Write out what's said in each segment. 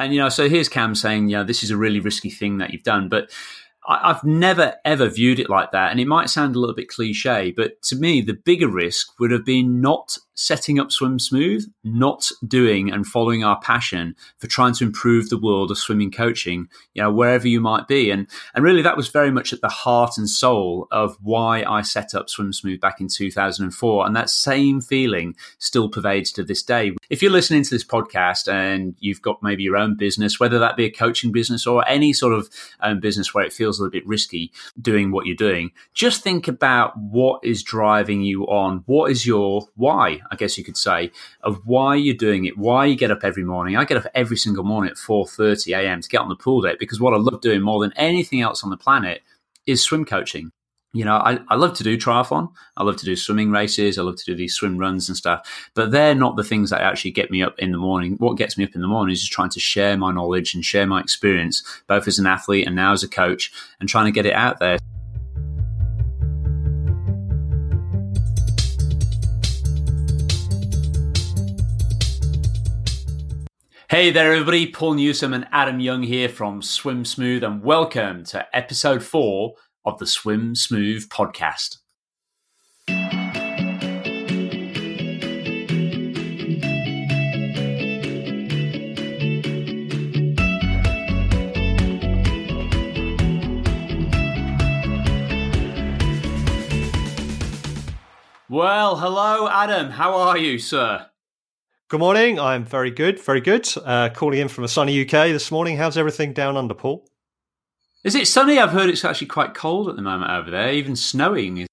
And, you know, so here's Cam saying, you know, this is a really risky thing that you've done. But I've never ever viewed it like that. And it might sound a little bit cliche, but to me, the bigger risk would have been not setting up Swim Smooth, not doing and following our passion for trying to improve the world of swimming coaching, you know, wherever you might be. And, and really that was very much at the heart and soul of why I set up Swim Smooth back in 2004. And that same feeling still pervades to this day. If you're listening to this podcast and you've got maybe your own business, whether that be a coaching business or any sort of um, business where it feels a little bit risky doing what you're doing, just think about what is driving you on. What is your why? I guess you could say, of why you're doing it, why you get up every morning. I get up every single morning at 4.30 a.m. to get on the pool deck because what I love doing more than anything else on the planet is swim coaching. You know, I, I love to do triathlon. I love to do swimming races. I love to do these swim runs and stuff. But they're not the things that actually get me up in the morning. What gets me up in the morning is just trying to share my knowledge and share my experience, both as an athlete and now as a coach, and trying to get it out there. Hey there, everybody. Paul Newsome and Adam Young here from Swim Smooth, and welcome to episode four of the Swim Smooth podcast. Well, hello, Adam. How are you, sir? Good morning. I'm very good, very good. Uh, calling in from a sunny UK this morning. How's everything down under, Paul? Is it sunny? I've heard it's actually quite cold at the moment over there, even snowing.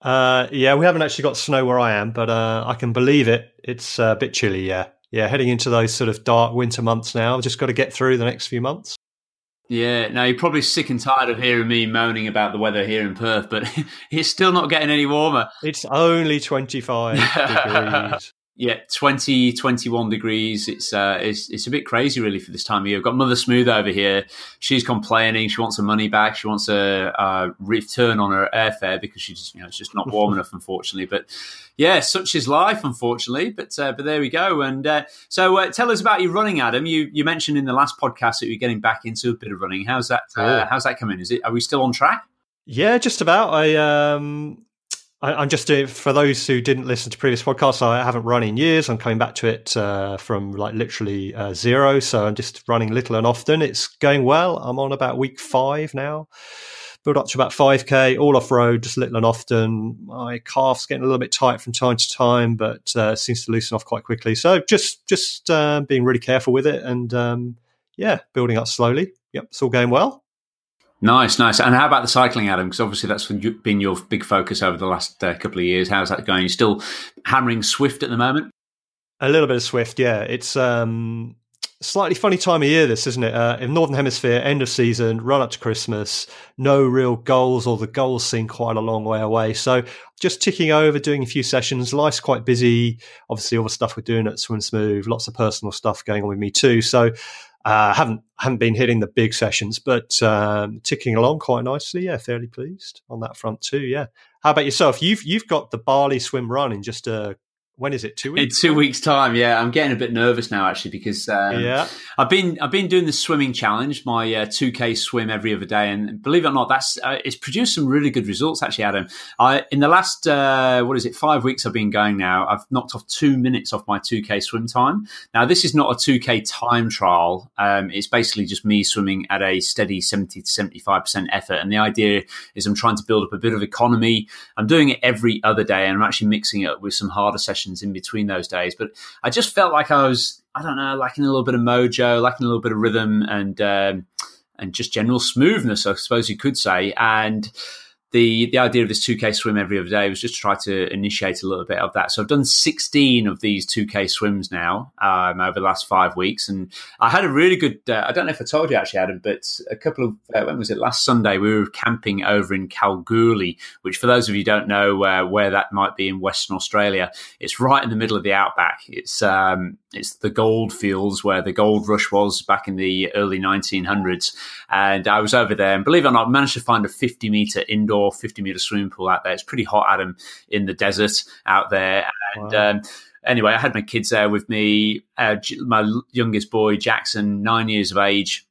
Uh, yeah, we haven't actually got snow where I am, but uh, I can believe it. It's a bit chilly, yeah. Yeah, heading into those sort of dark winter months now. I've just got to get through the next few months. Yeah, now you're probably sick and tired of hearing me moaning about the weather here in Perth, but it's still not getting any warmer. It's only 25 degrees. Yeah, 20, 21 degrees. It's uh, it's it's a bit crazy really for this time of year. I've got Mother Smooth over here. She's complaining. She wants her money back. She wants a, a return on her airfare because she's you know it's just not warm enough, unfortunately. But yeah, such is life, unfortunately. But uh, but there we go. And uh, so uh, tell us about your running, Adam. You you mentioned in the last podcast that you're getting back into a bit of running. How's that? Uh, how's that coming? Is it? Are we still on track? Yeah, just about. I um I, am just doing for those who didn't listen to previous podcasts. I haven't run in years. I'm coming back to it uh, from like literally uh, zero, so I'm just running little and often. It's going well. I'm on about week five now. Build up to about 5k, all off road, just little and often. My calf's getting a little bit tight from time to time, but uh, seems to loosen off quite quickly. So just just uh, being really careful with it, and um, yeah, building up slowly. Yep, it's all going well. Nice, nice. And how about the cycling, Adam? Because obviously that's been your big focus over the last uh, couple of years. How's that going? You're still hammering Zwift at the moment? A little bit of Zwift, yeah. It's um, slightly funny time of year, this, isn't it? Uh, in Northern Hemisphere, end of season, run up to Christmas, no real goals, or the goals seem quite a long way away. So just ticking over, doing a few sessions. Life's quite busy. Obviously, all the stuff we're doing at Swim Smooth, lots of personal stuff going on with me too. So uh, haven't haven't been hitting the big sessions, but um, ticking along quite nicely. Yeah, fairly pleased on that front too. Yeah. How about yourself? You've you've got the barley swim run in just a when is it? Two weeks. In two weeks' time. Yeah, I'm getting a bit nervous now actually because um, yeah, I've been I've been doing the swimming challenge, my uh, 2k swim every other day, and believe it or not, that's uh, it's produced some really good results actually, Adam. I in the last uh, what is it five weeks I've been going now. I've knocked off two minutes off my 2k swim time. Now this is not a 2k time trial. Um, it's basically just me swimming at a steady 70 to 75 percent effort, and the idea is I'm trying to build up a bit of economy. I'm doing it every other day, and I'm actually mixing it up with some harder sessions sessions in between those days. But I just felt like I was, I don't know, lacking a little bit of mojo, lacking a little bit of rhythm, and um, and just general smoothness, I suppose you could say. And the the idea of this 2k swim every other day was just to try to initiate a little bit of that. So I've done 16 of these 2k swims now um, over the last five weeks, and I had a really good. Uh, I don't know if I told you actually, Adam, but a couple of uh, when was it last Sunday? We were camping over in Kalgoorlie, which for those of you don't know uh, where that might be in Western Australia, it's right in the middle of the outback. It's um, it's the gold fields where the gold rush was back in the early 1900s. And I was over there and believe it or not, I managed to find a 50 meter indoor, 50 meter swimming pool out there. It's pretty hot, Adam, in the desert out there. And, wow. um, anyway, I had my kids there with me. Uh, my youngest boy, Jackson, nine years of age,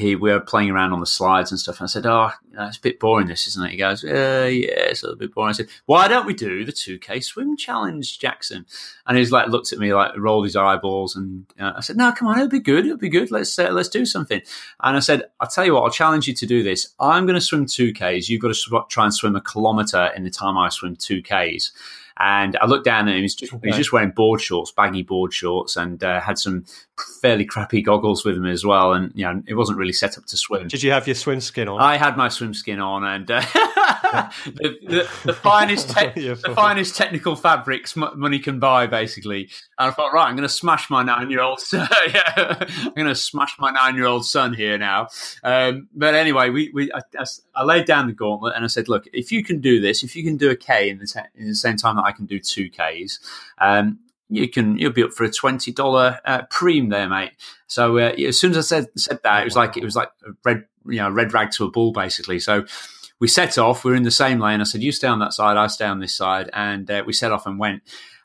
he we were playing around on the slides and stuff. And I said, "Oh, it's a bit boring, this, isn't it?" He goes, "Yeah, yeah, it's a little bit boring." I said, "Why don't we do the two K swim challenge, Jackson?" And he's like, looked at me like, rolled his eyeballs, and uh, I said, "No, come on, it'll be good. It'll be good. Let's uh, let's do something." And I said, "I'll tell you what. I'll challenge you to do this. I'm going to swim two Ks. You've got to sw- try and swim a kilometer in the time I swim two Ks." And I looked down and he was just, okay. he was just wearing board shorts, baggy board shorts, and uh, had some fairly crappy goggles with him as well. And you know, it wasn't really set up to swim. Did you have your swim skin on? I had my swim skin on, and uh, the, the, the, finest te- the finest technical fabrics money can buy, basically. And I thought, right, I'm going to smash my nine year old. yeah, I'm going to smash my nine year old son here now. Um, but anyway, we, we I, I, laid down the gauntlet and I said, look, if you can do this, if you can do a K in the, te- in the same time that I can do two Ks, um, you can you'll be up for a twenty dollar uh, preem there, mate. So uh, as soon as I said said that, it was like it was like a red you know red rag to a bull basically. So we set off. We are in the same lane. I said, "You stay on that side. I stay on this side," and uh, we set off and went.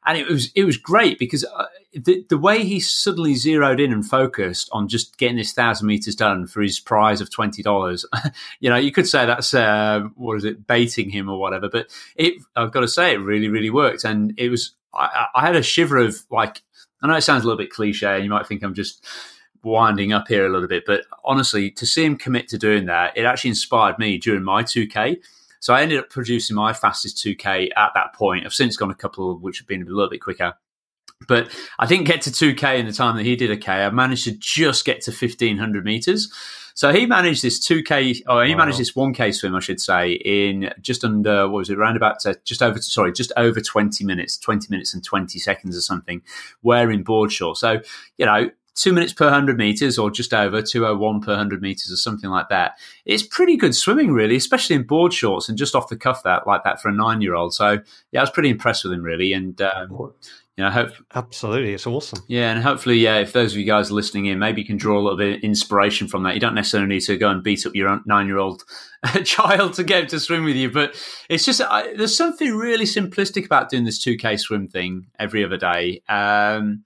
And it was it was great because uh, the the way he suddenly zeroed in and focused on just getting this thousand meters done for his prize of twenty dollars. you know, you could say that's uh, what is it, baiting him or whatever. But it, I've got to say, it really really worked, and it was I, I had a shiver of like, I know it sounds a little bit cliche and you might think I'm just winding up here a little bit, but honestly, to see him commit to doing that, it actually inspired me during my 2K. So I ended up producing my fastest 2K at that point. I've since gone a couple which have been a little bit quicker. But I didn't get to 2K in the time that he did a K. I managed to just get to 1500 meters. So he managed this 2K, or he wow. managed this 1K swim, I should say, in just under, what was it, around about, uh, just over, sorry, just over 20 minutes, 20 minutes and 20 seconds or something, wearing board shorts. So, you know, two minutes per 100 meters or just over 201 per 100 meters or something like that. It's pretty good swimming, really, especially in board shorts and just off the cuff that like that for a nine year old. So, yeah, I was pretty impressed with him, really. And, um, you know, hope absolutely, it's awesome. Yeah, and hopefully, yeah, if those of you guys are listening in, maybe you can draw a little bit of inspiration from that. You don't necessarily need to go and beat up your nine-year-old child to get him to swim with you, but it's just I, there's something really simplistic about doing this 2K swim thing every other day. Um,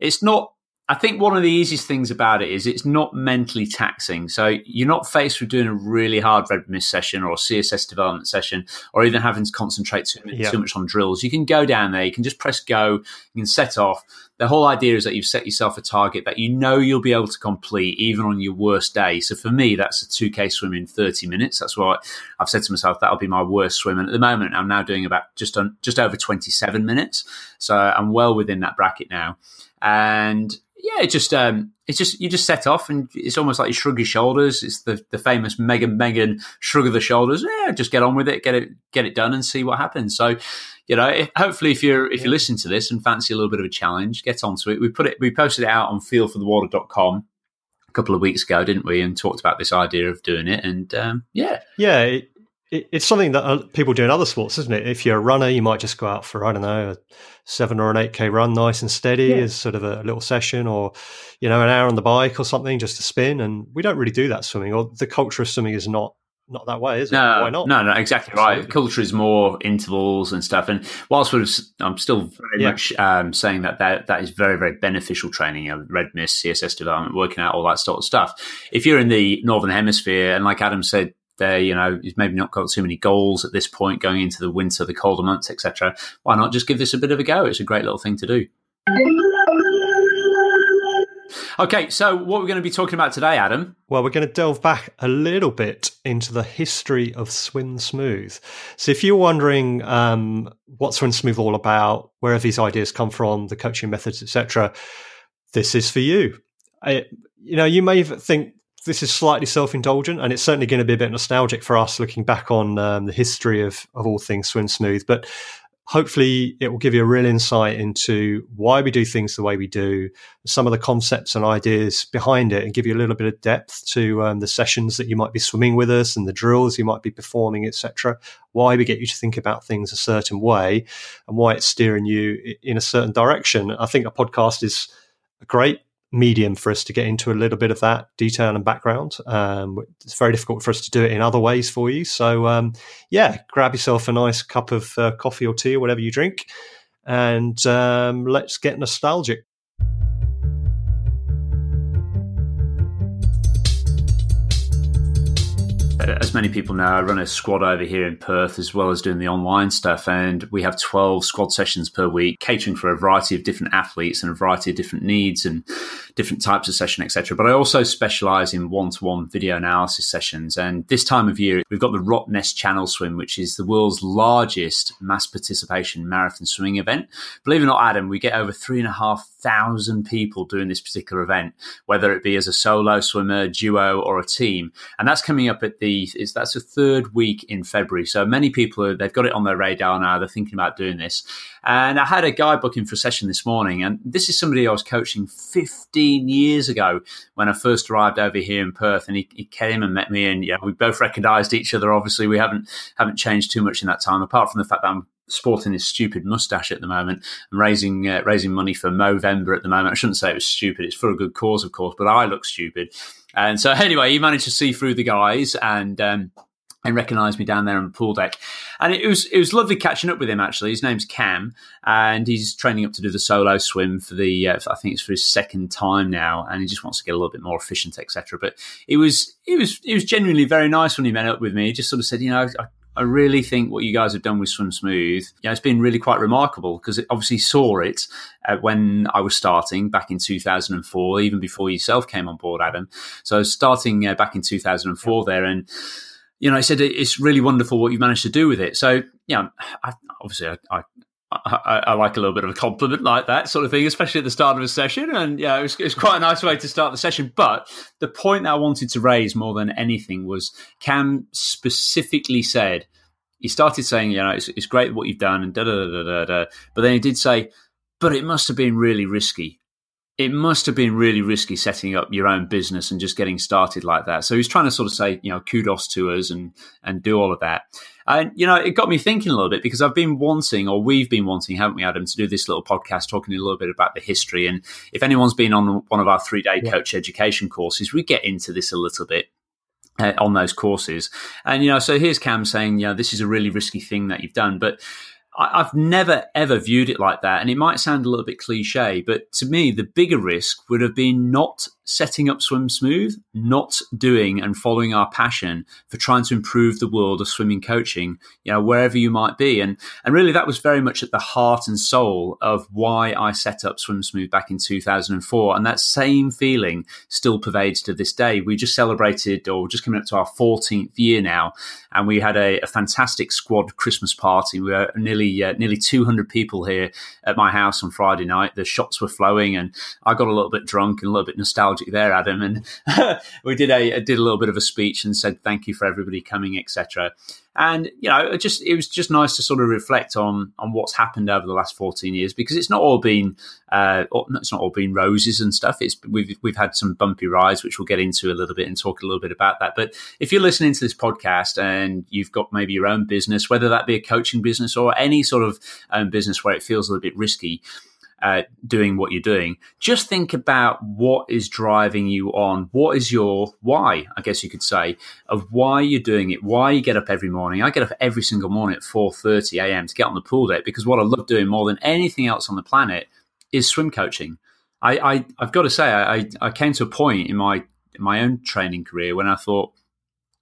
it's not I think one of the easiest things about it is it's not mentally taxing. So you're not faced with doing a really hard red mist session or a CSS development session or even having to concentrate too, yeah. too, much on drills. You can go down there, you can just press go, you can set off. The whole idea is that you've set yourself a target that you know you'll be able to complete even on your worst day. So for me, that's a 2K swim in 30 minutes. That's what I've said to myself, that'll be my worst swim. And at the moment, I'm now doing about just on, just over 27 minutes. So I'm well within that bracket now. And yeah, it just um, it's just you just set off and it's almost like you shrug your shoulders. It's the, the famous Megan Megan shrug of the shoulders. Yeah, just get on with it, get it get it done, and see what happens. So, you know, hopefully, if you're if you listen to this and fancy a little bit of a challenge, get onto it. We put it we posted it out on feelforthewater.com a couple of weeks ago, didn't we? And talked about this idea of doing it. And um, yeah, yeah. It, it's something that uh, people do in other sports, isn't it? If you're a runner, you might just go out for I don't know a seven or an eight k run, nice and steady, yeah. as sort of a little session, or you know an hour on the bike or something, just to spin. And we don't really do that swimming, or the culture of swimming is not not that way, is it? No, Why not? No, no, exactly right. Culture is more intervals and stuff. And whilst sort of, I'm still very yeah. much um, saying that, that that is very, very beneficial training. You know, red mist, CSS development, working out all that sort of stuff. If you're in the northern hemisphere, and like Adam said, there, you know, he's maybe not got too many goals at this point going into the winter, the colder months, etc. Why not just give this a bit of a go? It's a great little thing to do. Okay, so what we're going to be talking about today, Adam? Well, we're going to delve back a little bit into the history of Swim Smooth. So, if you're wondering um, what Swim Smooth all about, where these ideas come from, the coaching methods, etc., this is for you. You know, you may think this is slightly self-indulgent, and it's certainly going to be a bit nostalgic for us looking back on um, the history of of all things swim smooth. But hopefully, it will give you a real insight into why we do things the way we do, some of the concepts and ideas behind it, and give you a little bit of depth to um, the sessions that you might be swimming with us and the drills you might be performing, etc. Why we get you to think about things a certain way, and why it's steering you in a certain direction. I think a podcast is a great medium for us to get into a little bit of that detail and background. Um, it's very difficult for us to do it in other ways for you. So, um, yeah, grab yourself a nice cup of uh, coffee or tea or whatever you drink and um, let's get nostalgic. Uh, as many people know, I run a squad over here in Perth as well as doing the online stuff. And we have 12 squad sessions per week, catering for a variety of different athletes and a variety of different needs and different types of session, etc. But I also specialize in one to one video analysis sessions. And this time of year, we've got the Rottnest Channel Swim, which is the world's largest mass participation marathon swimming event. Believe it or not, Adam, we get over three and a half thousand people doing this particular event, whether it be as a solo swimmer, duo, or a team. And that's coming up at the is that's the third week in February. So many people are, they've got it on their radar now. They're thinking about doing this. And I had a guy booking for a session this morning, and this is somebody I was coaching 15 years ago when I first arrived over here in Perth. And he, he came and met me, and yeah, we both recognised each other. Obviously, we haven't haven't changed too much in that time, apart from the fact that I'm sporting this stupid mustache at the moment and raising uh, raising money for Movember at the moment. I shouldn't say it was stupid; it's for a good cause, of course. But I look stupid, and so anyway, he managed to see through the guys and. Um, and recognised me down there on the pool deck, and it was it was lovely catching up with him. Actually, his name's Cam, and he's training up to do the solo swim for the uh, I think it's for his second time now, and he just wants to get a little bit more efficient, etc. But it was it was it was genuinely very nice when he met up with me. He just sort of said, you know, I, I really think what you guys have done with Swim Smooth, yeah, it's been really quite remarkable because it obviously saw it uh, when I was starting back in 2004, even before yourself came on board, Adam. So starting uh, back in 2004 yeah. there, and you know, I said it's really wonderful what you've managed to do with it. So, yeah, I, obviously, I, I I, I, like a little bit of a compliment like that sort of thing, especially at the start of a session. And yeah, it was, it was, quite a nice way to start the session. But the point that I wanted to raise more than anything was Cam specifically said, he started saying, you know, it's, it's great what you've done and da da da da da. But then he did say, but it must have been really risky it must have been really risky setting up your own business and just getting started like that. So he's trying to sort of say, you know, kudos to us and and do all of that. And you know, it got me thinking a little bit because I've been wanting, or we've been wanting, haven't we, Adam, to do this little podcast talking a little bit about the history. And if anyone's been on one of our three day yeah. coach education courses, we get into this a little bit. Uh, on those courses, and you know, so here's Cam saying, you know, this is a really risky thing that you've done, but I've never ever viewed it like that. And it might sound a little bit cliche, but to me, the bigger risk would have been not setting up Swim Smooth, not doing and following our passion for trying to improve the world of swimming coaching, you know, wherever you might be. And, and really that was very much at the heart and soul of why I set up Swim Smooth back in 2004. And that same feeling still pervades to this day. We just celebrated or just coming up to our 14th year now. And we had a, a fantastic squad Christmas party. We were nearly, uh, nearly 200 people here at my house on Friday night. The shots were flowing and I got a little bit drunk and a little bit nostalgic nostalgic there, Adam. And we did a did a little bit of a speech and said thank you for everybody coming, etc. And you know, it just it was just nice to sort of reflect on on what's happened over the last fourteen years because it's not all been uh, it's not all been roses and stuff. It's we've we've had some bumpy rides, which we'll get into a little bit and talk a little bit about that. But if you're listening to this podcast and you've got maybe your own business, whether that be a coaching business or any sort of um, business where it feels a little bit risky doing what you're doing, just think about what is driving you on. What is your why? I guess you could say of why you're doing it. Why you get up every morning. I get up every single morning at 4:30 a.m. to get on the pool deck because what I love doing more than anything else on the planet is swim coaching. I, I have got to say I, I came to a point in my in my own training career when I thought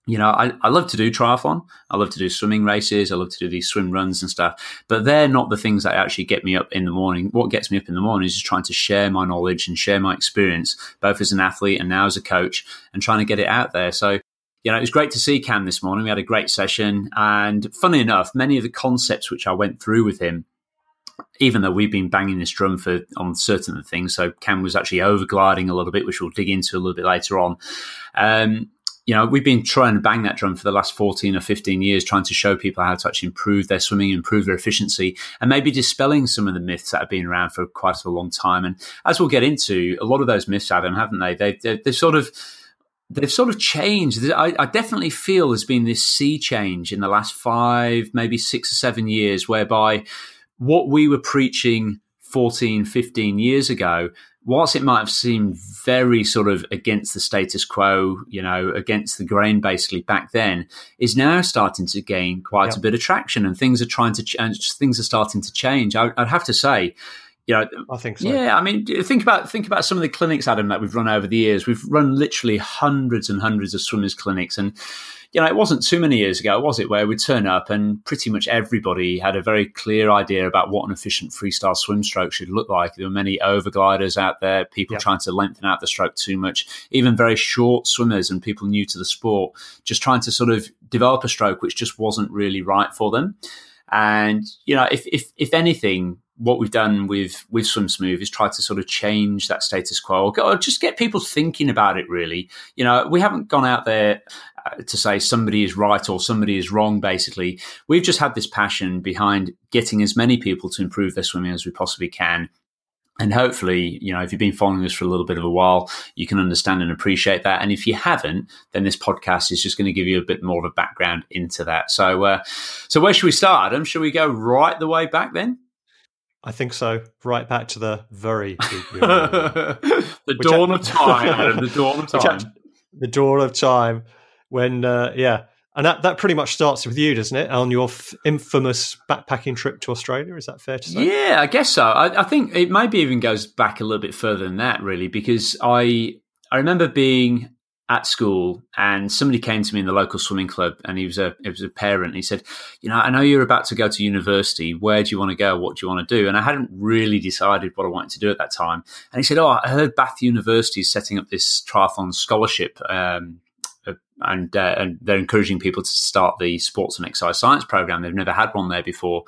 you know, I, I love to do triathlon. I love to do swimming races. I love to do these swim runs and stuff. But they're not the things that actually get me up in the morning. What gets me up in the morning is just trying to share my knowledge and share my experience, both as an athlete and now as a coach, and trying to get it out there. So, you know, it was great to see Cam this morning. We had a great session. And funny enough, many of the concepts which I went through with him, even though we've been banging this drum for on certain things, so Cam was actually overgliding a little bit, which we'll dig into a little bit later on. Um, you know, we've been trying to bang that drum for the last 14 or 15 years, trying to show people how to actually improve their swimming, improve their efficiency, and maybe dispelling some of the myths that have been around for quite a long time. And as we'll get into, a lot of those myths, Adam, haven't they? They've, they've, they've sort of they've sort of changed. I, I, definitely feel there's been this sea change in the last five, maybe six or seven years, whereby what we were preaching 14, 15 years ago whilst it might have seemed very sort of against the status quo, you know, against the grain basically back then, is now starting to gain quite yep. a bit of traction, and things are trying to change. Things are starting to change. I, would have to say. You know, I think so. Yeah, I mean, think about think about some of the clinics, Adam, that we've run over the years. We've run literally hundreds and hundreds of swimmers clinics, and you know, it wasn't too many years ago, was it, where we'd turn up and pretty much everybody had a very clear idea about what an efficient freestyle swim stroke should look like. There were many overgliders out there, people yep. trying to lengthen out the stroke too much, even very short swimmers and people new to the sport, just trying to sort of develop a stroke which just wasn't really right for them. And you know, if if if anything, what we've done with with Swim Smooth is try to sort of change that status quo, or just get people thinking about it. Really, you know, we haven't gone out there uh, to say somebody is right or somebody is wrong. Basically, we've just had this passion behind getting as many people to improve their swimming as we possibly can. And hopefully, you know, if you've been following us for a little bit of a while, you can understand and appreciate that. And if you haven't, then this podcast is just going to give you a bit more of a background into that. So, uh, so where should we start, Adam? Should we go right the way back then? I think so. Right back to the very the dawn of time. the dawn of time. the dawn of time. When uh, yeah, and that, that pretty much starts with you, doesn't it? On your f- infamous backpacking trip to Australia, is that fair to say? Yeah, I guess so. I, I think it maybe even goes back a little bit further than that, really, because I I remember being at school and somebody came to me in the local swimming club and he was a it was a parent he said you know i know you're about to go to university where do you want to go what do you want to do and i hadn't really decided what i wanted to do at that time and he said oh i heard bath university is setting up this triathlon scholarship um, uh, and, uh, and they're encouraging people to start the sports and exercise science program. They've never had one there before.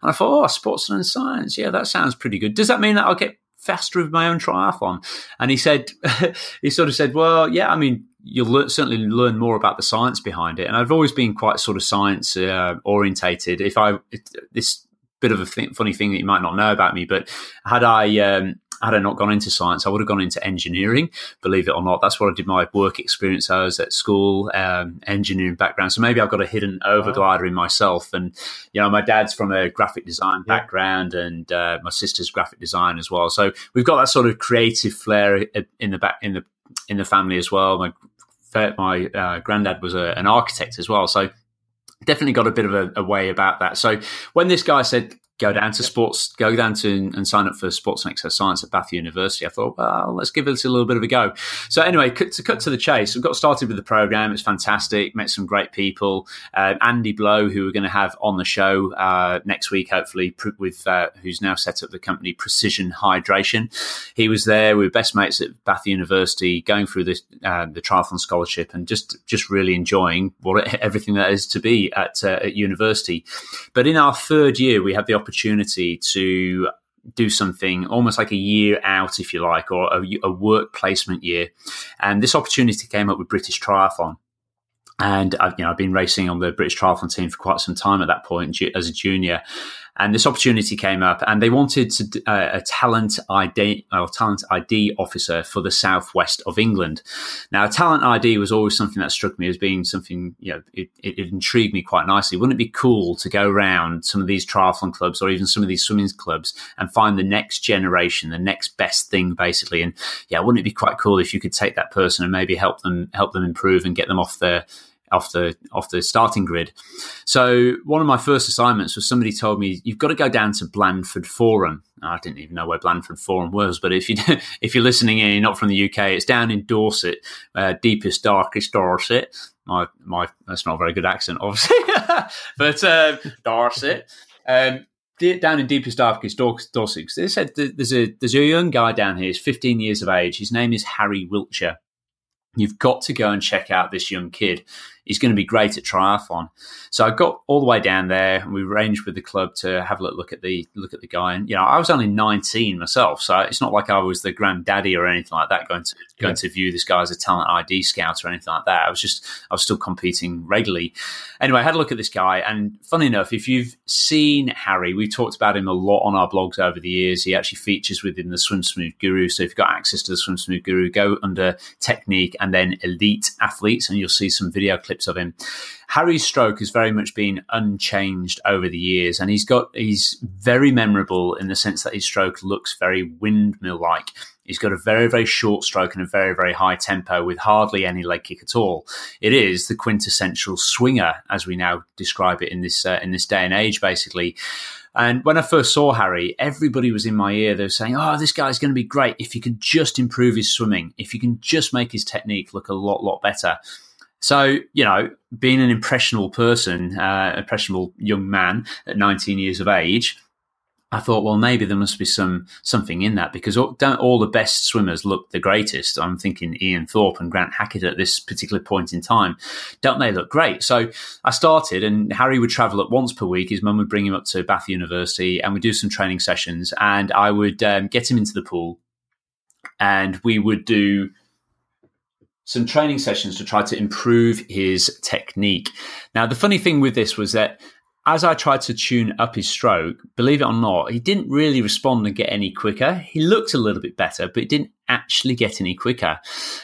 And I thought, oh, sports and science, yeah, that sounds pretty good. Does that mean that I'll get faster with my own triathlon? And he said, he sort of said, well, yeah, I mean, you'll certainly learn more about the science behind it. And I've always been quite sort of science uh, orientated. If I it, this bit of a th- funny thing that you might not know about me, but had I um, had I not gone into science, I would have gone into engineering. Believe it or not, that's what I did my work experience. I was at school, um, engineering background. So maybe I've got a hidden overglider in myself. And you know, my dad's from a graphic design yeah. background, and uh, my sister's graphic design as well. So we've got that sort of creative flair in the back in the in the family as well. My my uh, granddad was a, an architect as well, so definitely got a bit of a, a, way about that. So when this guy said, go down to sports, go down to and sign up for sports and exercise science at Bath University. I thought, well, let's give this a little bit of a go. So anyway, to cut to the chase, we got started with the program. It's fantastic. Met some great people. Uh, Andy Blow, who we're going to have on the show uh, next week, hopefully, with uh, who's now set up the company Precision Hydration. He was there. We were best mates at Bath University, going through the uh, the triathlon scholarship and just just really enjoying what everything that is to be at, uh, at university. But in our third year, we had the opportunity opportunity to do something almost like a year out, if you like, or a, a work placement year. And this opportunity came up with British Triathlon. And I've, you know, I've been racing on the British Triathlon team for quite some time at that point as a junior. And this opportunity came up, and they wanted to, uh, a talent ID or talent ID officer for the southwest of England. Now, talent ID was always something that struck me as being something you know it, it, it intrigued me quite nicely. Wouldn't it be cool to go around some of these triathlon clubs or even some of these swimming clubs and find the next generation, the next best thing, basically? And yeah, wouldn't it be quite cool if you could take that person and maybe help them help them improve and get them off their off the off the starting grid. So one of my first assignments was somebody told me you've got to go down to Blandford Forum. I didn't even know where Blandford Forum was, but if you if you're listening and you're not from the UK, it's down in Dorset, uh, deepest darkest Dorset. My my that's not a very good accent, obviously, but uh, Dorset. Um, down in deepest darkest Dorset. They said there's a there's a young guy down here. He's 15 years of age. His name is Harry Wiltshire. You've got to go and check out this young kid he's going to be great at triathlon. So I got all the way down there, and we arranged with the club to have a look at the look at the guy. And you know, I was only nineteen myself, so it's not like I was the granddaddy or anything like that going to yeah. going to view this guy as a talent ID scout or anything like that. I was just I was still competing regularly. Anyway, I had a look at this guy, and funny enough, if you've seen Harry, we've talked about him a lot on our blogs over the years. He actually features within the Swim Smooth Guru. So if you've got access to the Swim Smooth Guru, go under technique and then elite athletes, and you'll see some video clips clips of him. Harry's stroke has very much been unchanged over the years, and he's got he's very memorable in the sense that his stroke looks very windmill like. He's got a very, very short stroke and a very, very high tempo with hardly any leg kick at all. It is the quintessential swinger, as we now describe it in this uh, in this day and age, basically. And when I first saw Harry, everybody was in my ear. They were saying, "Oh, this guy's going to be great if you can just improve his swimming, if you can just make his technique look a lot, lot better." So, you know, being an impressionable person, uh, impressionable young man at 19 years of age, I thought, well, maybe there must be some something in that because don't all the best swimmers look the greatest? I'm thinking Ian Thorpe and Grant Hackett at this particular point in time. Don't they look great? So I started, and Harry would travel up once per week. His mum would bring him up to Bath University, and we'd do some training sessions. And I would um, get him into the pool, and we would do some training sessions to try to improve his technique. Now, the funny thing with this was that as I tried to tune up his stroke, believe it or not, he didn't really respond and get any quicker. He looked a little bit better, but it didn't actually get any quicker.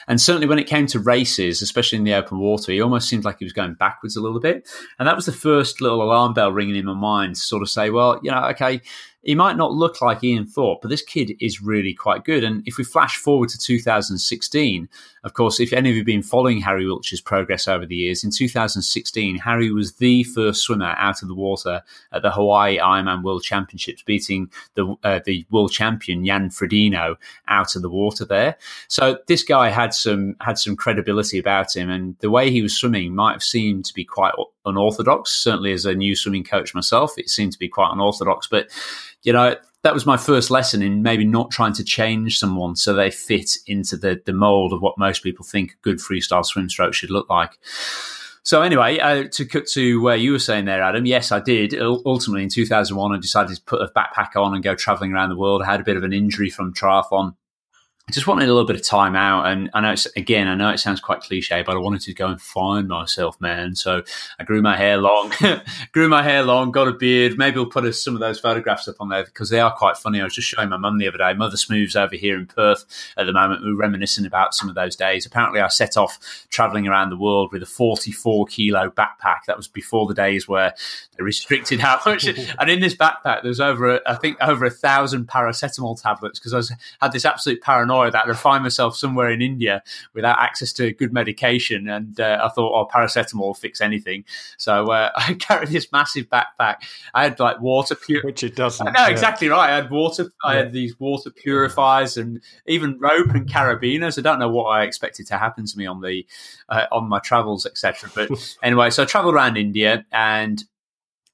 And certainly when it came to races, especially in the open water, he almost seemed like he was going backwards a little bit. And that was the first little alarm bell ringing in my mind to sort of say, well, you know, okay, he might not look like Ian Thorpe, but this kid is really quite good. And if we flash forward to 2016, of course, if any of you have been following Harry Wiltshire's progress over the years, in 2016, Harry was the first swimmer out of the water at the Hawaii Ironman World Championships, beating the uh, the world champion Jan Frodeno out of the water there. So this guy had some had some credibility about him, and the way he was swimming might have seemed to be quite unorthodox. Certainly, as a new swimming coach myself, it seemed to be quite unorthodox, but you know, that was my first lesson in maybe not trying to change someone so they fit into the, the mold of what most people think a good freestyle swim stroke should look like. So anyway, uh, to cut to where you were saying there, Adam, yes, I did. Ultimately, in 2001, I decided to put a backpack on and go traveling around the world. I had a bit of an injury from triathlon I just wanted a little bit of time out. And I know it's, again, I know it sounds quite cliche, but I wanted to go and find myself, man. So I grew my hair long, grew my hair long, got a beard. Maybe we'll put some of those photographs up on there because they are quite funny. I was just showing my mum the other day, Mother Smooths over here in Perth at the moment. We were reminiscing about some of those days. Apparently, I set off traveling around the world with a 44 kilo backpack. That was before the days where they restricted how much. and in this backpack, there's over, a, I think, over a thousand paracetamol tablets because I was, had this absolute paranoia paranoia that I'd find myself somewhere in India without access to good medication. And uh, I thought, oh, paracetamol will fix anything. So uh, I carried this massive backpack. I had like water pure, which it doesn't. No, yeah. exactly right. I had water. Yeah. I had these water purifiers and even rope and carabiners. I don't know what I expected to happen to me on the uh, on my travels, etc. But anyway, so I travelled around India and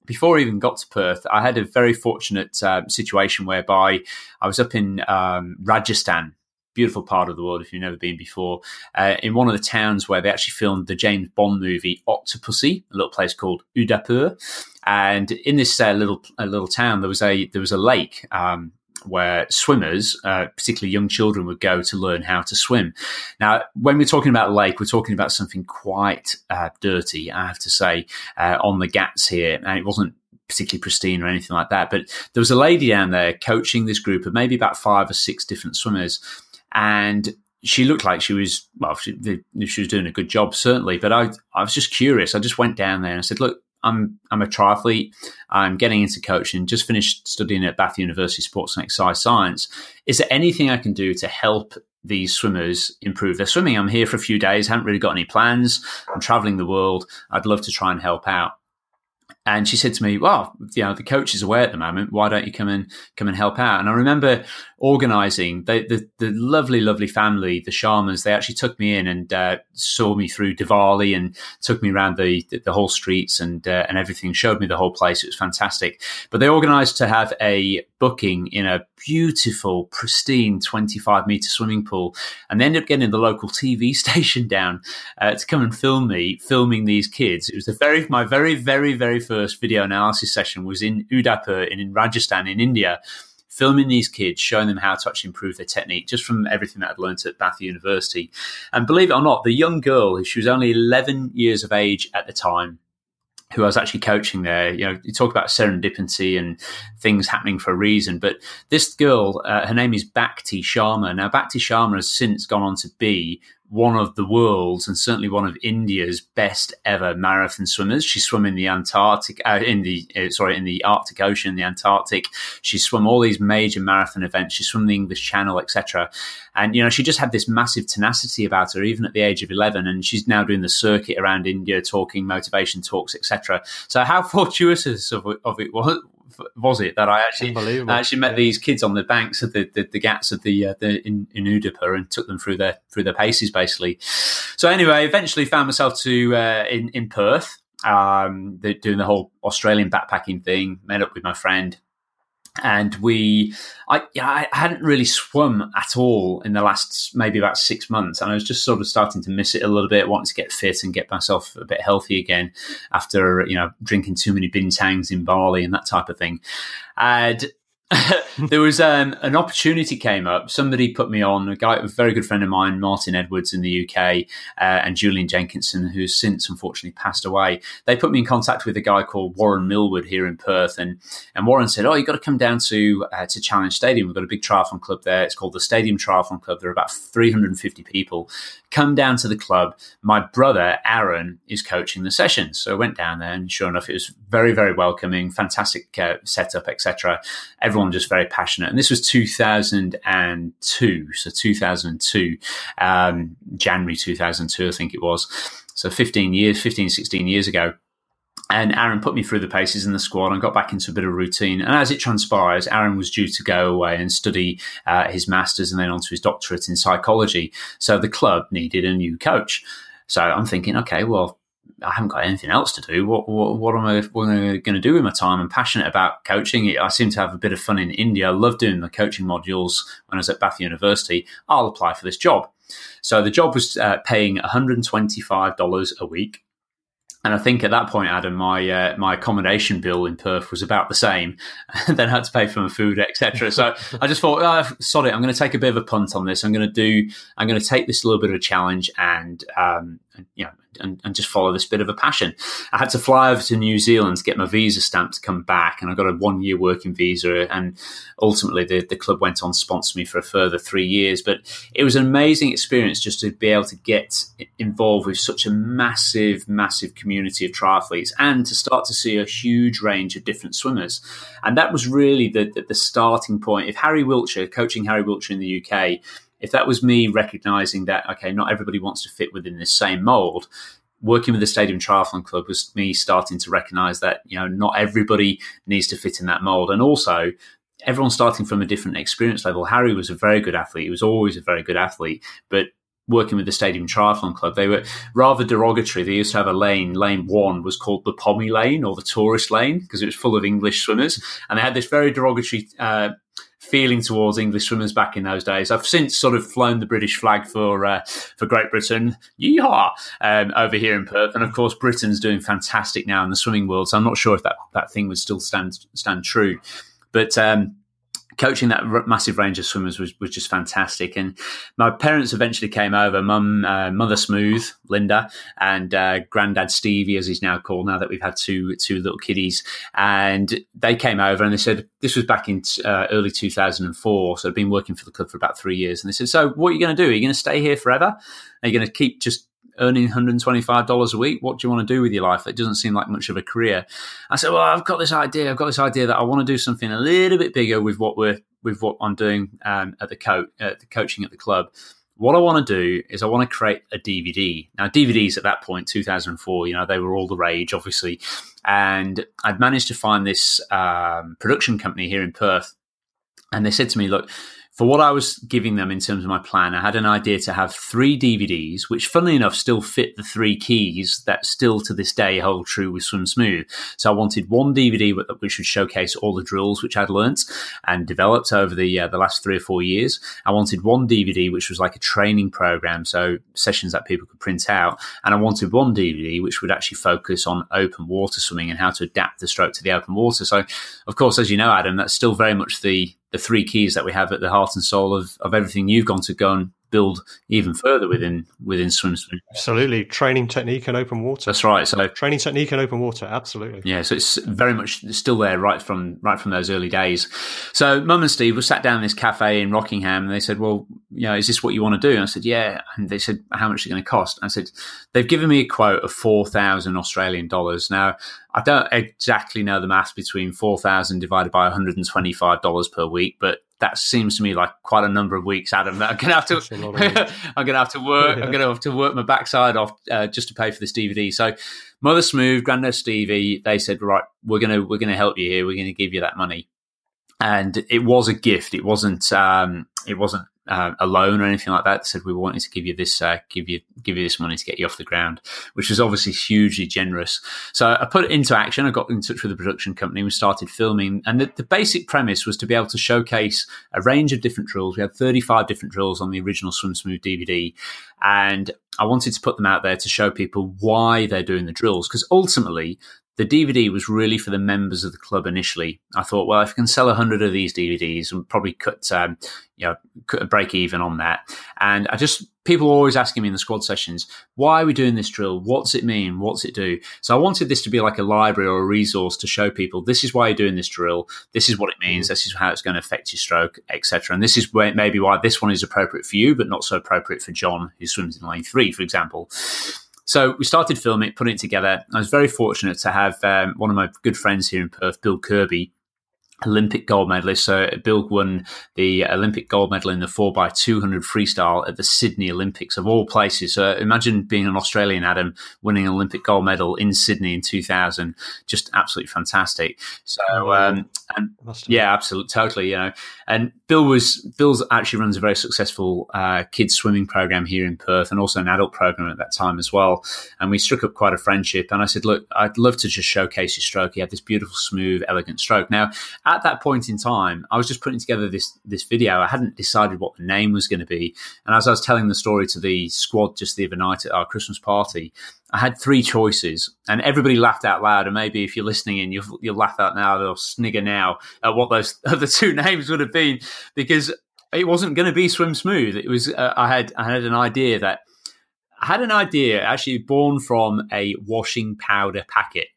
before I even got to Perth, I had a very fortunate uh, situation whereby I was up in um, Rajasthan beautiful part of the world if you've never been before. Uh, in one of the towns where they actually filmed the James Bond movie Octopussy, a little place called Udaipur, and in this uh, little little town there was a there was a lake. Um, where swimmers, uh, particularly young children, would go to learn how to swim. Now, when we're talking about lake, we're talking about something quite uh, dirty, I have to say, uh, on the Ghats here. And it wasn't particularly pristine or anything like that. But there was a lady down there coaching this group of maybe about five or six different swimmers and she looked like she was well she, she was doing a good job certainly. But I, I was just curious. I just went down there and i said look i'm i'm a triathlete. I'm getting into coaching. Just finished studying at bath university sports and exercise science. Is there anything i can do to help these swimmers improve their swimming? I'm here for a few days. Haven't really got any plans. I'm traveling the world. I'd love to try and help out. And she said to me, "Well, you know, the coach is away at the moment. Why don't you come and come and help out?" And I remember organising the, the, the lovely, lovely family, the Sharmas. They actually took me in and uh, saw me through Diwali and took me around the the, the whole streets and uh, and everything. Showed me the whole place. It was fantastic. But they organised to have a booking in a beautiful, pristine 25 meter swimming pool, and they ended up getting the local TV station down uh, to come and film me filming these kids. It was the very my very very very first video analysis session was in Udaipur in, in Rajasthan in India, filming these kids, showing them how to actually improve their technique just from everything that I'd learned at Bath University. And believe it or not, the young girl, who she was only 11 years of age at the time, who I was actually coaching there. You know, you talk about serendipity and things happening for a reason. But this girl, uh, her name is Bhakti Sharma. Now, Bhakti Sharma has since gone on to be one of the world's and certainly one of India's best ever marathon swimmers. She swam in the Antarctic, uh, in the uh, sorry, in the Arctic Ocean, the Antarctic. She swum all these major marathon events. She swam the English Channel, etc. And you know, she just had this massive tenacity about her, even at the age of eleven. And she's now doing the circuit around India, talking motivation talks, etc. So, how fortuitous of, of it was was it that I actually I actually met these kids on the banks of the the, the Ghats of the uh, the in, in and took them through their through their paces basically. So anyway, eventually found myself to uh, in in Perth, um, doing the whole Australian backpacking thing. Met up with my friend and we I, I hadn't really swum at all in the last maybe about six months. And i was just sort of starting to miss it a little bit wanting to get fit and get myself a bit healthy again after you know drinking too many bintangs in bali and that type of thing. And there was um, an opportunity came up. Somebody put me on a guy, a very good friend of mine, Martin Edwards in the UK, uh, and Julian Jenkinson, who's since unfortunately passed away. They put me in contact with a guy called Warren Millwood here in Perth, and and Warren said, "Oh, you got to come down to uh, to Challenge Stadium. We've got a big triathlon club there. It's called the Stadium Triathlon Club. There are about 350 people. Come down to the club. My brother Aaron is coaching the sessions, so I went down there, and sure enough, it was very very welcoming, fantastic uh, setup, etc. Everyone everyone just very passionate. And this was 2002. So 2002, um, January 2002, I think it was. So 15 years, 15, 16 years ago. And Aaron put me through the paces in the squad and got back into a bit of routine. And as it transpires, Aaron was due to go away and study uh, his master's and then onto his doctorate in psychology. So the club needed a new coach. So I'm thinking, okay, well, I haven't got anything else to do. What what, what am I, going to do with my time? I'm passionate about coaching. I seem to have a bit of fun in India. I love doing the coaching modules when I was at Bath University. I'll apply for this job. So the job was uh, paying $125 a week. And I think at that point, Adam, my uh, my accommodation bill in Perth was about the same. then I had to pay for my food, etc. So I just thought, oh, sod I'm going to take a bit of a punt on this. I'm going to do, I'm going to take this little bit of a challenge and, um, you know, and, and, just follow this bit of a passion. I had to fly over to New Zealand to get my visa stamp to come back, and I got a one year working visa. And ultimately, the, the club went on to sponsor me for a further three years. But it was an amazing experience just to be able to get involved with such a massive, massive community of triathletes and to start to see a huge range of different swimmers. And that was really the, the, the starting point. If Harry Wiltshire, coaching Harry Wiltshire in the UK, if that was me recognizing that, okay, not everybody wants to fit within this same mold, working with the Stadium Triathlon Club was me starting to recognize that, you know, not everybody needs to fit in that mold. And also, everyone's starting from a different experience level. Harry was a very good athlete. He was always a very good athlete, but working with the Stadium Triathlon Club, they were rather derogatory. They used to have a lane. Lane one was called the Pommy Lane or the Tourist Lane because it was full of English swimmers, and they had this very derogatory uh, feeling towards English swimmers back in those days. I've since sort of flown the British flag for uh, for Great Britain, yeehaw, um, over here in Perth, and of course Britain's doing fantastic now in the swimming world. So I'm not sure if that that thing would still stand stand true, but. Um, coaching that r- massive range of swimmers was, was just fantastic. And my parents eventually came over, mum, uh, mother Smooth, Linda, and uh, granddad Stevie, as he's now called, now that we've had two, two little kiddies. And they came over and they said, this was back in uh, early 2004. So I'd been working for the club for about three years. And they said, so what are you going to do? Are you going to stay here forever? Are you going to keep just earning $125 a week. What do you want to do with your life? It doesn't seem like much of a career. I said, well, I've got this idea. I've got this idea that I want to do something a little bit bigger with what we're, with what I'm doing um, at the coach, uh, the coaching at the club. What I want to do is I want to create a DVD. Now, DVDs at that point, 2004, you know, they were all the rage, obviously. And I'd managed to find this um, production company here in Perth. And they said to me, look, for what I was giving them in terms of my plan, I had an idea to have three DVDs, which, funnily enough, still fit the three keys that still to this day hold true with Swim Smooth. So I wanted one DVD which would showcase all the drills which I'd learnt and developed over the uh, the last three or four years. I wanted one DVD which was like a training program, so sessions that people could print out, and I wanted one DVD which would actually focus on open water swimming and how to adapt the stroke to the open water. So, of course, as you know, Adam, that's still very much the the three keys that we have at the heart and soul of, of everything you've gone to go and build even further within within swim smooth. Absolutely, training technique and open water. That's right. So training technique and open water, absolutely. Yeah, so it's very much still there right from right from those early days. So Mum and Steve were sat down in this cafe in Rockingham, and they said, "Well, you know, is this what you want to do?" And I said, "Yeah." And they said, "How much is it going to cost?" And I said, "They've given me a quote of four thousand Australian dollars." Now I don't exactly know the math between four thousand divided by one hundred and twenty five dollars per week, but that seems to me like quite a number of weeks, Adam. That I'm gonna have to, I'm gonna have to work. I'm gonna have to work my backside off uh, just to pay for this DVD. So, Mother Smooth, Granddad Stevie, they said, right, we're gonna we're gonna help you here. We're gonna give you that money, and it was a gift. It wasn't um, it wasn't uh, a loan or anything like that. Said we wanted to give you this, uh, give you give you this money to get you off the ground, which was obviously hugely generous. So I put it into action. I got in touch with the production company. We started filming, and the, the basic premise was to be able to showcase a range of different drills. We had 35 different drills on the original Swim Smooth DVD, and I wanted to put them out there to show people why they're doing the drills because ultimately the DVD was really for the members of the club initially. I thought, well, if I can sell a hundred of these DVDs, and probably cut, um, you know, cut a break even on that. And I just people are always asking me in the squad sessions, why are we doing this drill? What's it mean? What's it do? So I wanted this to be like a library or a resource to show people this is why you're doing this drill. This is what it means. Mm-hmm. This is how it's going to affect your stroke, etc. And this is where, maybe why this one is appropriate for you, but not so appropriate for John who swims in lane three, for example. So we started filming, putting it together. I was very fortunate to have um, one of my good friends here in Perth, Bill Kirby, Olympic gold medalist. So Bill won the Olympic gold medal in the 4x200 freestyle at the Sydney Olympics of all places. So imagine being an Australian Adam winning an Olympic gold medal in Sydney in 2000. Just absolutely fantastic. So, oh, um, and yeah, absolutely, totally, you know. And Bill was, Bill's actually runs a very successful uh, kids swimming program here in Perth and also an adult program at that time as well. And we struck up quite a friendship. And I said, look, I'd love to just showcase your stroke. He had this beautiful, smooth, elegant stroke. Now, at that point in time, I was just putting together this this video. I hadn't decided what the name was going to be, and as I was telling the story to the squad just the other night at our Christmas party, I had three choices, and everybody laughed out loud. And maybe if you're listening in, you'll, you'll laugh out now or snigger now at what those other two names would have been, because it wasn't going to be Swim Smooth. It was uh, I had I had an idea that I had an idea actually born from a washing powder packet.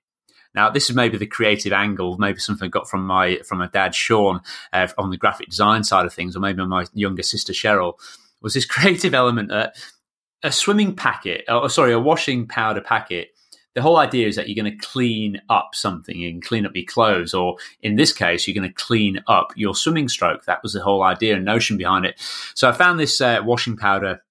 Now, this is maybe the creative angle, maybe something I got from my from my dad Sean uh, on the graphic design side of things, or maybe my younger sister Cheryl. Was this creative element that a swimming packet, or sorry, a washing powder packet? The whole idea is that you're going to clean up something and clean up your clothes, or in this case, you're going to clean up your swimming stroke. That was the whole idea and notion behind it. So I found this uh, washing powder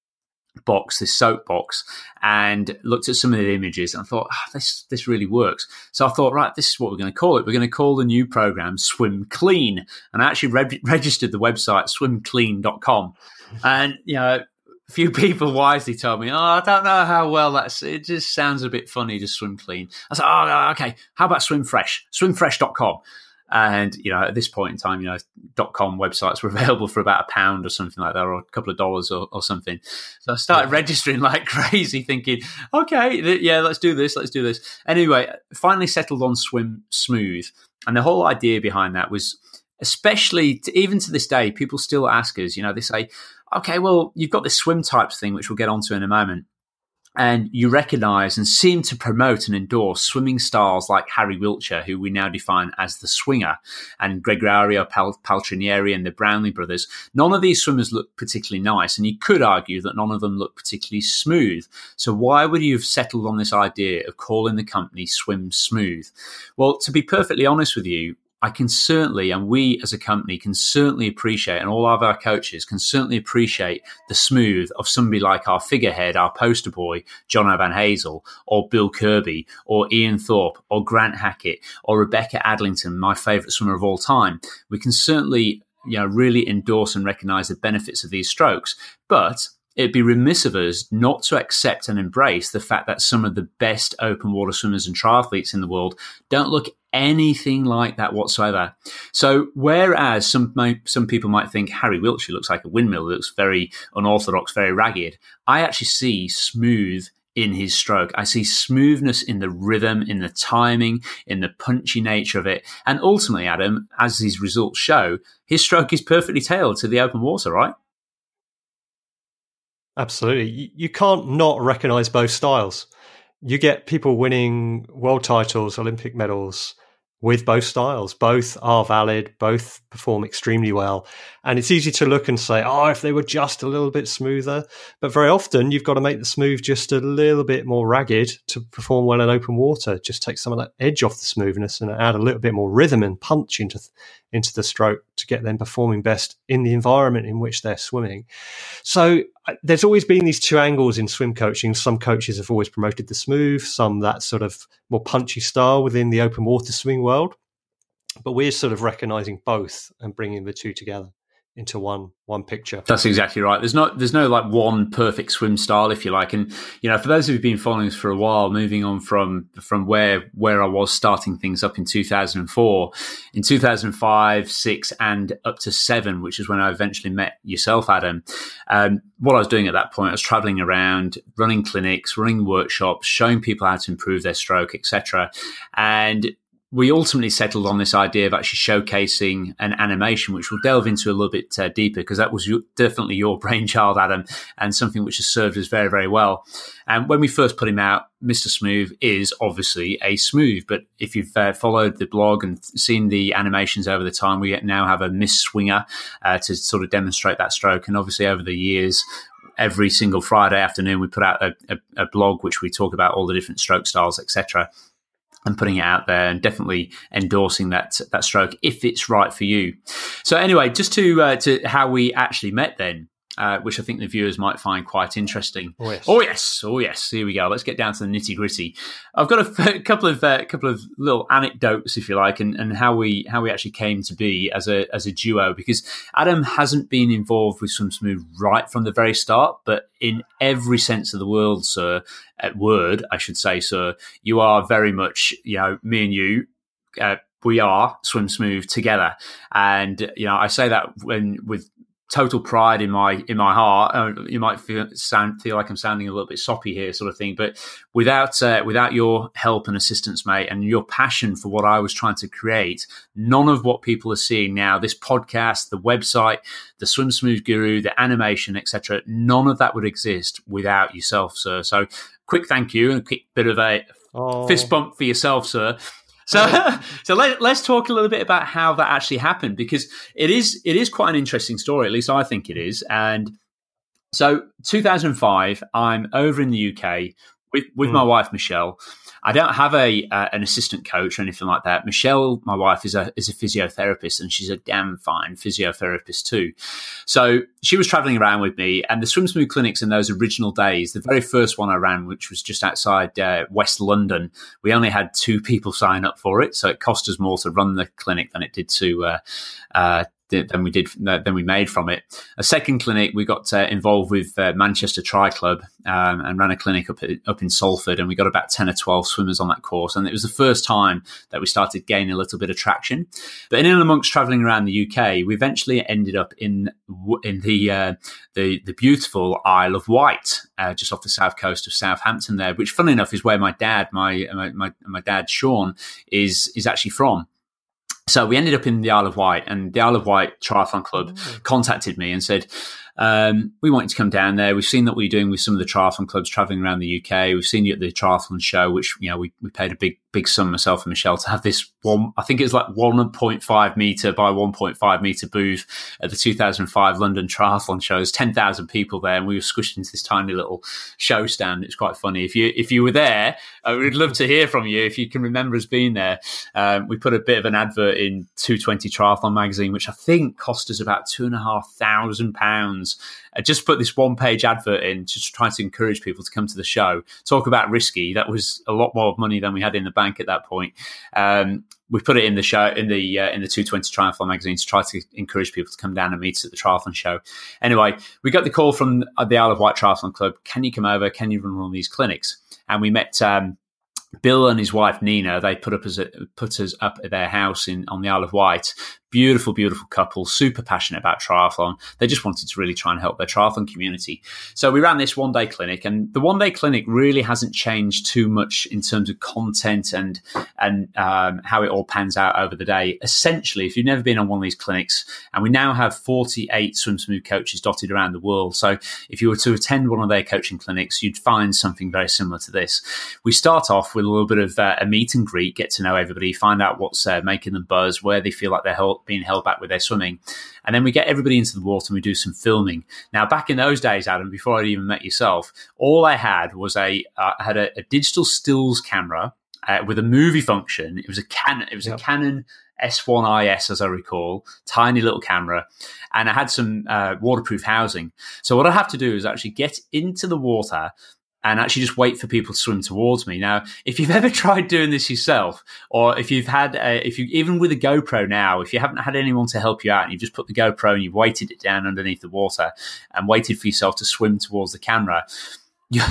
box, this soap box, and looked at some of the images and I thought, oh, this this really works. So I thought, right, this is what we're going to call it. We're going to call the new program Swim Clean. And I actually re- registered the website swimclean.com. And, you know, a few people wisely told me, oh, I don't know how well that's, it just sounds a bit funny to swim clean. I said, oh, okay, how about swim fresh? Swimfresh.com. And you know, at this point in time, you know, dot com websites were available for about a pound or something like that, or a couple of dollars or, or something. So I started yeah. registering like crazy, thinking, okay, th- yeah, let's do this, let's do this. Anyway, finally settled on Swim Smooth, and the whole idea behind that was, especially to, even to this day, people still ask us. You know, they say, okay, well, you've got this swim types thing, which we'll get onto in a moment and you recognize and seem to promote and endorse swimming stars like Harry Wiltshire, who we now define as the swinger, and Gregorio Pal- Paltrinieri and the Brownlee brothers. None of these swimmers look particularly nice, and you could argue that none of them look particularly smooth. So why would you have settled on this idea of calling the company Swim Smooth? Well, to be perfectly honest with you, I can certainly, and we as a company can certainly appreciate, and all of our coaches can certainly appreciate the smooth of somebody like our figurehead, our poster boy, John Van Hazel, or Bill Kirby, or Ian Thorpe, or Grant Hackett, or Rebecca Adlington, my favourite swimmer of all time. We can certainly, you know, really endorse and recognise the benefits of these strokes, but it'd be remiss of us not to accept and embrace the fact that some of the best open water swimmers and triathletes in the world don't look anything like that whatsoever. So, whereas some some people might think Harry Wiltshire looks like a windmill, looks very unorthodox, very ragged, I actually see smooth in his stroke. I see smoothness in the rhythm, in the timing, in the punchy nature of it. And ultimately, Adam, as these results show, his stroke is perfectly tailored to the open water, right? Absolutely. You, can't not recognize both styles. You get people winning world titles, Olympic medals, with both styles. Both are valid, both perform extremely well. And it's easy to look and say, oh, if they were just a little bit smoother. But very often you've got to make the smooth just a little bit more ragged to perform well in open water. Just take some of that edge off the smoothness and add a little bit more rhythm and punch into, into the stroke to get them performing best in the environment in which they're swimming. So there's always been these two angles in swim coaching. Some coaches have always promoted the smooth, some that sort of more punchy style within the open water swimming world. But we're sort of recognizing both and bringing the two together into one one picture. That's exactly right. There's not there's no like one perfect swim style, if you like. And you know, for those who've been following us for a while, moving on from from where where I was starting things up in 2004, in 2005, six, and up to seven, which is when I eventually met yourself, Adam. Um, what I was doing at that point, I was traveling around, running clinics, running workshops, showing people how to improve their stroke, etc. And we ultimately settled on this idea of actually showcasing an animation, which we'll delve into a little bit uh, deeper because that was your, definitely your brainchild, Adam, and something which has served us very, very well. And when we first put him out, Mr. Smooth is obviously a smooth, but if you've uh, followed the blog and seen the animations over the time, we now have a Miss Swinger uh, to sort of demonstrate that stroke. And obviously, over the years, every single Friday afternoon, we put out a, a, a blog which we talk about all the different stroke styles, etc and putting it out there and definitely endorsing that that stroke if it's right for you. So anyway, just to uh, to how we actually met then uh, which I think the viewers might find quite interesting. Oh yes. oh yes, oh yes. Here we go. Let's get down to the nitty gritty. I've got a, couple of uh, couple of little anecdotes, if you like, and, and how we how we actually came to be as a as a duo. Because Adam hasn't been involved with Swim Smooth right from the very start, but in every sense of the word, sir, at word, I should say, sir, you are very much, you know, me and you. Uh, we are swim smooth together and you know i say that when with total pride in my in my heart. Uh, you might feel sound feel like I'm sounding a little bit soppy here, sort of thing. But without uh, without your help and assistance, mate, and your passion for what I was trying to create, none of what people are seeing now, this podcast, the website, the Swim Smooth Guru, the animation, etc., none of that would exist without yourself, sir. So, quick thank you and a quick bit of a oh. fist bump for yourself, sir. So, so let, us talk a little bit about how that actually happened because it is it is quite an interesting story. At least I think it is. And so, 2005, I'm over in the UK with with mm. my wife Michelle, I don't have a uh, an assistant coach or anything like that. Michelle, my wife, is a is a physiotherapist, and she's a damn fine physiotherapist too. So she was traveling around with me, and the Swim Smooth clinics in those original days, the very first one I ran, which was just outside uh, West London, we only had two people sign up for it, so it cost us more to run the clinic than it did to uh, uh than we did than we made from it. A second clinic, we got uh, involved with uh, Manchester Tri Club um, and ran a clinic up up in Salford, and we got about ten or twelve swimmers on that course. And it was the first time that we started gaining a little bit of traction. But in and amongst travelling around the UK, we eventually ended up in in the uh, the the beautiful Isle of Wight, uh, just off the south coast of Southampton. There, which, funnily enough, is where my dad, my my my, my dad Sean, is is actually from. So we ended up in the Isle of Wight, and the Isle of Wight Triathlon Club mm. contacted me and said, um, "We want you to come down there. We've seen that what you're doing with some of the triathlon clubs traveling around the UK. We've seen you at the triathlon show, which you know we, we paid a big big sum myself and Michelle to have this one. I think it's like 1.5 meter by 1.5 meter booth at the 2005 London Triathlon shows. 10,000 people there, and we were squished into this tiny little show stand. It's quite funny. If you if you were there, I would love to hear from you if you can remember us being there. Um, we put a bit of an advert in 220 Triathlon magazine, which I think cost us about two and a half thousand pounds I just put this one page advert in just trying to encourage people to come to the show. Talk about risky. That was a lot more money than we had in the bank at that point. Um, we put it in the show in the uh, in the 220 Triathlon magazine to try to encourage people to come down and meet us at the triathlon show. Anyway, we got the call from the Isle of Wight Triathlon Club. Can you come over? Can you run one of these clinics? And we met um, Bill and his wife Nina, they put up as a, put us up at their house in on the Isle of Wight. Beautiful, beautiful couple, super passionate about triathlon. They just wanted to really try and help their triathlon community. So we ran this one day clinic, and the one day clinic really hasn't changed too much in terms of content and and um, how it all pans out over the day. Essentially, if you've never been on one of these clinics, and we now have 48 Swim Smooth coaches dotted around the world. So if you were to attend one of their coaching clinics, you'd find something very similar to this. We start off with a little bit of uh, a meet and greet, get to know everybody, find out what's uh, making them buzz, where they feel like they're held, being held back with their swimming. And then we get everybody into the water and we do some filming. Now, back in those days, Adam, before I'd even met yourself, all I had was a uh, I had a, a, digital stills camera uh, with a movie function. It was a Canon. It was yep. a Canon S1IS, as I recall, tiny little camera, and I had some uh, waterproof housing. So what I have to do is actually get into the water and actually just wait for people to swim towards me. Now, if you've ever tried doing this yourself, or if you've had, a, if you even with a GoPro now, if you haven't had anyone to help you out, and you've just put the GoPro and you've weighted it down underneath the water and waited for yourself to swim towards the camera, you,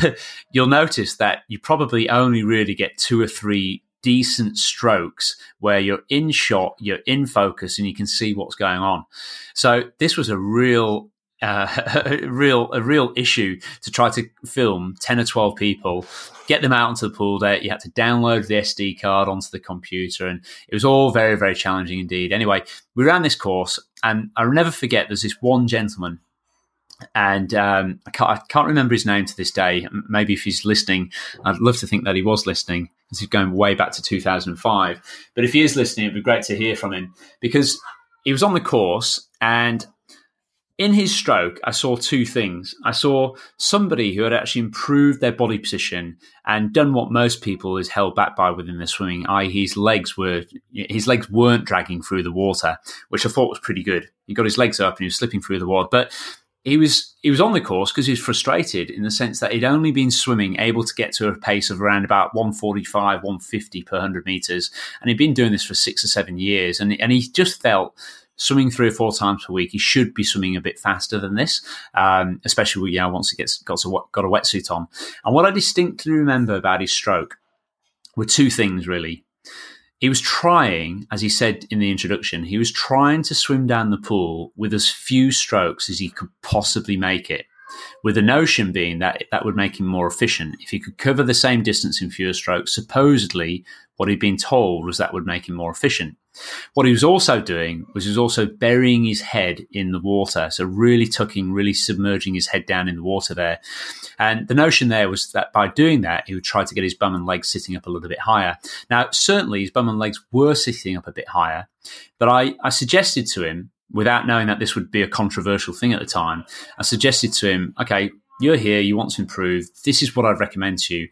you'll notice that you probably only really get two or three decent strokes where you're in shot, you're in focus, and you can see what's going on. So this was a real uh, a real a real issue to try to film ten or twelve people, get them out onto the pool day. You had to download the SD card onto the computer, and it was all very very challenging indeed. Anyway, we ran this course, and I'll never forget. There's this one gentleman, and um, I, can't, I can't remember his name to this day. Maybe if he's listening, I'd love to think that he was listening. Because he's going way back to 2005. But if he is listening, it'd be great to hear from him because he was on the course and in his stroke, I saw two things. I saw somebody who had actually improved their body position and done what most people is held back by within their swimming, i.e., his legs were his legs weren't dragging through the water, which I thought was pretty good. He got his legs up and he was slipping through the water, but he was he was on the course because he was frustrated in the sense that he'd only been swimming able to get to a pace of around about 145 150 per 100 meters and he'd been doing this for six or seven years and, and he just felt swimming three or four times per week, he should be swimming a bit faster than this, um, especially you know, once he gets got got a wetsuit on. And what I distinctly remember about his stroke were two things really. He was trying, as he said in the introduction, he was trying to swim down the pool with as few strokes as he could possibly make it with the notion being that that would make him more efficient. If he could cover the same distance in fewer strokes, supposedly what he'd been told was that would make him more efficient. What he was also doing was he was also burying his head in the water. So really tucking, really submerging his head down in the water there. And the notion there was that by doing that, he would try to get his bum and legs sitting up a little bit higher. Now, certainly his bum and legs were sitting up a bit higher, but I, I suggested to him, without knowing that this would be a controversial thing at the time, I suggested to him, okay, you're here, you want to improve. This is what I'd recommend to you.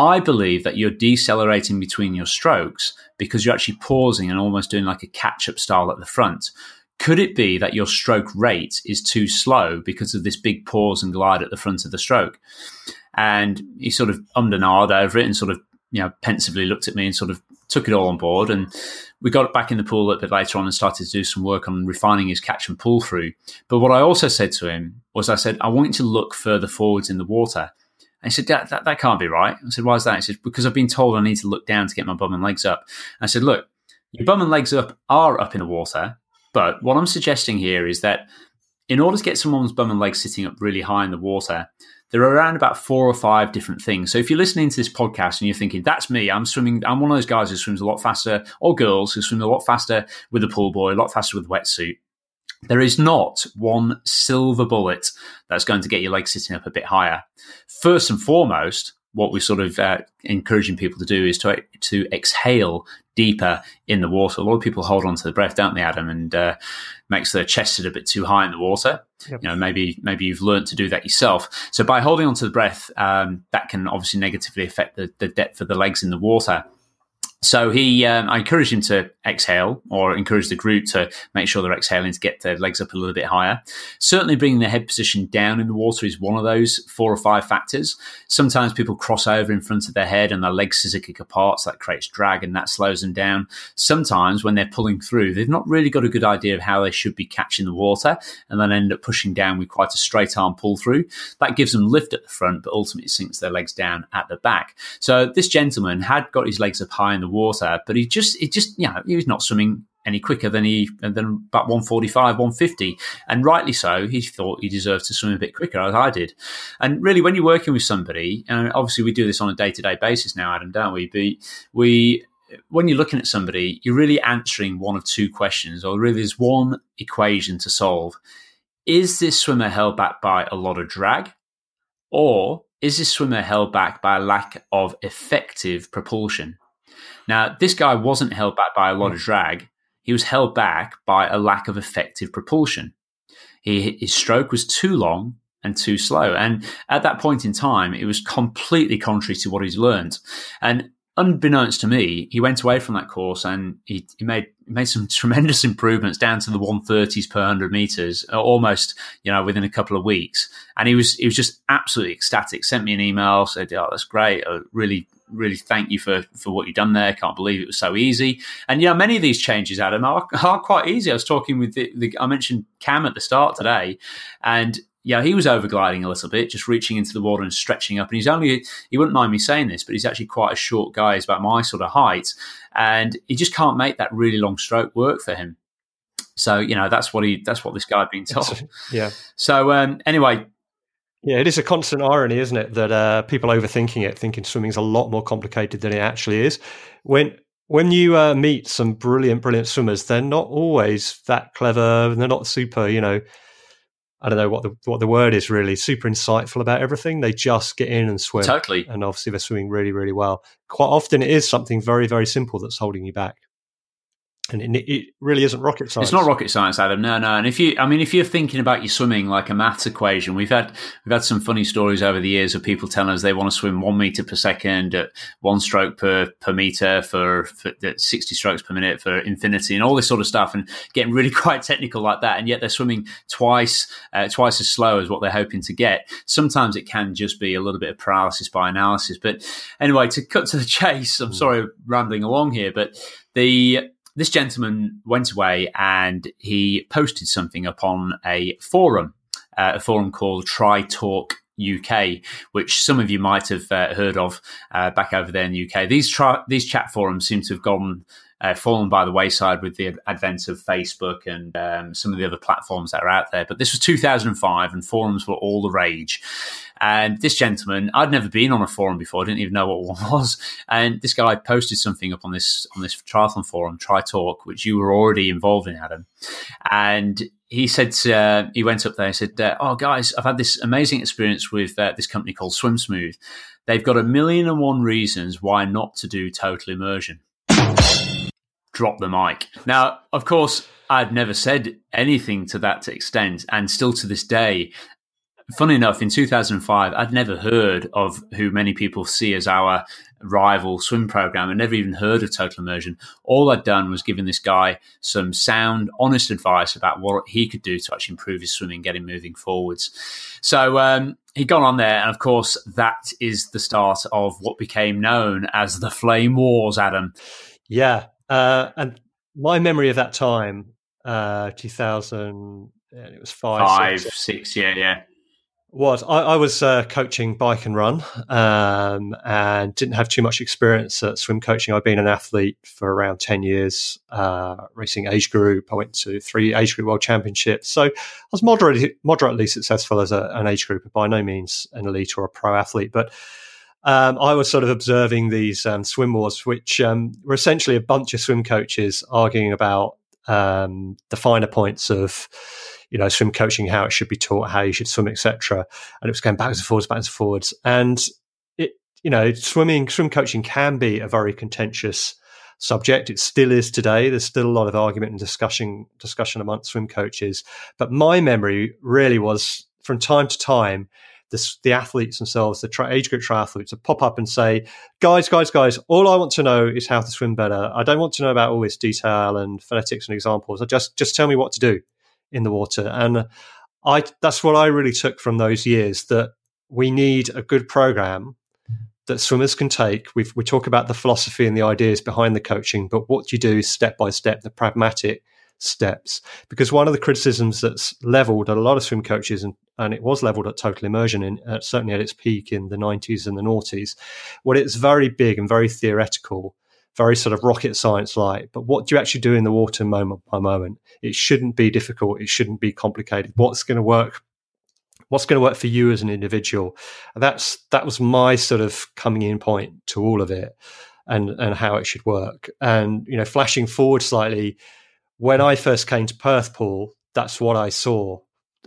I believe that you're decelerating between your strokes because you're actually pausing and almost doing like a catch up style at the front. Could it be that your stroke rate is too slow because of this big pause and glide at the front of the stroke? And he sort of ummed and ahed over it and sort of, you know, pensively looked at me and sort of took it all on board. And we got back in the pool a bit later on and started to do some work on refining his catch and pull through. But what I also said to him was, I said, I want you to look further forwards in the water. And he said, that, that, that can't be right. I said, why is that? He said, because I've been told I need to look down to get my bum and legs up. I said, look, your bum and legs up are up in the water. But what I'm suggesting here is that in order to get someone's bum and legs sitting up really high in the water, there are around about four or five different things. So if you're listening to this podcast and you're thinking, that's me, I'm swimming, I'm one of those guys who swims a lot faster, or girls who swim a lot faster with a pool boy, a lot faster with a wetsuit. There is not one silver bullet that's going to get your legs sitting up a bit higher. First and foremost, what we're sort of uh, encouraging people to do is to to exhale deeper in the water. A lot of people hold on to the breath, don't they, Adam? And uh, makes their chest sit a bit too high in the water. Yep. You know, maybe maybe you've learned to do that yourself. So by holding on to the breath, um, that can obviously negatively affect the, the depth of the legs in the water. So he, um, I encouraged him to exhale, or encourage the group to make sure they're exhaling to get their legs up a little bit higher. Certainly, bringing their head position down in the water is one of those four or five factors. Sometimes people cross over in front of their head and their legs scissor kick apart, so that creates drag and that slows them down. Sometimes, when they're pulling through, they've not really got a good idea of how they should be catching the water, and then end up pushing down with quite a straight arm pull through. That gives them lift at the front, but ultimately sinks their legs down at the back. So this gentleman had got his legs up high in the water, but he just, he just, you know, he was not swimming any quicker than he than about 145, 150. And rightly so, he thought he deserved to swim a bit quicker, as I did. And really, when you're working with somebody, and obviously we do this on a day to day basis now, Adam, don't we? But we when you're looking at somebody, you're really answering one of two questions, or really there's one equation to solve. Is this swimmer held back by a lot of drag? Or is this swimmer held back by a lack of effective propulsion? Now, this guy wasn't held back by a lot of hmm. drag. He was held back by a lack of effective propulsion. He, his stroke was too long and too slow. And at that point in time, it was completely contrary to what he's learned. And unbeknownst to me, he went away from that course and he, he made made some tremendous improvements down to the 130s per 100 meters, uh, almost you know within a couple of weeks. And he was he was just absolutely ecstatic. Sent me an email, said, "Oh, that's great. I really really thank you for for what you've done there. Can't believe it was so easy." And yeah, many of these changes, Adam, are, are quite easy. I was talking with the, the I mentioned Cam at the start today, and yeah, he was overgliding a little bit, just reaching into the water and stretching up. And he's only, he wouldn't mind me saying this, but he's actually quite a short guy. He's about my sort of height. And he just can't make that really long stroke work for him. So, you know, that's what he, that's what this guy had been told. yeah. So, um, anyway. Yeah, it is a constant irony, isn't it? That uh, people overthinking it, thinking swimming's a lot more complicated than it actually is. When, when you uh, meet some brilliant, brilliant swimmers, they're not always that clever. and They're not super, you know, I don't know what the what the word is really super insightful about everything. They just get in and swim. Totally. And obviously they're swimming really, really well. Quite often it is something very, very simple that's holding you back and it, it, really isn't rocket science. It's not rocket science, Adam. No, no. And if you, I mean, if you're thinking about your swimming like a maths equation, we've had we've had some funny stories over the years of people telling us they want to swim one meter per second at one stroke per per meter for, for sixty strokes per minute for infinity and all this sort of stuff, and getting really quite technical like that. And yet they're swimming twice uh, twice as slow as what they're hoping to get. Sometimes it can just be a little bit of paralysis by analysis. But anyway, to cut to the chase, I'm mm. sorry rambling along here, but the this gentleman went away and he posted something upon a forum, uh, a forum called Tri Talk UK, which some of you might have uh, heard of uh, back over there in the UK. These tra- these chat forums seem to have gone uh, fallen by the wayside with the advent of Facebook and um, some of the other platforms that are out there. But this was 2005, and forums were all the rage. And this gentleman, I'd never been on a forum before, I didn't even know what one was. And this guy posted something up on this on this triathlon forum, Tri Talk, which you were already involved in, Adam. And he said uh, he went up there and said, uh, "Oh, guys, I've had this amazing experience with uh, this company called Swim Smooth. They've got a million and one reasons why not to do total immersion." Drop the mic. Now, of course, I'd never said anything to that extent, and still to this day, funny enough, in 2005, I'd never heard of who many people see as our rival swim program and never even heard of total immersion. All I'd done was giving this guy some sound, honest advice about what he could do to actually improve his swimming, get him moving forwards. So um, he'd gone on there, and of course, that is the start of what became known as the Flame Wars, Adam. Yeah. Uh, and my memory of that time, uh, 2000, it was five, five, six, six yeah, yeah was I, I was uh, coaching bike and run um, and didn't have too much experience at swim coaching. I'd been an athlete for around 10 years, uh, racing age group. I went to three age group world championships. So I was moderately, moderately successful as a, an age group, but by no means an elite or a pro athlete. But um, I was sort of observing these um, swim wars, which um, were essentially a bunch of swim coaches arguing about um, the finer points of you know, swim coaching, how it should be taught, how you should swim, etc. And it was going backwards and forwards, backwards and forwards. And it, you know, swimming, swim coaching can be a very contentious subject. It still is today. There's still a lot of argument and discussion discussion amongst swim coaches. But my memory really was from time to time, the, the athletes themselves, the tri- age group triathletes, to pop up and say, "Guys, guys, guys! All I want to know is how to swim better. I don't want to know about all this detail and phonetics and examples. I just just tell me what to do." in the water. And I that's what I really took from those years that we need a good program that swimmers can take. we we talk about the philosophy and the ideas behind the coaching, but what you do is step by step, the pragmatic steps. Because one of the criticisms that's leveled at a lot of swim coaches, and, and it was leveled at total immersion, in, uh, certainly at its peak in the 90s and the noughties, well, it's very big and very theoretical very sort of rocket science like. But what do you actually do in the water moment by moment? It shouldn't be difficult. It shouldn't be complicated. What's going to work? What's going to work for you as an individual? That's that was my sort of coming in point to all of it, and and how it should work. And you know, flashing forward slightly, when I first came to Perth, Paul, that's what I saw.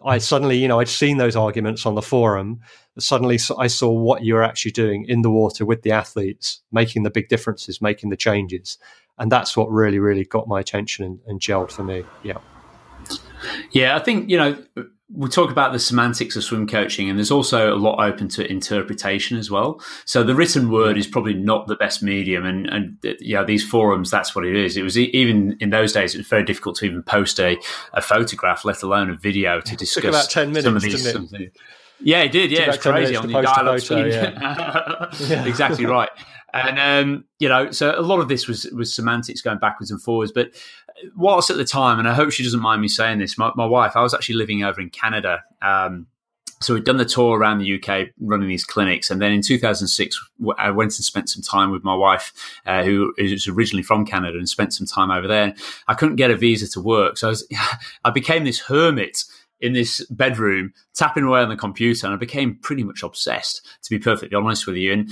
I suddenly, you know, I'd seen those arguments on the forum. Suddenly, I saw what you're actually doing in the water with the athletes, making the big differences, making the changes, and that's what really, really got my attention and, and gelled for me. Yeah, yeah. I think you know we talk about the semantics of swim coaching, and there's also a lot open to interpretation as well. So the written word is probably not the best medium, and and yeah, these forums that's what it is. It was even in those days it was very difficult to even post a, a photograph, let alone a video to discuss. It took about ten minutes, some of these, didn't it? Yeah, it did. Yeah, it's crazy on the dial-up yeah. yeah. exactly right. And um, you know, so a lot of this was was semantics going backwards and forwards. But whilst at the time, and I hope she doesn't mind me saying this, my, my wife, I was actually living over in Canada. Um, so we'd done the tour around the UK running these clinics. And then in 2006, I went and spent some time with my wife, uh, who is originally from Canada and spent some time over there. I couldn't get a visa to work. So I, was, I became this hermit in this bedroom, tapping away on the computer, and I became pretty much obsessed, to be perfectly honest with you. And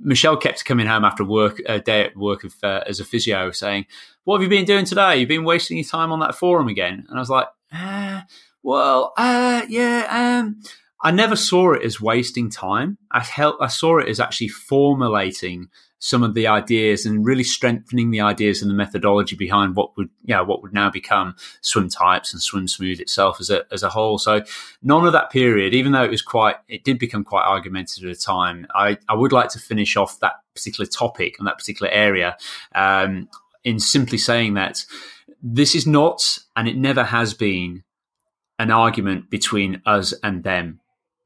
Michelle kept coming home after work, a day at work of, uh, as a physio, saying, "What have you been doing today? You've been wasting your time on that forum again." And I was like, uh, "Well, uh, yeah." Um, I never saw it as wasting time. I, help, I saw it as actually formulating some of the ideas and really strengthening the ideas and the methodology behind what would yeah what would now become swim types and swim smooth itself as a as a whole. So none of that period even though it was quite it did become quite argumentative at the time i i would like to finish off that particular topic and that particular area um, in simply saying that this is not and it never has been an argument between us and them.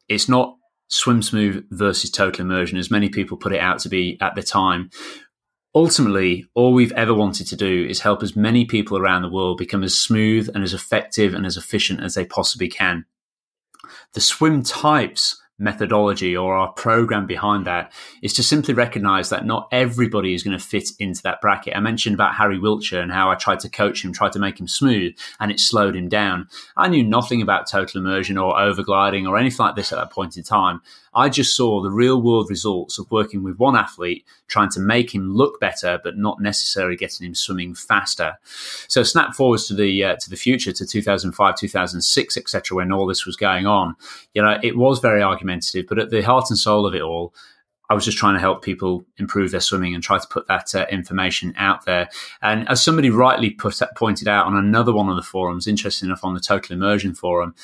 It's not swim smooth versus total immersion, as many people put it out to be at the time. Ultimately, all we've ever wanted to do is help as many people around the world become as smooth and as effective and as efficient as they possibly can. The swim types methodology or our program behind that is to simply recognize that not everybody is going to fit into that bracket. I mentioned about Harry Wiltshire and how I tried to coach him, tried to make him smooth, and it slowed him down. I knew nothing about total immersion or overgliding or anything like this at that point in time. I just saw the real world results of working with one athlete, trying to make him look better, but not necessarily getting him swimming faster. So snap forwards to the uh, to the future to 2005, 2006, etc., when all this was going on. You know, it was very argumentative, but at the heart and soul of it all. I was just trying to help people improve their swimming and try to put that uh, information out there. And as somebody rightly put, pointed out on another one of the forums, interesting enough on the Total Immersion forum,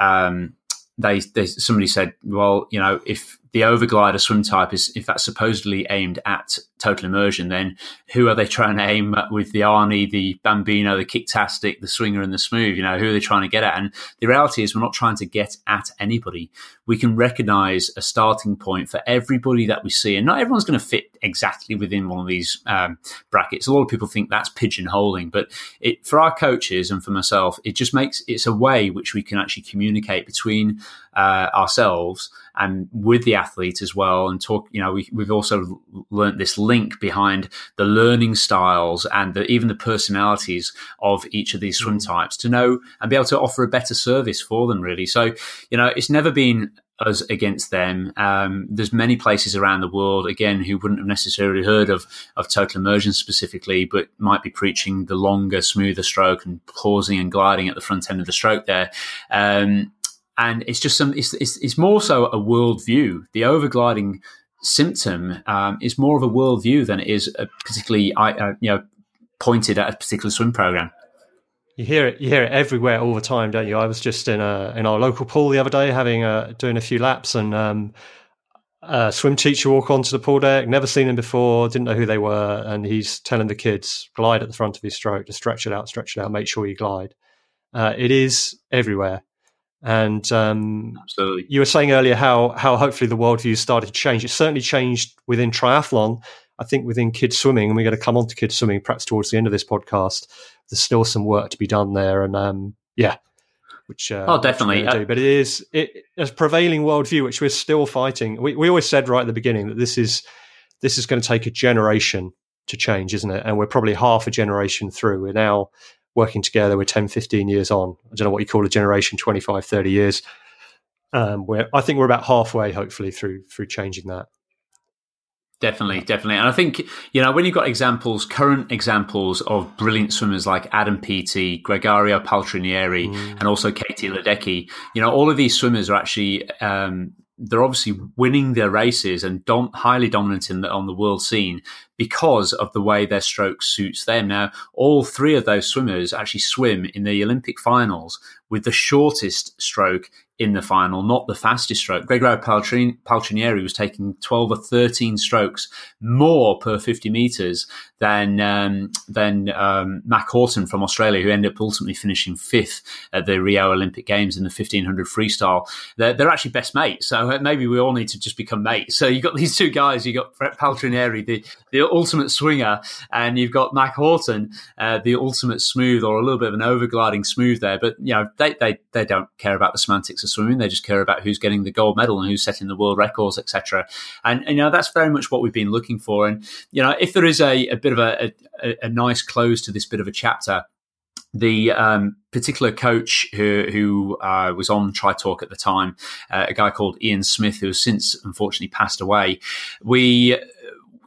um, they, they somebody said, well, you know, if the overglider swim type is if that's supposedly aimed at total immersion, then who are they trying to aim at with the Arnie, the Bambino, the Kicktastic, the Swinger, and the Smooth? You know, who are they trying to get at? And the reality is, we're not trying to get at anybody. We can recognize a starting point for everybody that we see, and not everyone's going to fit exactly within one of these um, brackets. A lot of people think that's pigeonholing, but it for our coaches and for myself, it just makes it's a way which we can actually communicate between uh, ourselves and with the athlete as well and talk you know we, we've also learned this link behind the learning styles and the, even the personalities of each of these swim mm. types to know and be able to offer a better service for them really so you know it's never been us against them. Um, there's many places around the world, again, who wouldn't have necessarily heard of, of total immersion specifically, but might be preaching the longer, smoother stroke and pausing and gliding at the front end of the stroke there. Um, and it's just some it's, it's, it's more so a worldview. The overgliding symptom um, is more of a worldview than it is a particularly uh, you know pointed at a particular swim program. You hear it you hear it everywhere all the time don't you? I was just in a in our local pool the other day having a doing a few laps and um, a swim teacher walk onto the pool deck. Never seen him before didn't know who they were and he's telling the kids glide at the front of his stroke to stretch it out stretch it out make sure you glide. Uh, it is everywhere and um, Absolutely. you were saying earlier how how hopefully the worldview started to change. It certainly changed within triathlon. I think within kids swimming, and we're going to come on to kids swimming perhaps towards the end of this podcast. There's still some work to be done there, and um, yeah, which uh, oh definitely, which do. but it is it, a prevailing worldview which we're still fighting. We we always said right at the beginning that this is this is going to take a generation to change, isn't it? And we're probably half a generation through. We're now working together. We're 10, 15 years on. I don't know what you call a generation, 25, 30 years. Um, we're, I think we're about halfway, hopefully, through through changing that. Definitely, definitely. And I think, you know, when you've got examples, current examples of brilliant swimmers like Adam Peaty, Gregorio Paltrinieri, mm. and also Katie Ledecky, you know, all of these swimmers are actually, um, they're obviously winning their races and dom- highly dominant in the, on the world scene because of the way their stroke suits them. Now, all three of those swimmers actually swim in the Olympic finals with the shortest stroke in the final, not the fastest stroke. Gregorio Paltrin- Paltrinieri was taking 12 or 13 strokes more per 50 meters than um, than um, Mack Horton from Australia, who ended up ultimately finishing fifth at the Rio Olympic Games in the 1500 freestyle. They're, they're actually best mates, so maybe we all need to just become mates. So you've got these two guys, you've got Paltrinieri, the, the ultimate swinger, and you've got Mack Horton, uh, the ultimate smooth or a little bit of an overgliding smooth there. But, you know, they, they, they don't care about the semantics of swimming. They just care about who's getting the gold medal and who's setting the world records, etc. And, and, you know that's very much what we've been looking for. And you know, if there is a, a bit of a, a, a nice close to this bit of a chapter the um, particular coach who, who uh, was on Tri Talk at the time, uh, a guy called Ian Smith, who has since unfortunately passed away. We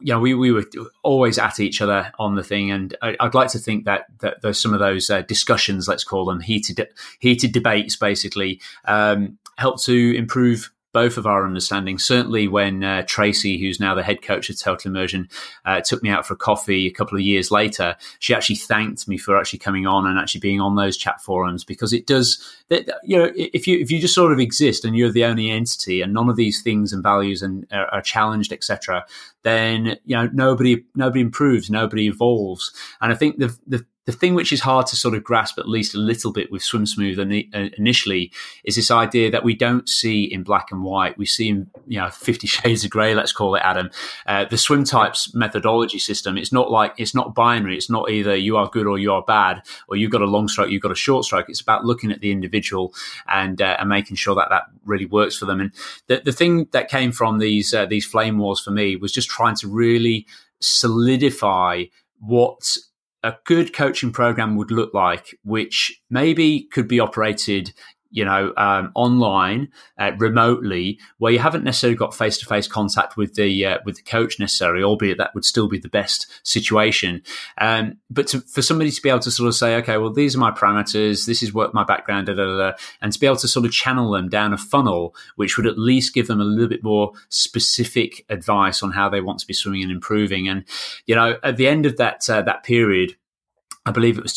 you know, we, we were always at each other on the thing, and I, would like to think that, that there's some of those uh, discussions, let's call them heated heated debates, basically, um, help to improve both of our understanding. Certainly, when uh, Tracy, who's now the head coach of Total Immersion, uh, took me out for a coffee a couple of years later, she actually thanked me for actually coming on and actually being on those chat forums because it does. You know, if you if you just sort of exist and you're the only entity and none of these things and values and are, are challenged, etc., then you know nobody nobody improves, nobody evolves. And I think the the the thing which is hard to sort of grasp at least a little bit with swim smooth and initially is this idea that we don't see in black and white. We see in you know 50 shades of gray let's call it adam. Uh, the swim types methodology system it's not like it's not binary. It's not either you are good or you are bad or you've got a long stroke you've got a short stroke. It's about looking at the individual and uh, and making sure that that really works for them. And the, the thing that came from these uh, these flame wars for me was just trying to really solidify what a good coaching program would look like, which maybe could be operated you know, um, online, uh, remotely, where you haven't necessarily got face to face contact with the uh, with the coach necessarily, albeit that would still be the best situation. Um, but to, for somebody to be able to sort of say, okay, well, these are my parameters, this is what my background, da, da, da, and to be able to sort of channel them down a funnel, which would at least give them a little bit more specific advice on how they want to be swimming and improving. And you know, at the end of that uh, that period, I believe it was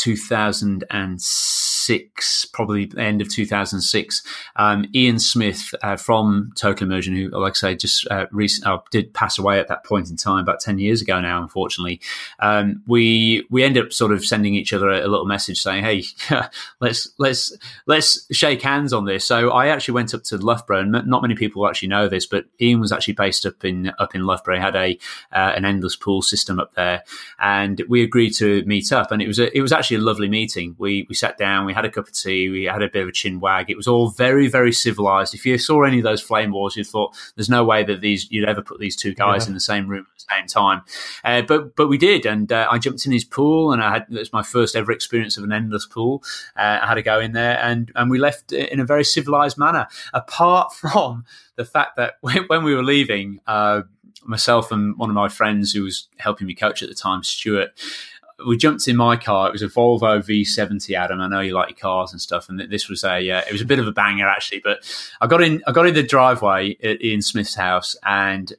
2006, probably end of 2006. Um, Ian Smith uh, from Total Immersion, who, like I say, just uh, recent, uh, did pass away at that point in time, about 10 years ago now, unfortunately. Um, we we ended up sort of sending each other a, a little message saying, "Hey, let's let's let's shake hands on this." So I actually went up to Loughborough, and not many people actually know this, but Ian was actually based up in up in Loughborough. He had a uh, an endless pool system up there, and we agreed to meet up, and it was a, it was actually a lovely meeting. We we sat down, we had a cup of tea, we had a bit of a chin wag. It was all very very civilized. If you saw any of those flame wars, you thought there's no way that these you'd ever put these two guys yeah. in the same room at the same time. Uh, but but we did, and uh, I jumped in his pool, and I had it was my first ever experience of an endless pool. Uh, I had to go in there, and and we left in a very civilized manner. Apart from the fact that when, when we were leaving. Uh, myself and one of my friends who was helping me coach at the time, Stuart, we jumped in my car. It was a Volvo V70, Adam. I know you like your cars and stuff, and this was a uh, it was a bit of a banger actually. But I got in I got in the driveway at Ian Smith's house, and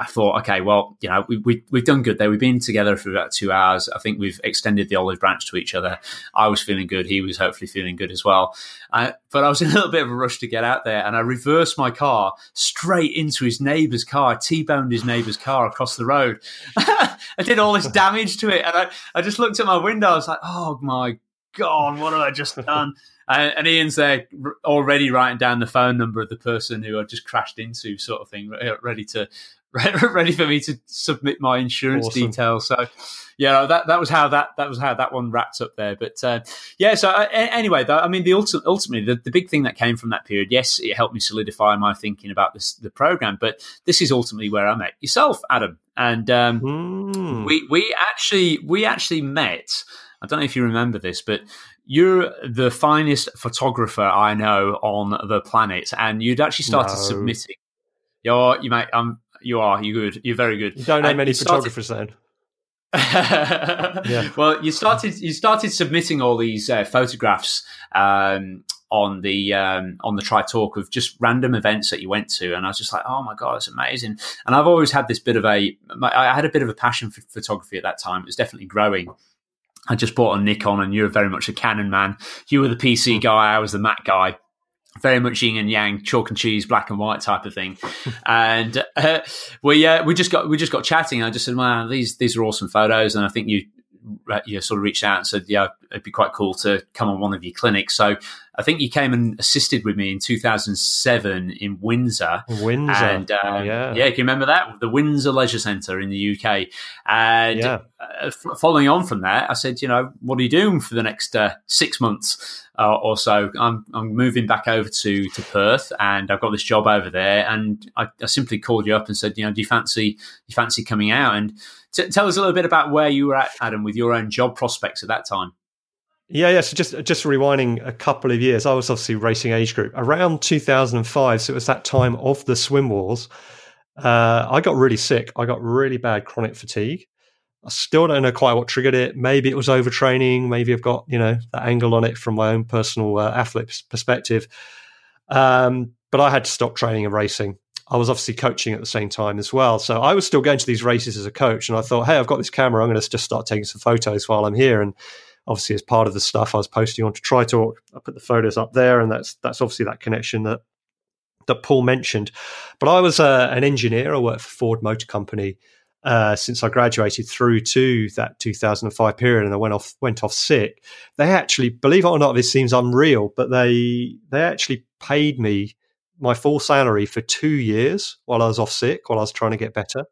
I thought, okay, well, you know, we, we, we've done good there. We've been together for about two hours. I think we've extended the olive branch to each other. I was feeling good. He was hopefully feeling good as well. Uh, but I was in a little bit of a rush to get out there and I reversed my car straight into his neighbour's car. I T-boned his neighbour's car across the road. I did all this damage to it. And I, I just looked at my window. I was like, oh my God, what have I just done? And, and, Ian's there already writing down the phone number of the person who I just crashed into, sort of thing, ready to ready for me to submit my insurance awesome. details. So, yeah, that that was how that that was how that one wrapped up there. But uh, yeah, so uh, anyway, though, I mean, the ulti- ultimately the, the big thing that came from that period, yes, it helped me solidify my thinking about this the program. But this is ultimately where I met yourself, Adam, and um, mm. we we actually we actually met. I don't know if you remember this, but you're the finest photographer I know on the planet, and you'd actually started no. submitting. You're you mate. Um, you are. You good. You're very good. You don't know and many photographers started- then. yeah. Well, you started you started submitting all these uh, photographs um, on the um, on the Tri Talk of just random events that you went to, and I was just like, oh my god, it's amazing. And I've always had this bit of a I had a bit of a passion for photography at that time. It was definitely growing. I just bought a Nikon, and you were very much a Canon man. You were the PC hmm. guy, I was the Mac guy very much yin and yang, chalk and cheese, black and white type of thing. and uh, we uh, we just got we just got chatting. I just said, "Wow, these these are awesome photos," and I think you you sort of reached out and said, "Yeah, it'd be quite cool to come on one of your clinics." So I think you came and assisted with me in 2007 in Windsor. Windsor, and um, yeah, yeah, can you remember that? The Windsor Leisure Centre in the UK. And yeah. uh, following on from that, I said, you know, what are you doing for the next uh, six months? Uh, or so I'm, I'm moving back over to, to Perth and I've got this job over there and I, I simply called you up and said you know do you fancy you fancy coming out and T- tell us a little bit about where you were at, Adam, with your own job prospects at that time. Yeah, yeah. So just just rewinding a couple of years, I was obviously racing age group around 2005. So it was that time of the swim wars. Uh, I got really sick. I got really bad chronic fatigue. I still don't know quite what triggered it. Maybe it was overtraining. Maybe I've got you know that angle on it from my own personal uh, athlete perspective. Um, but I had to stop training and racing. I was obviously coaching at the same time as well. So I was still going to these races as a coach. And I thought, hey, I've got this camera. I'm going to just start taking some photos while I'm here. And obviously, as part of the stuff I was posting on to Tri Talk, I put the photos up there. And that's that's obviously that connection that that Paul mentioned. But I was uh, an engineer. I worked for Ford Motor Company uh, since I graduated through to that 2005 period, and I went off went off sick. They actually, believe it or not, this seems unreal, but they they actually paid me my full salary for two years while I was off sick, while I was trying to get better,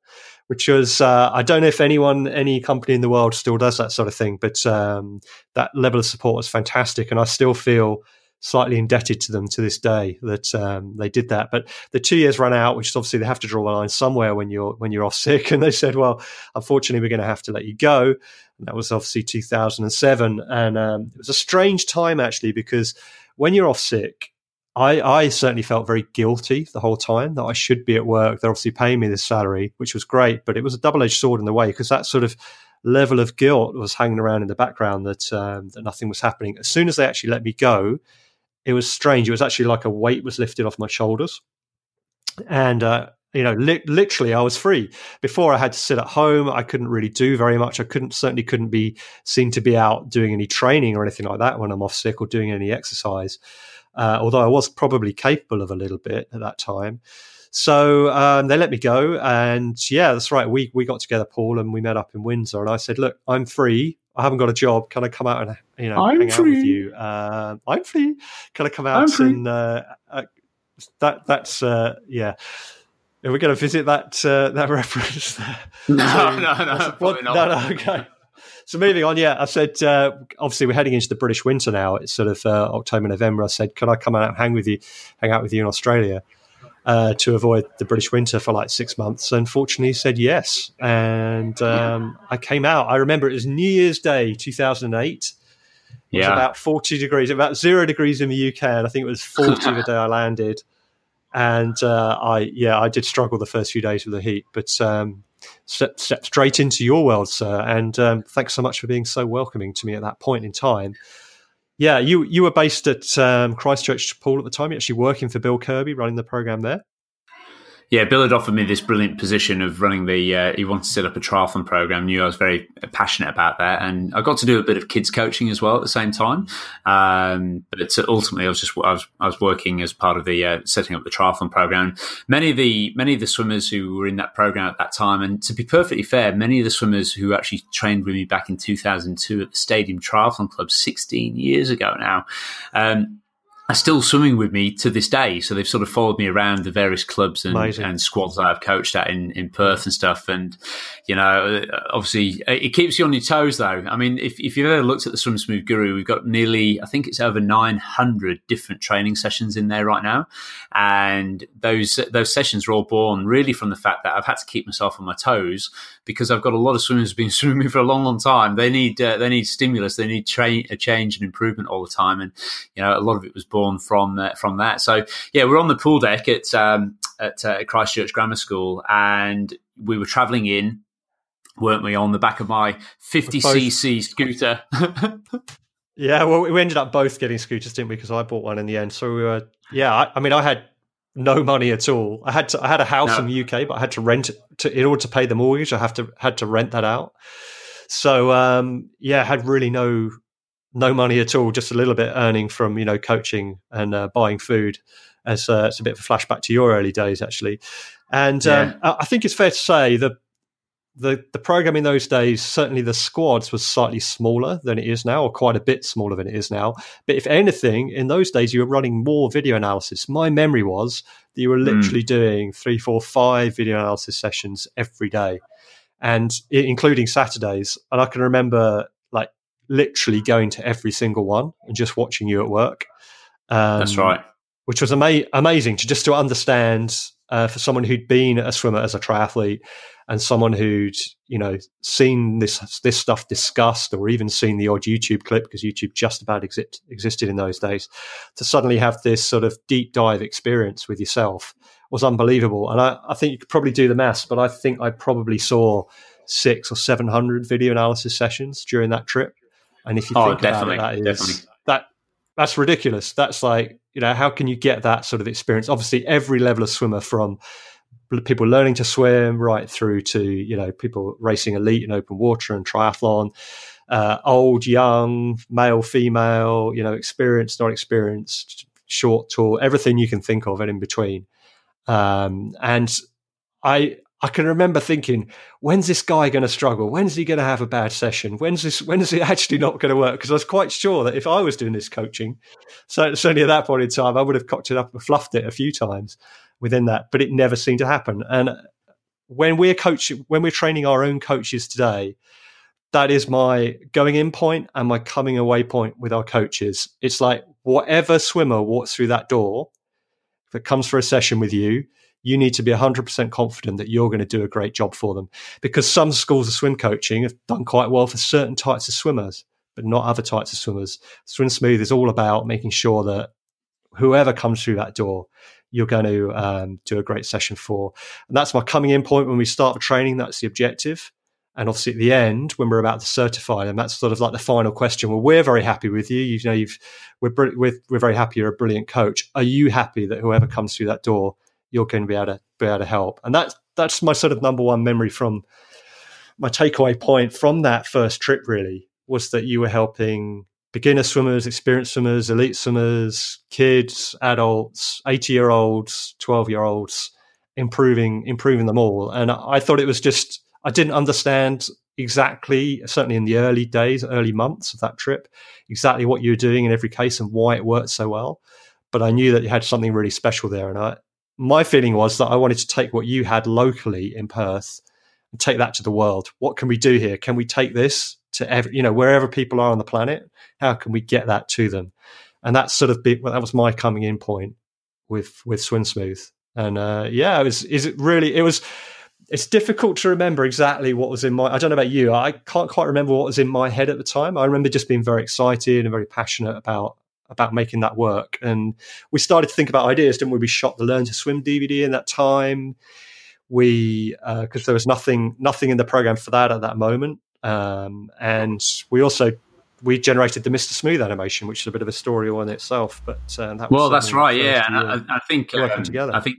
which was, uh, I don't know if anyone, any company in the world still does that sort of thing, but um, that level of support was fantastic. And I still feel slightly indebted to them to this day that um, they did that. But the two years ran out, which is obviously they have to draw a line somewhere when you're, when you're off sick. And they said, well, unfortunately, we're going to have to let you go. And that was obviously 2007. And um, it was a strange time actually, because when you're off sick, I, I certainly felt very guilty the whole time that I should be at work. They're obviously paying me this salary, which was great, but it was a double edged sword in the way because that sort of level of guilt was hanging around in the background that um, that nothing was happening. As soon as they actually let me go, it was strange. It was actually like a weight was lifted off my shoulders, and uh, you know, li- literally, I was free. Before, I had to sit at home. I couldn't really do very much. I couldn't certainly couldn't be seen to be out doing any training or anything like that when I'm off sick or doing any exercise uh, although I was probably capable of a little bit at that time. So um, they let me go, and yeah, that's right. We we got together, Paul, and we met up in Windsor. And I said, "Look, I'm free. I haven't got a job. Can I come out and you know I'm hang free. out with you? Uh, I'm free. Can I come out and uh, uh, that that's uh, yeah." Are we going to visit that uh, that reference? No, so, no, no, what, no, no. Okay, so moving on, yeah, I said uh, obviously we're heading into the British winter now. It's sort of uh, October, November. I said, can I come out and hang with you, hang out with you in Australia uh, to avoid the British winter for like six months? Unfortunately, he said yes, and um, I came out. I remember it was New Year's Day, two thousand and eight. It yeah. was about 40 degrees, about zero degrees in the UK, and I think it was 40 the day I landed. And uh, I, yeah, I did struggle the first few days with the heat, but um, step, step straight into your world, sir. And um, thanks so much for being so welcoming to me at that point in time. Yeah, you you were based at um, Christchurch Paul at the time. You're actually working for Bill Kirby, running the program there yeah, Bill had offered me this brilliant position of running the. Uh, he wanted to set up a triathlon program. Knew I was very passionate about that, and I got to do a bit of kids coaching as well at the same time. Um, but ultimately, I was just I was I was working as part of the uh, setting up the triathlon program. Many of the many of the swimmers who were in that program at that time, and to be perfectly fair, many of the swimmers who actually trained with me back in 2002 at the Stadium Triathlon Club 16 years ago now. Um, are still swimming with me to this day. So they've sort of followed me around the various clubs and, and squads that I've coached at in, in Perth and stuff. And, you know, uh, obviously it keeps you on your toes though. I mean, if, if you've ever looked at the Swim Smooth Guru, we've got nearly, I think it's over 900 different training sessions in there right now. And those, those sessions are all born really from the fact that I've had to keep myself on my toes because I've got a lot of swimmers who've been swimming for a long, long time. They need, uh, they need stimulus. They need tra- a change and improvement all the time. And, you know, a lot of it was born from uh, from that. So yeah, we're on the pool deck at um, at uh, Christchurch Grammar School, and we were travelling in, weren't we, on the back of my 50cc scooter. yeah, well, we ended up both getting scooters, didn't we? Because I bought one in the end. So we were, yeah. I, I mean, I had no money at all. I had to, I had a house no. in the UK, but I had to rent it to in order to pay the mortgage. I have to had to rent that out. So um, yeah, I had really no no money at all, just a little bit earning from you know coaching and uh, buying food. As uh, it's a bit of a flashback to your early days, actually. And um. I think it's fair to say that the the program in those days, certainly the squads, was slightly smaller than it is now, or quite a bit smaller than it is now. But if anything, in those days, you were running more video analysis. My memory was that you were hmm. literally mm. doing three, four, five video analysis sessions every day, and including Saturdays. And I can remember like literally going to every single one and just watching you at work. Um, That's right. Which was ama- amazing to just to understand uh, for someone who'd been a swimmer as a triathlete and someone who'd you know seen this this stuff discussed or even seen the odd YouTube clip because YouTube just about exist, existed in those days to suddenly have this sort of deep dive experience with yourself was unbelievable and I, I think you could probably do the maths but I think I probably saw six or seven hundred video analysis sessions during that trip and if you oh, think about it, that is definitely. that that's ridiculous. That's like you know how can you get that sort of experience? Obviously, every level of swimmer from people learning to swim right through to you know people racing elite in open water and triathlon. Uh, old, young, male, female, you know, experienced, not experienced, short, tall, everything you can think of and in between. Um, and I I can remember thinking, when's this guy going to struggle? When's he going to have a bad session? When's this? When is it actually not going to work? Because I was quite sure that if I was doing this coaching, so certainly at that point in time, I would have cocked it up and fluffed it a few times within that, but it never seemed to happen. And when we're coaching, when we're training our own coaches today, that is my going in point and my coming away point with our coaches. It's like whatever swimmer walks through that door that comes for a session with you, you need to be 100% confident that you're going to do a great job for them. Because some schools of swim coaching have done quite well for certain types of swimmers, but not other types of swimmers. Swim Smooth is all about making sure that whoever comes through that door, you're going to um, do a great session for. And that's my coming in point when we start the training. That's the objective. And obviously, at the end, when we're about to certify them, that's sort of like the final question. Well, we're very happy with you. You know, you've we're we're, we're very happy. You're a brilliant coach. Are you happy that whoever comes through that door you're going to be able to be able to help. And that's that's my sort of number one memory from my takeaway point from that first trip. Really was that you were helping beginner swimmers, experienced swimmers, elite swimmers, kids, adults, eighty year olds, twelve year olds, improving improving them all. And I thought it was just I didn't understand exactly, certainly in the early days, early months of that trip, exactly what you were doing in every case and why it worked so well. But I knew that you had something really special there, and I my feeling was that I wanted to take what you had locally in Perth and take that to the world. What can we do here? Can we take this to every, you know, wherever people are on the planet? How can we get that to them? And that's sort of big, well, that was my coming in point with with Swim Smooth. And uh, yeah, it was. Is it really? It was. It's difficult to remember exactly what was in my. I don't know about you. I can't quite remember what was in my head at the time. I remember just being very excited and very passionate about about making that work. And we started to think about ideas, didn't we? We shot the Learn to Swim DVD in that time. We because uh, there was nothing nothing in the program for that at that moment, um, and we also we generated the Mr. Smooth animation, which is a bit of a story all in itself. But uh, that well, that's right, yeah. And I, I, think working um, together. I think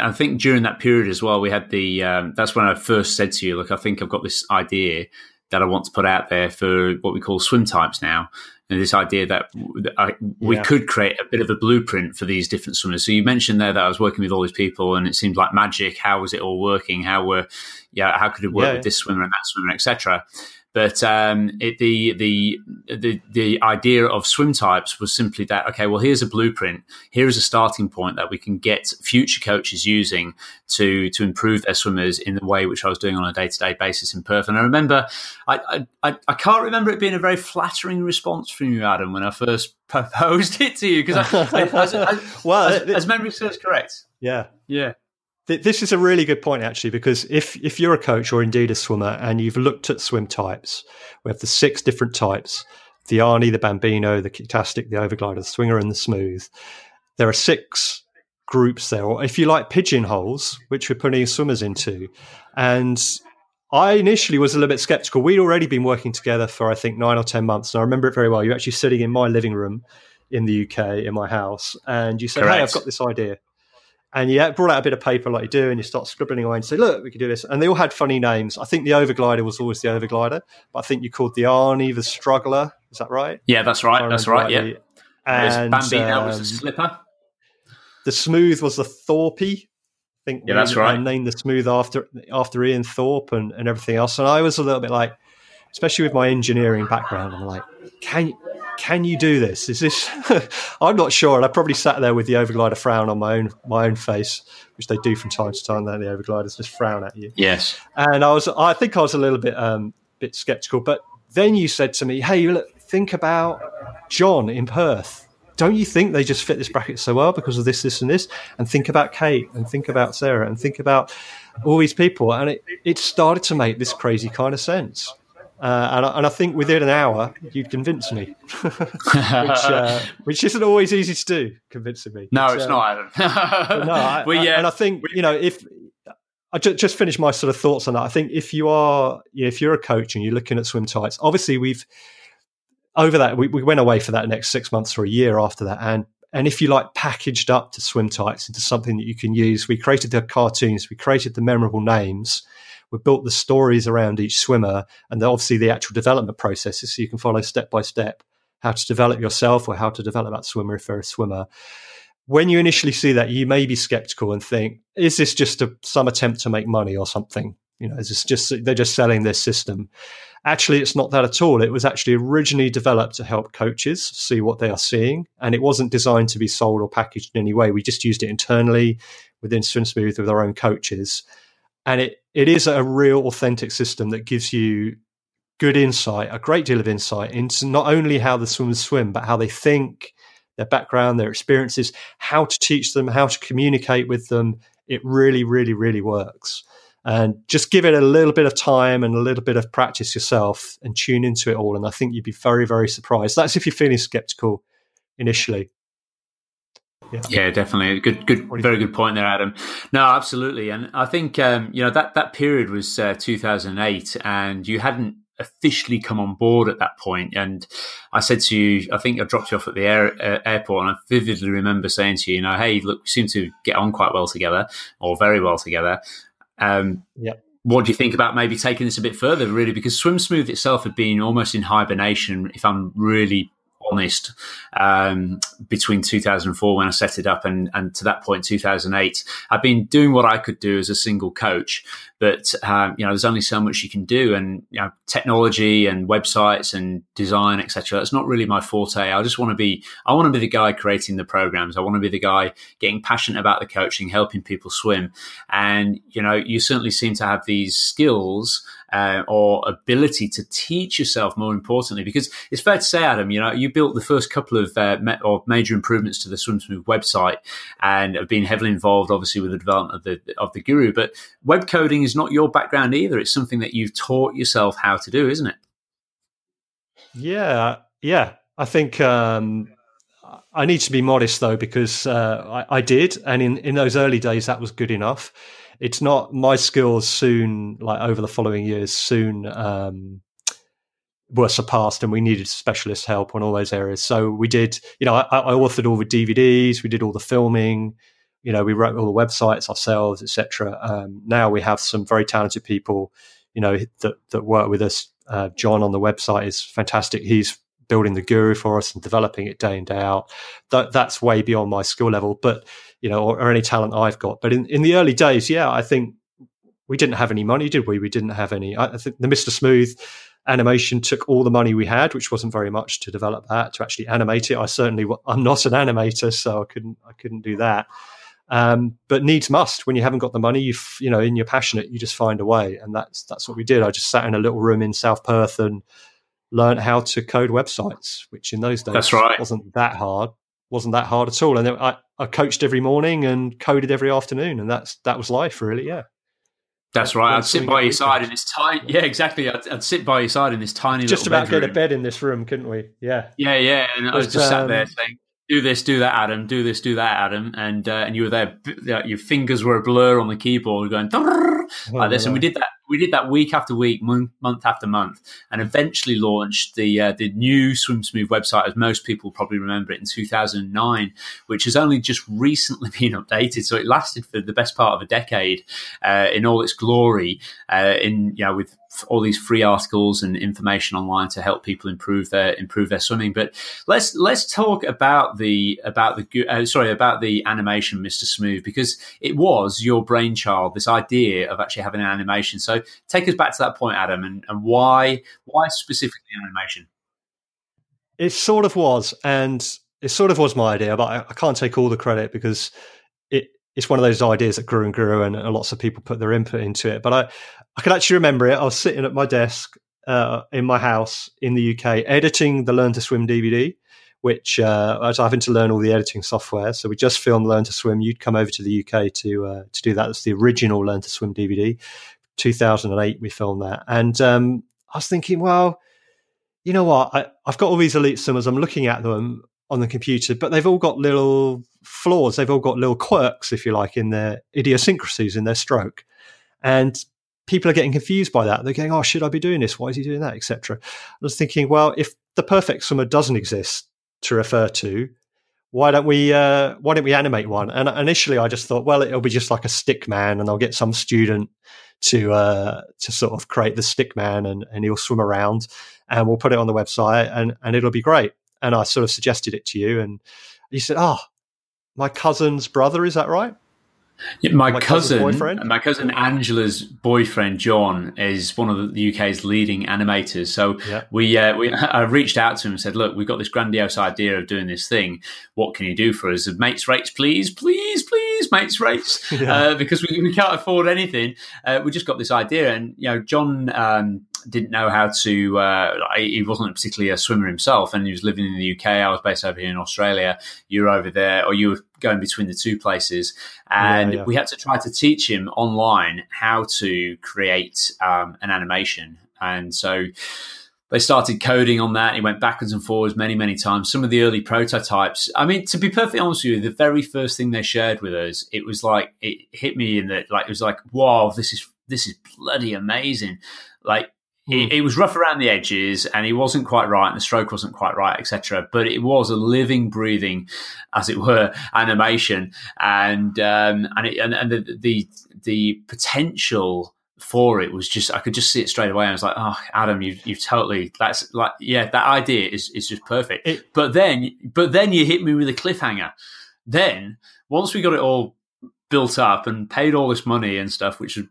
I think during that period as well, we had the. Um, that's when I first said to you, look, I think I've got this idea that I want to put out there for what we call swim types now and this idea that I, we yeah. could create a bit of a blueprint for these different swimmers. So you mentioned there that I was working with all these people, and it seemed like magic. How was it all working? How were, yeah, how could it work yeah. with this swimmer and that swimmer, etc. But um, it, the, the the the idea of swim types was simply that okay, well here's a blueprint, here is a starting point that we can get future coaches using to to improve their swimmers in the way which I was doing on a day to day basis in Perth. And I remember I, I I can't remember it being a very flattering response from you, Adam, when I first proposed it to you because well, as, as memory serves correct, yeah, yeah this is a really good point, actually, because if if you're a coach or indeed a swimmer and you've looked at swim types, we have the six different types: the Arnie, the Bambino, the Kicktastic, the Overglider, the Swinger, and the Smooth. There are six groups there, or if you like, pigeonholes, which we're putting swimmers into. And I initially was a little bit skeptical. We'd already been working together for I think nine or ten months, and I remember it very well. You're actually sitting in my living room in the UK in my house, and you said, Correct. "Hey, I've got this idea." And you brought out a bit of paper like you do, and you start scribbling away and say, "Look, we could do this." And they all had funny names. I think the Overglider was always the Overglider, but I think you called the Arnie the Struggler. Is that right? Yeah, that's right. That's right. Rightly. Yeah. And Bambino um, was the Slipper. The Smooth was the Thorpe. I think yeah, that's right. I Named the Smooth after after Ian Thorpe and, and everything else. And I was a little bit like, especially with my engineering background, I'm like, can can you do this? Is this? I'm not sure. And I probably sat there with the overglider frown on my own my own face, which they do from time to time. Then the overgliders just frown at you. Yes. And I was, I think I was a little bit um, bit skeptical. But then you said to me, "Hey, look, think about John in Perth. Don't you think they just fit this bracket so well because of this, this, and this? And think about Kate, and think about Sarah, and think about all these people." And it it started to make this crazy kind of sense. Uh, and, I, and, I, think within an hour you'd convince me, which, uh, which, isn't always easy to do. Convincing me. No, but, it's uh, not, Adam. no, I, well, yeah. and I think you know if I just, just finish my sort of thoughts on that. I think if you are, you know, if you're a coach and you're looking at swim types, obviously we've over that we, we went away for that next six months or a year after that, and and if you like packaged up to swim types into something that you can use, we created the cartoons, we created the memorable names we built the stories around each swimmer and obviously the actual development processes so you can follow step by step how to develop yourself or how to develop that swimmer if you're a swimmer. When you initially see that, you may be skeptical and think, is this just a, some attempt to make money or something? You know, is this just they're just selling this system? Actually, it's not that at all. It was actually originally developed to help coaches see what they are seeing, and it wasn't designed to be sold or packaged in any way. We just used it internally within swim smooth with our own coaches and it it is a real authentic system that gives you good insight, a great deal of insight into not only how the swimmers swim, but how they think, their background, their experiences, how to teach them, how to communicate with them. It really, really, really works. And just give it a little bit of time and a little bit of practice yourself and tune into it all. And I think you'd be very, very surprised. That's if you're feeling skeptical initially. Yeah. yeah, definitely. Good, good, very good point there, Adam. No, absolutely. And I think um, you know that that period was uh, 2008, and you hadn't officially come on board at that point. And I said to you, I think I dropped you off at the air, uh, airport, and I vividly remember saying to you, you know, hey, look, we seem to get on quite well together, or very well together. Um, yeah what do you think about maybe taking this a bit further, really? Because Swim Smooth itself had been almost in hibernation, if I'm really honest, um, between 2004 when I set it up and, and to that point, 2008. I've been doing what I could do as a single coach, but um, you know, there's only so much you can do, and you know, technology and websites and design, etc. That's not really my forte. I just want to be, I want to be the guy creating the programs. I want to be the guy getting passionate about the coaching, helping people swim, and you know, you certainly seem to have these skills uh, or ability to teach yourself more importantly because it's fair to say adam you know you built the first couple of uh, or major improvements to the swimsmooth website and have been heavily involved obviously with the development of the of the guru but web coding is not your background either. It's something that you've taught yourself how to do isn't it? Yeah yeah. I think um I need to be modest though because uh, I, I, did, and in, in those early days that was good enough it's not my skills soon like over the following years soon um, were surpassed and we needed specialist help on all those areas. So we did you know I, I, authored all the dvds we did all the filming you know we wrote all the websites ourselves etc um, now we have some very talented people you know that that work with us. Uh, john on the website is fantastic. He's building the guru for us and developing it day in day out. That, that's way beyond my skill level but you know, or, or any talent I've got. But in, in the early days, yeah, I think we didn't have any money, did we? We didn't have any. I think the Mr. Smooth, animation took all the money we had, which wasn't very much to develop that, to actually animate it. I certainly I'm not an animator, so I couldn't I couldn't do that. Um, but needs must when you haven't got the money. You you know, and you're passionate, you just find a way, and that's that's what we did. I just sat in a little room in South Perth and learned how to code websites, which in those days that's right. wasn't that hard. Wasn't that hard at all. And I, I coached every morning and coded every afternoon, and that's that was life, really. Yeah. That's right. I'd sit by your side in this tiny. Yeah, exactly. I'd, I'd, sit by your side in this tiny. Little Just about bedroom. get a bed in this room, couldn't we? Yeah. Yeah, yeah. And I was just um, sat there saying, "Do this, do that, Adam. Do this, do that, Adam." And uh, and you were there. Your fingers were a blur on the keyboard, going oh, like this. And we did that we did that week after week, month, after month, and eventually launched the uh, the new Swim Smooth website, as most people probably remember it, in 2009, which has only just recently been updated. So it lasted for the best part of a decade uh, in all its glory, uh, in know with all these free articles and information online to help people improve their improve their swimming. But let's let's talk about the about the uh, sorry about the animation, Mister Smooth, because it was your brainchild. This idea of actually having an animation. So take us back to that point, Adam, and, and why why specifically animation? It sort of was, and it sort of was my idea, but I, I can't take all the credit because it it's one of those ideas that grew and grew, and, and, lots of people put their input into it. But I, I can actually remember it. I was sitting at my desk uh, in my house in the UK editing the Learn to Swim DVD, which uh, I was having to learn all the editing software. So we just filmed Learn to Swim. You'd come over to the UK to uh, to do that. That's the original Learn to Swim DVD. 2008 we filmed that, and um, I was thinking, well, you know what? I, I've got all these elite swimmers. I'm looking at them on the computer, but they've all got little flaws. They've all got little quirks, if you like, in their idiosyncrasies in their stroke. And people are getting confused by that. They're going, "Oh, should I be doing this? Why is he doing that?" Etc. I was thinking, well, if the perfect swimmer doesn't exist to refer to, why don't we uh, why don't we animate one? And initially, I just thought, well, it'll be just like a stick man, and I'll get some student to uh, to sort of create the stick man, and, and he'll swim around, and we'll put it on the website, and and it'll be great. And I sort of suggested it to you, and you said, "Oh, my cousin's brother, is that right?" Yeah, my, my cousin, boyfriend? my cousin Angela's boyfriend John is one of the UK's leading animators. So yeah. we, uh, we, I reached out to him and said, "Look, we've got this grandiose idea of doing this thing. What can you do for us? Mates rates, please, please, please, mates rates, yeah. uh, because we, we, can't afford anything. Uh, we just got this idea, and you know, John." Um, didn't know how to. Uh, he wasn't particularly a swimmer himself, and he was living in the UK. I was based over here in Australia. You were over there, or you were going between the two places, and yeah, yeah. we had to try to teach him online how to create um, an animation. And so they started coding on that. He went backwards and forwards many, many times. Some of the early prototypes. I mean, to be perfectly honest with you, the very first thing they shared with us, it was like it hit me in that, like it was like, wow, this is this is bloody amazing. Like he, hmm. he, was rough around the edges and he wasn't quite right and the stroke wasn't quite right etc but it was a living breathing as it were animation and um, and, it, and, and the, the the potential for it was just I could just see it straight away. I was like, "Oh, Adam, you you've totally that's like yeah, that idea is is just perfect." It, but then but then you hit me with a cliffhanger. Then once we got it all built up and paid all this money and stuff, which is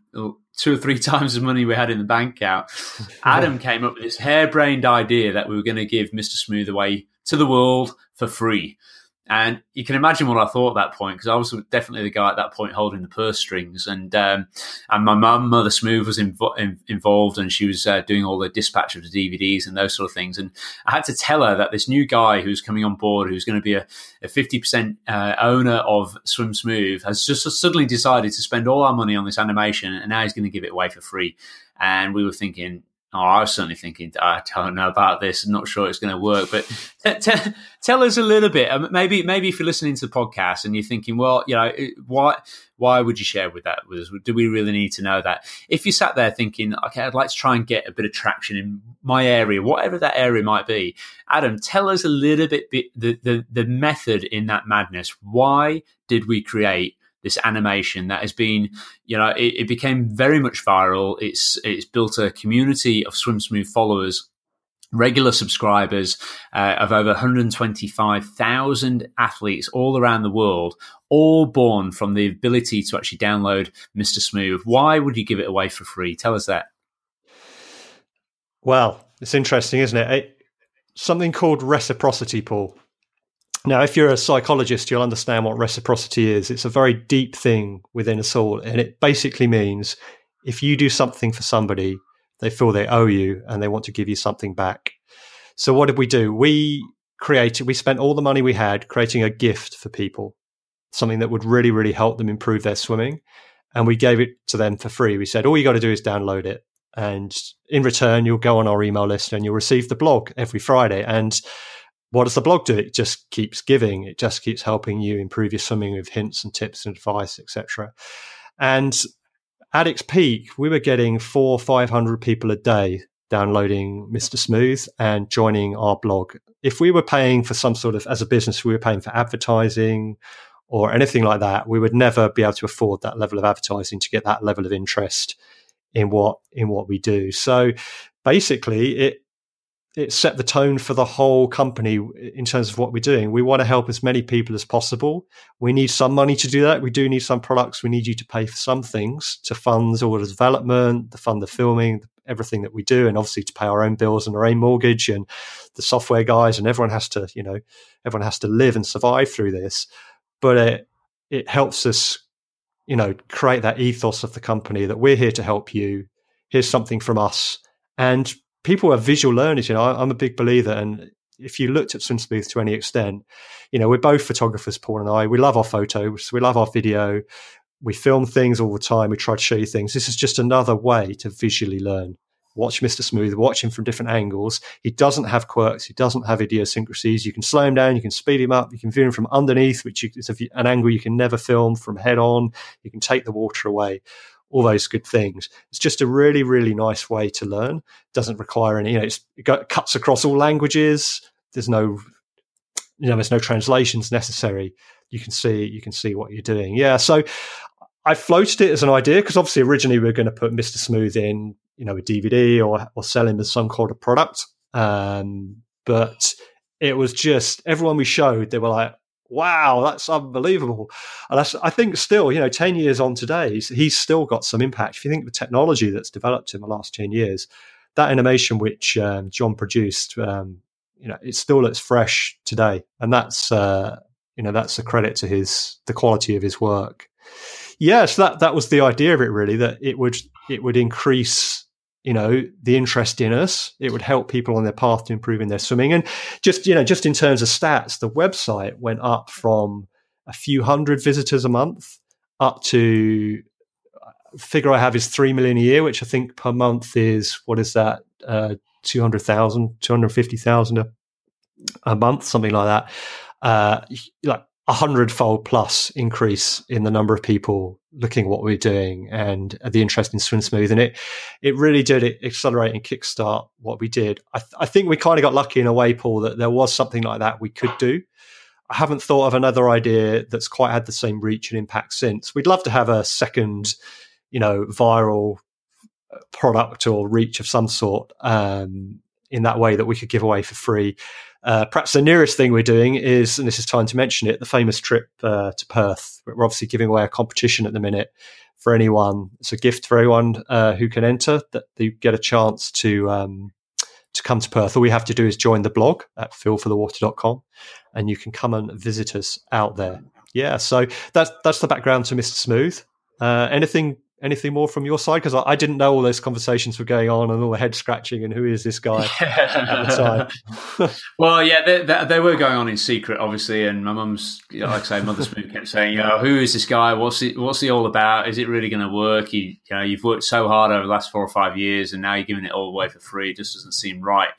two or three times the money we had in the bank account. Adam came up with this harebrained idea that we were going to give Mr. Smooth away to the world for free. And you can imagine what I thought at that point because I was definitely the guy at that point holding the purse strings, and um, and my mum, Mother Smooth, was invo- in, involved, and she was uh, doing all the dispatch of the DVDs and those sort of things. And I had to tell her that this new guy who's coming on board, who's going to be a fifty percent uh, owner of Swim Smooth, has just suddenly decided to spend all our money on this animation, and now he's going to give it away for free. And we were thinking, Oh, I was certainly thinking, I don't know about this. I'm not sure it's going to work. But t- t- tell us a little bit. Um, maybe, maybe if you're listening to the podcast and you're thinking, well, you know, why, why would you share with that with us? Do we really need to know that? If you sat there thinking, okay, I'd like to try and get a bit of traction in my area, whatever that area might be, Adam, tell us a little bit, bit the, the the method in that madness. Why did we create? This animation that has been, you know, it, it became very much viral. It's it's built a community of Swim Smooth followers regular subscribers uh, of over 125,000 athletes all around the world, all born from the ability to actually download Mr. Smooth. Why would you give it away for free? Tell us that. Well, it's interesting, isn't it? it something called reciprocity, Paul. Now, if you're a psychologist, you'll understand what reciprocity is. It's a very deep thing within us all. And it basically means if you do something for somebody, they feel they owe you and they want to give you something back. So, what did we do? We created, we spent all the money we had creating a gift for people, something that would really, really help them improve their swimming. And we gave it to them for free. We said, all you got to do is download it. And in return, you'll go on our email list and you'll receive the blog every Friday. And what does the blog do? It just keeps giving. It just keeps helping you improve your swimming with hints and tips and advice, etc. And at its peak, we were getting four, five hundred people a day downloading Mr. Smooth and joining our blog. If we were paying for some sort of, as a business, we were paying for advertising or anything like that, we would never be able to afford that level of advertising to get that level of interest in what in what we do. So basically, it it set the tone for the whole company in terms of what we're doing. We want to help as many people as possible. We need some money to do that. We do need some products. We need you to pay for some things to fund all the development, to fund the filming, everything that we do, and obviously to pay our own bills and our own mortgage and the software guys. And everyone has to, you know, everyone has to live and survive through this. But it it helps us, you know, create that ethos of the company that we're here to help you. Here's something from us, and people are visual learners. You know, I, am a big believer, and if you looked at SwimSmooth to any extent, you know, we're both photographers, Paul and I. We love our photos, we love our video, we film things all the time. We try to show you things. This is just another way to visually learn. Watch Mr. Smooth, watch him from different angles. He doesn't have quirks. He doesn't have idiosyncrasies. You can slow him down. You can speed him up. You can view him from underneath, which is an angle you can never film from head on. You can take the water away all those good things. It's just a really, really nice way to learn. Doesn't require any, you know, it cuts across all languages. There's no, you know, there's no translations necessary. You can see, you can see what you're doing. Yeah. So I floated it as an idea because obviously originally we were going to put Mr. Smooth in, you know, a DVD or, or sell him as some kind of product. Um, but it was just everyone we showed, they were like, wow, that's unbelievable. And I think still, you know, 10 years on today, he's, he's, still got some impact. If you think of the technology that's developed in the last 10 years, that animation which um, John produced, um, you know, it still looks fresh today. And that's, uh, you know, that's a credit to his, the quality of his work. Yes, yeah, so that, that was the idea of it really, that it would, it would increase you know the interest in us. It would help people on their path to improving their swimming. And just you know just in terms of stats the website went up from a few hundred visitors a month up to uh, figure i have is 3 million a year which i think per month is what is that uh, 200,000 250,000 a, a month something like that. Uh, like a hundredfold plus increase in the number of people looking at what we're doing and the interest in swim smooth. And it it really did accelerate and kickstart what we did. I, th- I think we kind of got lucky in a way paul that there was something like that we could do. I haven't thought of another idea that's quite had the same reach and impact since. We'd love to have a second you know viral product or reach of some sort um, in that way that we could give away for free uh, perhaps the nearest thing we're doing is, and this is time to mention it, the famous trip uh, to Perth. We're obviously giving away a competition at the minute for anyone. It's a gift for anyone uh, who can enter that you get a chance to um, to come to Perth. All we have to do is join the blog at feelforthewater.com and you can come and visit us out there. Yeah, so that's that's the background to Mr. Smooth. Uh, anything anything more from your side? Because I, I, didn't know all those conversations were going on and all the head scratching and who is this guy at the time. well, yeah, they, they, they, were going on in secret, obviously. And my mum's, like I say, Mother Smooth kept saying, you know, who is this guy? What's he, what's he all about? Is it really going to work? You, you know, you've worked so hard over the last four or five years and now you're giving it all away for free. It just doesn't seem right.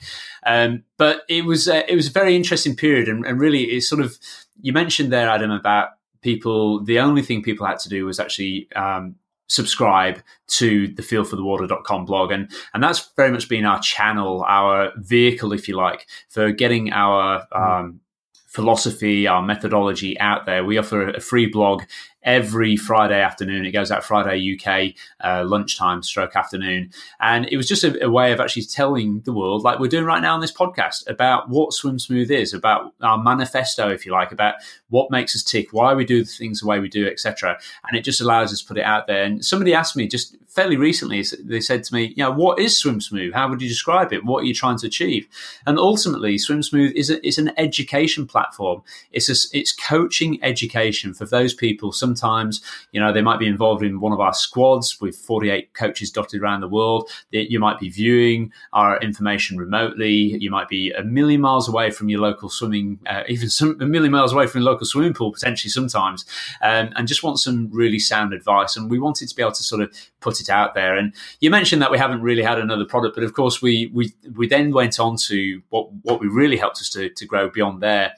Um, but it was, uh, it was a very interesting period. And, and really, it's sort of, you mentioned there, Adam, about people, the only thing people had to do was actually um, subscribe to the feelforthewater.com blog. And and that's very much been our channel our vehicle if you like for getting our um, philosophy our methodology out there. We offer a free blog every Friday afternoon. It goes out Friday UK uh, lunchtime, stroke afternoon, and it was just a, a, way of actually telling the world, like we're doing right now on this podcast, about what Swim Smooth is, about our manifesto, if you like, about what makes us tick, why we do the things the way we do, etc. And it just allows us to put it out there. And somebody asked me just fairly recently, they said to me, you know, what is Swim Smooth? How would you describe it? What are you trying to achieve? And ultimately, Swim Smooth is a, it's an education platform. It's a, it's coaching education for those people. Sometimes, you know, they might be involved in one of our squads with 48 coaches dotted around the world. You might be viewing our information remotely. You might be a million miles away from your local swimming, uh, even some, a million miles away from your local swimming pool, potentially sometimes, um, and just want some really sound advice. And we wanted to be able to sort of put it out there. And you mentioned that we haven't really had another product, but of course we we we then went on to what what we really helped us to to grow beyond there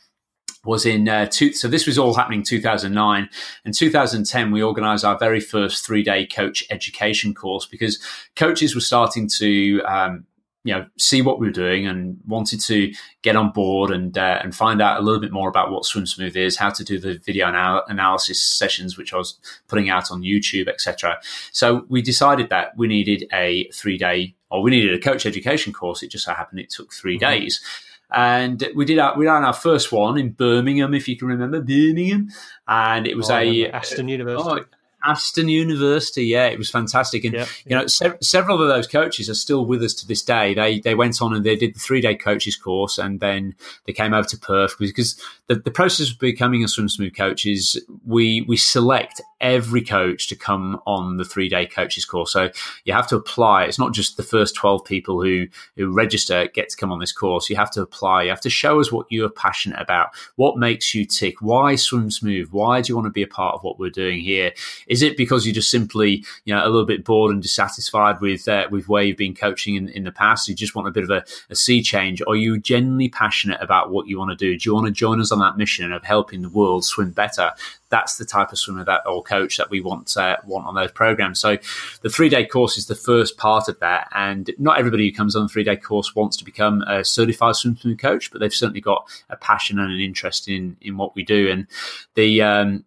was in uh, two, so this was all happening 2009 in 2010 we organized our very first three-day coach education course because coaches were starting to um, you know see what we were doing and wanted to get on board and uh, and find out a little bit more about what Swim Smooth is, how to do the video anal- analysis sessions, which I was putting out on YouTube, etc. So we decided that we needed a three day or we needed a coach education course. It just so happened it took 3 mm-hmm. days. And we did our, we ran our first one in Birmingham, if you can remember Birmingham, and it was oh, a Aston uh, University. Oh, Aston University, yeah, it was fantastic, and yep, you know, se- several of those coaches are still with us to this day. They they went on and they did the three day coaches course, and then they came over to Perth because the, the process of becoming a swim smooth coach is we we select every coach to come on the three day coaches course. So you have to apply. It's not just the first 12 people who, who register get to come on this course. You have to apply. You have to show us what you're passionate about. What makes you tick? Why swim smooth? Why do you want to be a part of what we're doing here? Is it because you're just simply, you know, a little bit bored and dissatisfied with, uh, with where you've been coaching in, in the past? You just want a bit of a, a sea change? Or are you genuinely passionate about what you want to do? Do you want to join us on that mission of helping the world swim better? That's the type of swimmer that or coach that we want uh, want on those programs. So the three day course is the first part of that, and not everybody who comes on the three day course wants to become a certified swim coach, but they've certainly got a passion and an interest in in what we do. And the um,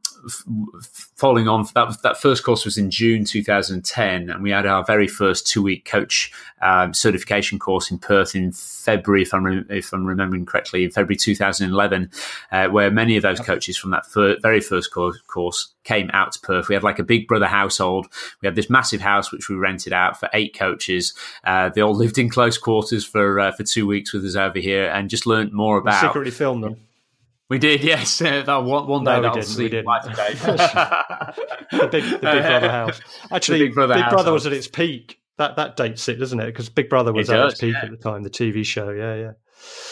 following on that that first course was in June 2010, and we had our very first two week coach um, certification course in Perth in February, if I'm re- if I'm remembering correctly, in February 2011, uh, where many of those coaches from that fir- very first course, course came out to Perth. We had like a big brother household. We had this massive house which we rented out for eight coaches. Uh, they all lived in close quarters for uh, for two weeks with us over here, and just learned more about. secretly filmed them. We did, yes. Uh, that one, one day no, that'll we see light today. the big, the Big Brother house. Actually, Big Brother, big brother was at its peak. That that dates it, doesn't it? Because Big Brother was it at does, its peak yeah. at the time. The TV show, yeah, yeah.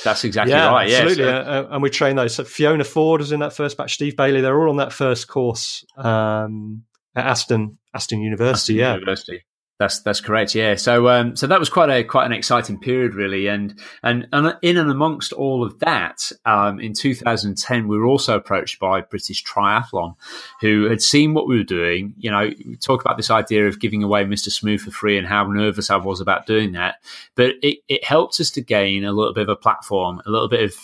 That's exactly yeah, right. Absolutely, yeah, so. and we trained those. So Fiona Ford was in that first batch. Steve Bailey, they're all on that first course um, at Aston Aston University. Aston yeah, University. That's that's correct. Yeah. So um, so that was quite a quite an exciting period, really. And and, and in and amongst all of that, um, in 2010, we were also approached by British Triathlon, who had seen what we were doing. You know, talk about this idea of giving away Mr. Smooth for free and how nervous I was about doing that. But it it helped us to gain a little bit of a platform, a little bit of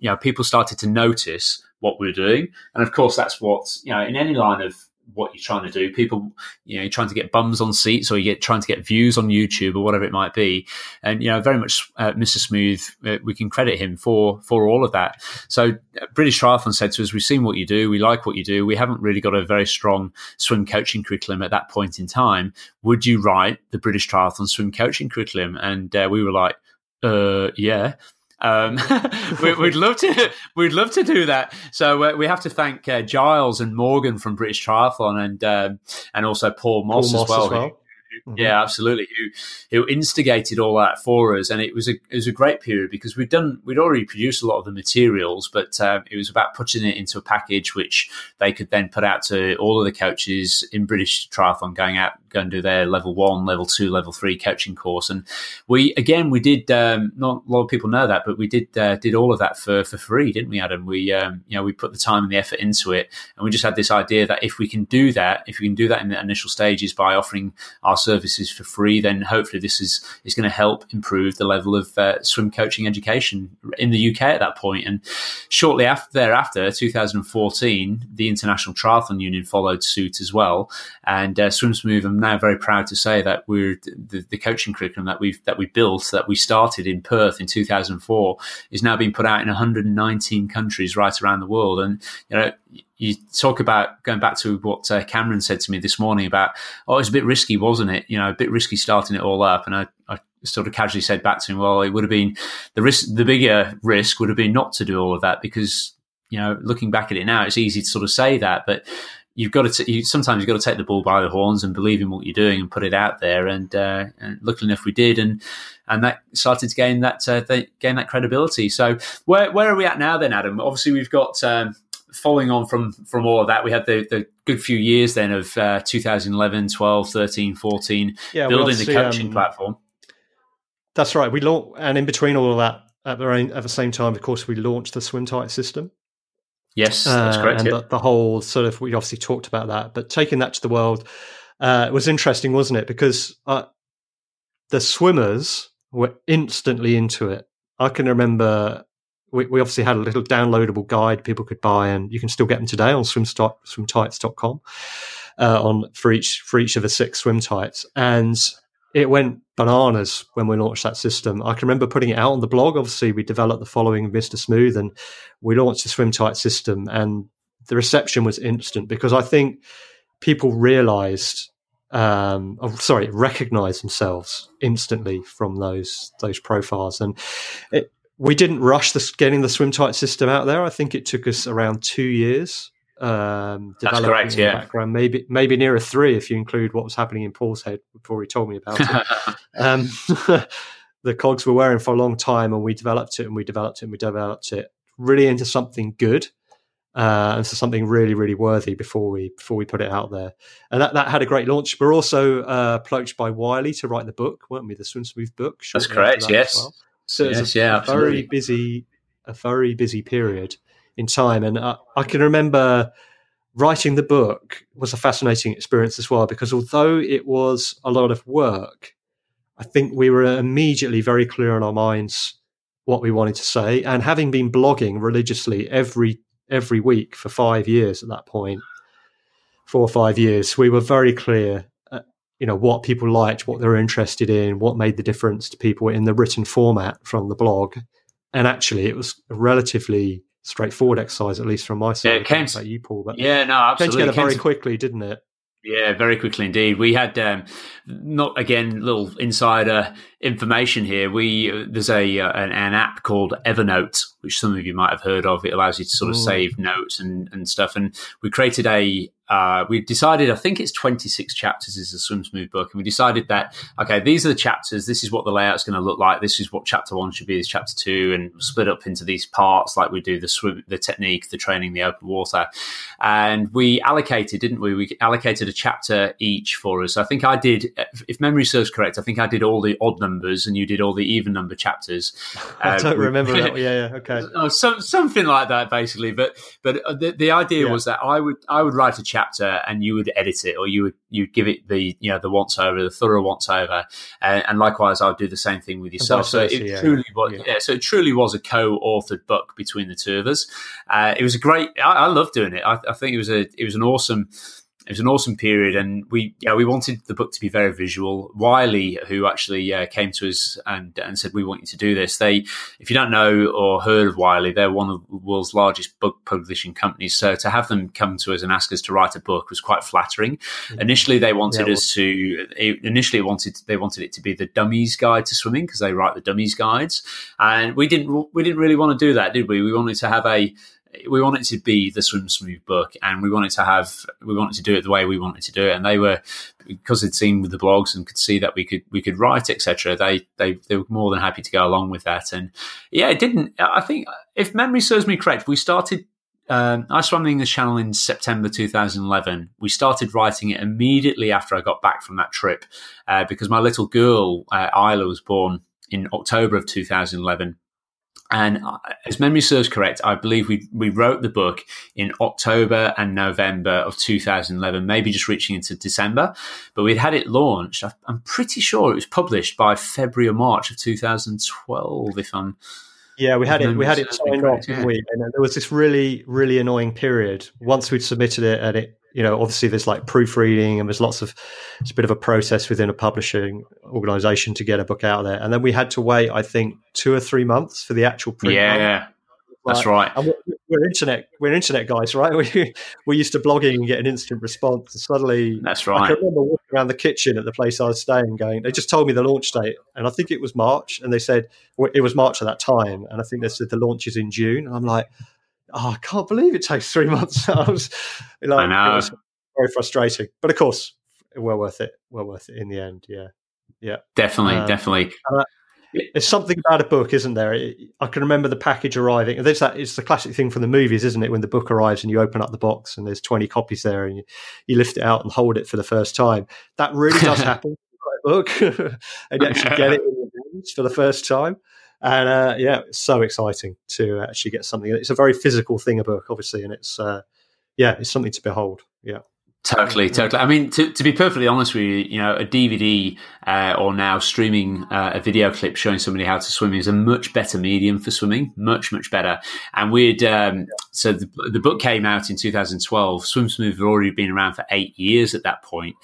you know, people started to notice what we were doing, and of course, that's what you know in any line of what you're trying to do. People, you know, you're trying to get bums on seats or you're trying to get views on YouTube or whatever it might be. And, you know, very much uh, Mr. Smooth, uh, we can credit him for, for all of that. So uh, British Triathlon said to us, we've seen what you do. We like what you do. We haven't really got a very strong swim coaching curriculum at that point in time. Would you write the British Triathlon swim coaching curriculum? And uh, we were like, uh, yeah. Um, we, would love to, we'd love to do that. So uh, we have to thank uh, Giles and Morgan from British Triathlon, and um, and also Paul Moss, Paul Moss as well. As well. Mm-hmm. Yeah, absolutely. Who who instigated all that for us, and it was a it was a great period because we'd done we'd already produced a lot of the materials, but um, it was about putting it into a package which they could then put out to all of the coaches in British Triathlon going out go and do their level one, level two, level three coaching course. And we again we did um, not a lot of people know that, but we did uh, did all of that for for free, didn't we, Adam? We um, you know we put the time and the effort into it, and we just had this idea that if we can do that, if we can do that in the initial stages by offering our services for free, then hopefully this is is going to help improve the level of uh, swim coaching education in the UK at that point. And shortly after thereafter, 2014, the International Triathlon Union followed suit as well. And uh, Swim Smooth, I'm now very proud to say that we're the, the coaching curriculum that we've that we built that we started in Perth in 2004 is now being put out in 119 countries right around the world. And you know you talk about going back to what uh, Cameron said to me this morning about, oh, it was a bit risky, wasn't it? You know, a bit risky starting it all up. And I, I sort of casually said back to him, well, it would have been the risk, the bigger risk would have been not to do all of that because, you know, looking back at it now, it's easy to sort of say that, but you've got to, t- you, sometimes you've got to take the bull by the horns and believe in what you're doing and put it out there. And, uh, and luckily enough, we did. And, and that started to gain that, uh, gain that credibility. So where, where are we at now then, Adam? Obviously we've got, um, following on from from all of that, we had the, the good few years then of uh, 2011, 12, 13, 14, yeah, building the coaching um, platform. That's right. We launched, and in between all of that, at the, at the same time, of course, we launched the Swim Type system. Yes, that's uh, correct. And yeah. the, the, whole sort of, we obviously talked about that, but taking that to the world uh, was interesting, wasn't it? Because uh, the swimmers were instantly into it. I can remember we, we obviously had a little downloadable guide people could buy, and you can still get them today on swimstart, swimtypes.com uh, on for each for each of the six swim types. And it went bananas when we launched that system. I can remember putting it out on the blog. Obviously, we developed the following Mr. Smooth, and we launched the swim type system, and the reception was instant because I think people realised um, oh, sorry, recognised themselves instantly from those those profiles, and it, we didn't rush the, getting the swim type system out there. I think it took us around two years. Um, That's correct. Yeah. Background, maybe maybe nearer three if you include what was happening in Paul's head before he told me about it. um, the cogs were wearing for a long time, and we developed it, and we developed it, and we developed it really into something good. Uh, and so something really, really worthy before we before we put it out there, and that, that had a great launch. We're also uh, approached by Wiley to write the book, weren't we? The Swim Smooth book. That's correct. That yes. Well. So yes, it's a, yeah, a very busy, a very busy period in time, and I, I can remember writing the book was a fascinating experience as well because although it was a lot of work, I think we were immediately very clear in our minds what we wanted to say. And having been blogging religiously every every week for five years at that point, four or five years, we were very clear you know what people liked, what they were interested in, what made the difference to people in the written format from the blog. And actually, it was a relatively straightforward exercise, at least from my side. Yeah, it came to you, Paul. But yeah, no, absolutely. Came together very quickly, didn't it? Yeah, very quickly indeed. We had um, not again little insider information here. We there's a uh, an, an, app called Evernote, which some of you might have heard of. It allows you to sort of Ooh. save notes and and stuff. And we created a uh, we decided, I think it's 26 chapters is a Swim Smooth book. And we decided that, okay, these are the chapters. This is what the layout's going to look like. This is what chapter one should be, this chapter two, and split up into these parts like we do the swim, the technique, the training, the open water. And we allocated, didn't we? We allocated a chapter each for us. I think I did, if memory serves correct, I think I did all the odd numbers and you did all the even number chapters. I don't uh, remember that. Yeah, yeah, okay. Oh, so, something like that, basically. But, but uh, the, the idea yeah. was that I would, I would write a chapter chapter and you would edit it or you would you give it the you know the once over the thorough once over and, and likewise I would do the same thing with yourself so it yeah, truly was yeah. yeah. so it truly was a co-authored book between the two of us uh, it was a great I, I loved doing it I, I think it was a it was an awesome it was an awesome period, and we yeah we wanted the book to be very visual. Wiley, who actually uh, came to us and and said we want you to do this. They, if you don't know or heard of Wiley, they're one of the world's largest book publishing companies. So to have them come to us and ask us to write a book was quite flattering. Mm-hmm. Initially, they wanted yeah, us to. Initially, wanted they wanted it to be the dummies guide to swimming because they write the dummies guides, and we didn't we didn't really want to do that, did we? We wanted to have a we wanted to be the swim smooth book and we wanted to have we wanted to do it the way we wanted to do it. And they were because they'd seen with the blogs and could see that we could we could write etc they they they were more than happy to go along with that. And yeah it didn't i think if memory serves me correct we started um, I swam the English Channel in September 2011. We started writing it immediately after I got back from that trip uh, because my little girl, uh, Isla, was born in October of 2011 And uh, as memory serves correct, I believe we we wrote the book in October and November of 2011, maybe just reaching into December. But we'd had it launched. I'm pretty sure it was published by February or March of 2012, if I'm. Yeah, we had it. We had it signed off, yeah. we? And there was this really, really annoying period once we'd submitted it, and it you know, obviously there's like proofreading and there's lots of, it's a bit of a process within a publishing organization to get a book out there. And then we had to wait, I think, two or three months for the actual print. Yeah. That's right. We're, we're, internet, we're internet guys, right? We we're used to blogging and get an instant response. And suddenly, that's right. I can remember walking around the kitchen at the place I was staying, going. They just told me the launch date, and I think it was March. And they said well, it was March at that time, and I think they said the launch is in June. And I'm like, oh, I can't believe it takes three months. I was like, I know. very frustrating. But of course, well worth it. Well worth it in the end. Yeah. Yeah. Definitely. Um, definitely. Uh, there's something about a book, isn't there? I can remember the package arriving. There's that. It's the classic thing from the movies, isn't it? When the book arrives and you open up the box and there's 20 copies there, and you, you lift it out and hold it for the first time. That really does happen. book, and you actually get it in your hands for the first time. And uh, yeah, it's so exciting to actually get something. It's a very physical thing, a book, obviously, and it's uh, yeah, it's something to behold. Yeah. Totally, totally. I mean, to, to be perfectly honest with you, you know, a DVD uh, or now streaming uh, a video clip showing somebody how to swim is a much better medium for swimming, much, much better. And we'd, um, so the, the book came out in 2012. Swim Smooth had already been around for eight years at that point.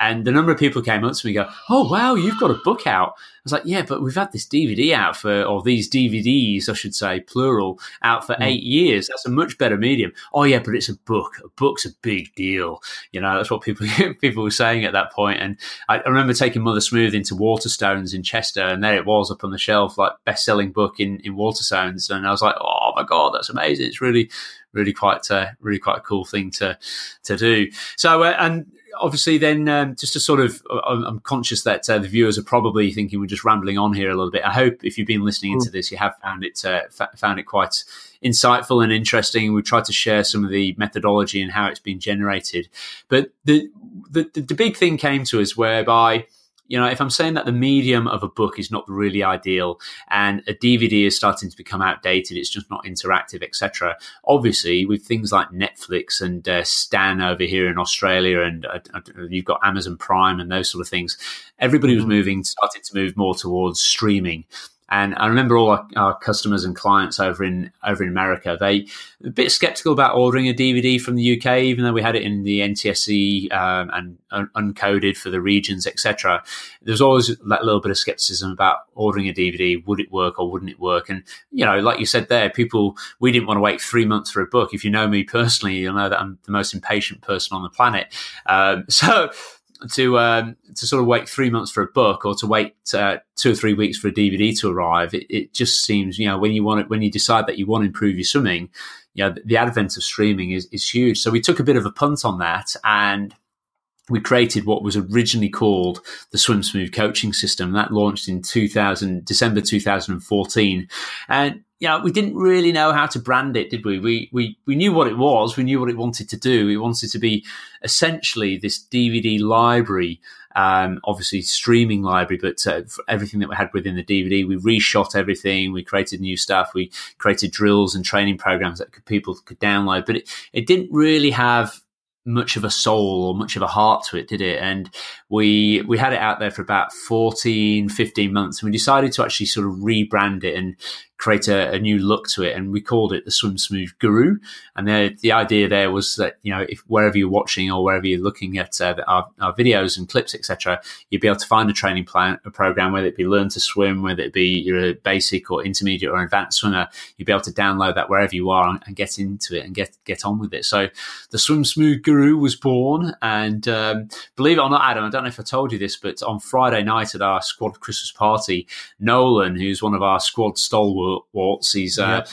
And the number of people came up to me and go, Oh, wow, you've got a book out. I was like, Yeah, but we've had this DVD out for, or these DVDs, I should say, plural, out for mm. eight years. That's a much better medium. Oh, yeah, but it's a book. A book's a big deal. You know, that's what people people were saying at that point. And I, I remember taking Mother Smooth into Waterstones in Chester, and there it was up on the shelf, like best selling book in, in Waterstones. And I was like, Oh my God, that's amazing. It's really, really quite, uh, really quite a cool thing to, to do. So, uh, and, obviously, then um, just to sort of, uh, I'm conscious that uh, the viewers are probably thinking we're just rambling on here a little bit. I hope if you've been listening into mm. this, you have found it uh, found it quite insightful and interesting. We've tried to share some of the methodology and how it's been generated, but the the, the big thing came to us whereby you know, if I'm saying that the medium of a book is not really ideal and a DVD is starting to become outdated, it's just not interactive, etc. Obviously, with things like Netflix and uh, Stan over here in Australia, and uh, uh you've got Amazon Prime and those sort of things, everybody was mm-hmm. moving, started to move more towards streaming. And I remember all our, our, customers and clients over in over in America. They a bit skeptical about ordering a DVD from the UK, even though we had it in the NTSC um, and un- uncoded for the regions, etc. There's always that little bit of skepticism about ordering a DVD. Would it work or wouldn't it work? And you know, like you said there, people we didn't want to wait three months for a book. If you know me personally, you'll know that I'm the most impatient person on the planet. Um, so to um, to sort of wait three months for a book or to wait uh, two or three weeks for a DVD to arrive, it, it, just seems you know when you want it when you decide that you want to improve your swimming, you know the, the advent of streaming is is huge. So we took a bit of a punt on that and we created what was originally called the Swim Smooth coaching system. That launched in 2000, December 2014. And, you know, we didn't really know how to brand it, did we? We, we, we knew what it was. We knew what it wanted to do. It wanted to be essentially this DVD library, um, obviously streaming library, but uh, everything that we had within the DVD, we reshot everything. We created new stuff. We created drills and training programs that could, people could download, but it, it didn't really have much of a soul or much of a heart to it, did it? And we we had it out there for about 14, 15 months, and we decided to actually sort of rebrand it and create a, a, new look to it, and we called it the Swim Smooth Guru. And the the idea there was that you know if wherever you're watching or wherever you're looking at uh, our, our, videos and clips, etc., you'd be able to find a training plan, a program, whether it be Learn to Swim, whether it be you're a basic or intermediate or advanced swimmer, you'd be able to download that wherever you are and, and get into it and get get on with it. So the Swim Smooth Guru was born, and um, believe it or not, Adam, I don't know if I told you this, but on Friday night at our squad Christmas party, Nolan, who's one of our squad stalwarts Waltz. He's uh,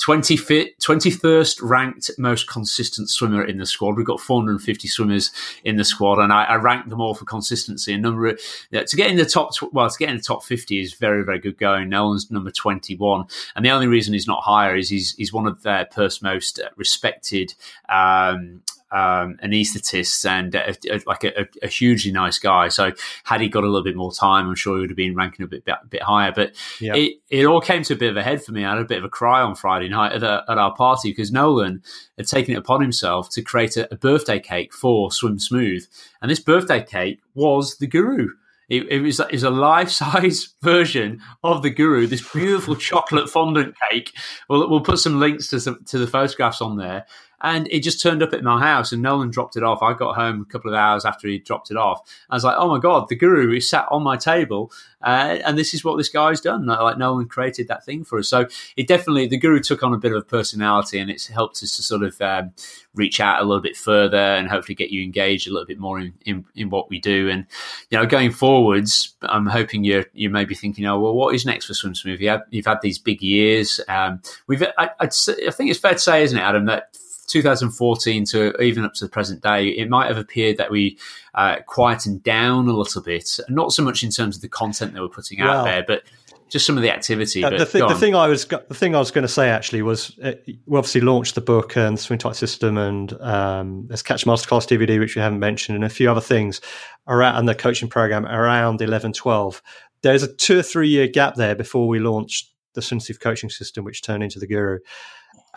21st ranked most consistent swimmer in the squad. We've got 450 swimmers in the squad, and I, I ranked them all for consistency. And number to get in the top, well, to get in the top 50 is very, very good going. Nolan's number 21, and the only reason he's not higher is he's he's one of their first most respected um, um, anaesthetist and a, a, like a, a, hugely nice guy. So had he got a little bit more time, I'm sure he would have been ranking a bit bit, bit higher. But yeah. it, it all came to a bit of a head for me. I had a bit of a cry on Friday night at, a, at our party because Nolan had taken it upon himself to create a, a birthday cake for Swim Smooth, and this birthday cake was the Guru. It, it, was, it was a life size version of the Guru, this beautiful chocolate fondant cake. We'll, we'll put some links to some, to the photographs on there. And it just turned up at my house, and Nolan dropped it off. I got home a couple of hours after he dropped it off. I was like, "Oh my god, the Guru is sat on my table, uh, and this is what this guy's done." Like Nolan created that thing for us, so it definitely the Guru took on a bit of a personality, and it's helped us to sort of um, reach out a little bit further and hopefully get you engaged a little bit more in, in, in what we do. And you know, going forwards, I'm hoping you you may be thinking, "Oh, well, what is next for Swim Smooth?" You have, you've had these big years. Um, we've I, I think it's fair to say, isn't it, Adam, that 2014 to even up to the present day, it might have appeared that we uh, quietened down a little bit. Not so much in terms of the content that we're putting out there, but just some of the activity. Uh, the, th- the, thing I was the thing I was going to say actually was uh, we obviously launched the book and the Swim Type System and um, there's Catch Masterclass DVD which we haven't mentioned and a few other things around and the coaching program around 11, 12. There's a two or three year gap there before we launched the Sensitive Coaching System, which turned into the Guru.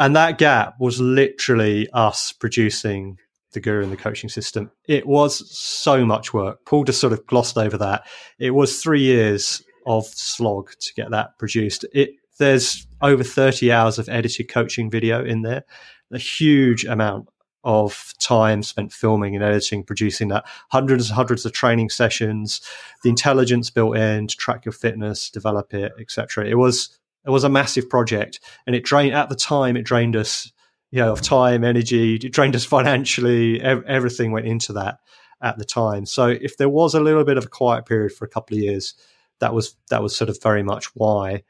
And that gap was literally us producing the guru and the coaching system. It was so much work. Paul just sort of glossed over that. It was three years of slog to get that produced. It there's over 30 hours of edited coaching video in there, a huge amount of time spent filming and editing, producing that, hundreds and hundreds of training sessions, the intelligence built in to track your fitness, develop it, etc. It was it was a massive project, and it drained at the time. It drained us, you know, of time, energy. It drained us financially. Ev- everything went into that at the time. So if there was a little bit of a quiet period for a couple of years, that was that was sort of very much why.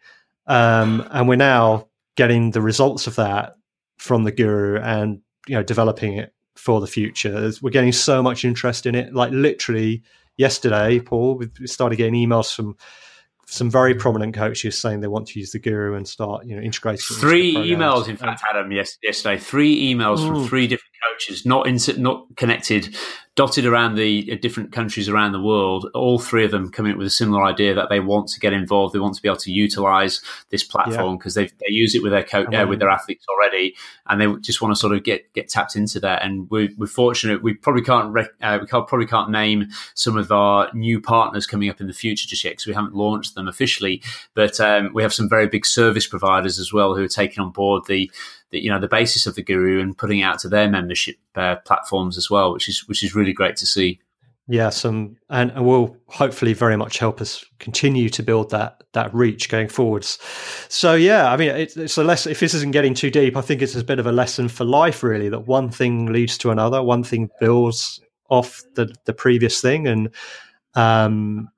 Um, and we're now getting the results of that from the guru and you know developing it for the future. We're getting so much interest in it. Like literally yesterday, Paul, we started getting emails from some very prominent coaches saying they want to use the guru and start you know integrating three emails in fact adam yes, yesterday three emails Ooh. from three different coaches not in, not connected dotted around the uh, different countries around the world, all three of them coming up with a similar idea that they want to get involved. They want to be able to utilize this platform because yeah. they they use it with their coach uh, with their athletes already, and they just want to sort of get get tapped into that. And we, are fortunate. We probably can't rec- uh, we can't, probably can't name some of our new partners coming up in the future just yet because we haven't launched them officially. But um, we have some very big service providers as well who are taking on board the the, you know the basis of the guru and putting it out to their membership uh, platforms as well, which is which is really great to see. Yeah, some and, and will hopefully very much help us continue to build that that reach going forwards. So yeah, I mean, it, it's a lesson. If this isn't getting too deep, I think it's a bit of a lesson for life, really. That one thing leads to another, one thing builds off the the previous thing, and um,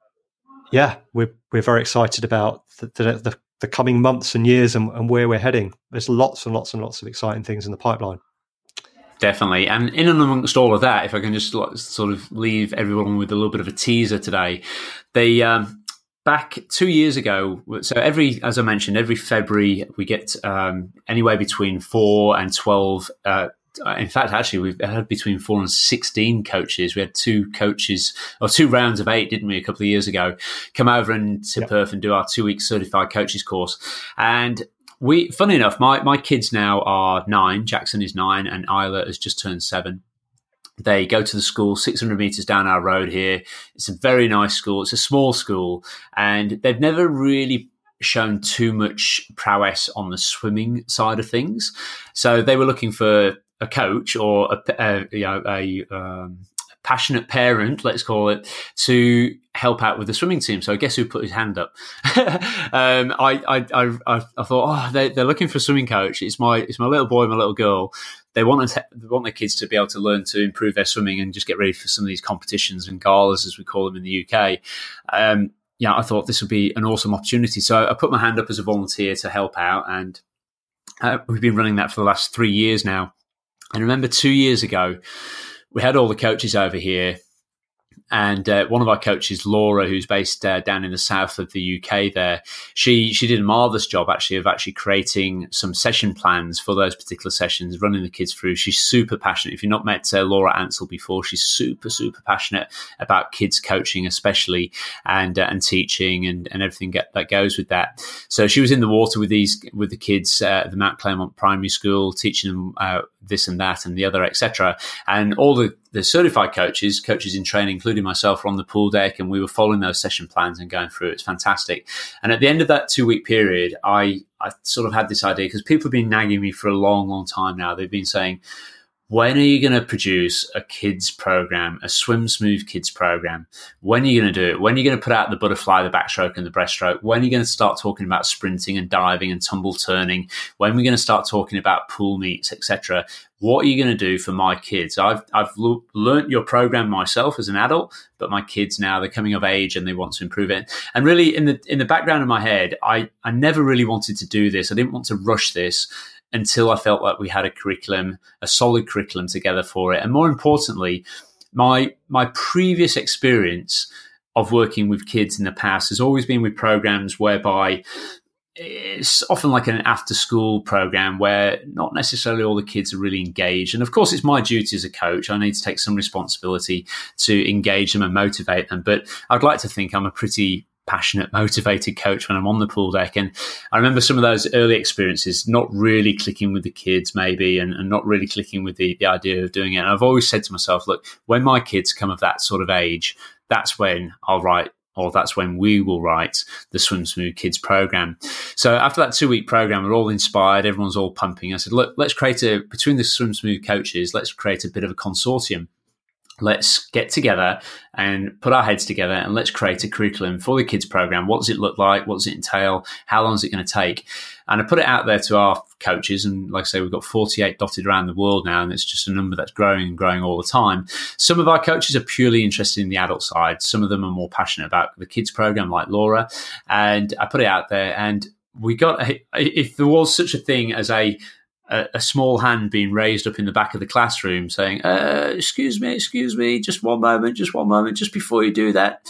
yeah, we're we're very excited about the, the, the the coming months and years and, and where we're heading. There's lots and lots and lots of exciting things in the pipeline. Definitely. And in and amongst all of that, if I can just sort of leave everyone with a little bit of a teaser today, they, um, back two years ago, so every, as I mentioned, every February we get um, anywhere between four and 12 uh, in fact, actually, we've had between four and 16 coaches. We had two coaches, or two rounds of eight, didn't we, a couple of years ago, come over and to yep. Perth and do our two week certified coaches course. And we, funny enough, my, my kids now are nine. Jackson is nine, and Isla has just turned seven. They go to the school 600 meters down our road here. It's a very nice school. It's a small school, and they've never really shown too much prowess on the swimming side of things. So they were looking for a coach or a, a you know a um, passionate parent, let's call it, to help out with the swimming team. So I guess who put his hand up? um, I, I, I, I, thought, oh, they, are looking for a swimming coach. It's my, it's my little boy, my little girl. They want, to, they want their kids to be able to learn to improve their swimming and just get ready for some of these competitions and galas, as we call them in the UK. Um, yeah, I thought this would be an awesome opportunity. So I put my hand up as a volunteer to help out, and uh, we've been running that for the last three years now. And remember two years ago, we had all the coaches over here and uh, one of our coaches, Laura, who's based uh, down in the south of the UK, there, she she did a marvelous job actually of actually creating some session plans for those particular sessions, running the kids through. She's super passionate. If you've not met uh, Laura Ansell before, she's super super passionate about kids coaching, especially and uh, and teaching and and everything get, that goes with that. So she was in the water with these with the kids at the Mount Claremont Primary School, teaching them uh, this and that and the other, etc. And all the the certified coaches, coaches in training, including myself, were on the pool deck and we were following those session plans and going through it. It's fantastic. And at the end of that two week period, I, I sort of had this idea because people have been nagging me for a long, long time now. They've been saying, when are you going to produce a kids program, a swim smooth kids program? When are you going to do it? When are you going to put out the butterfly, the backstroke, and the breaststroke? When are you going to start talking about sprinting and diving and tumble turning? When are we going to start talking about pool meets, etc.? What are you going to do for my kids? I've I've l- learned your program myself as an adult, but my kids now they're coming of age and they want to improve it. And really, in the in the background of my head, I I never really wanted to do this. I didn't want to rush this until I felt like we had a curriculum, a solid curriculum together for it. And more importantly, my my previous experience of working with kids in the past has always been with programs whereby it's often like an after school program where not necessarily all the kids are really engaged. And of course, it's my duty as a coach. I need to take some responsibility to engage them and motivate them. But I'd like to think I'm a pretty passionate, motivated coach when I'm on the pool deck. And I remember some of those early experiences not really clicking with the kids, maybe, and, and, not really clicking with the, the idea of doing it. And I've always said to myself, look, when my kids come of that sort of age, that's when I'll write or that's when we will write the Swim Smooth Kids program. So after that two week program, we're all inspired, everyone's all pumping. I said, look, let's create a, between the Swim Smooth coaches, let's create a bit of a consortium let's get together and put our heads together and let's create a curriculum for the kids program. What does it look like? What does it entail? How long is it going to take? And I put it out there to our coaches. And like I say, we've got 48 dotted around the world now, and it's just a number that's growing and growing all the time. Some of our coaches are purely interested in the adult side. Some of them are more passionate about the kids program, like Laura. And I put it out there and we got, a, if there was such a thing as a a, a, small hand being raised up in the back of the classroom saying, uh, Excuse me, excuse me, just one moment, just one moment, just before you do that.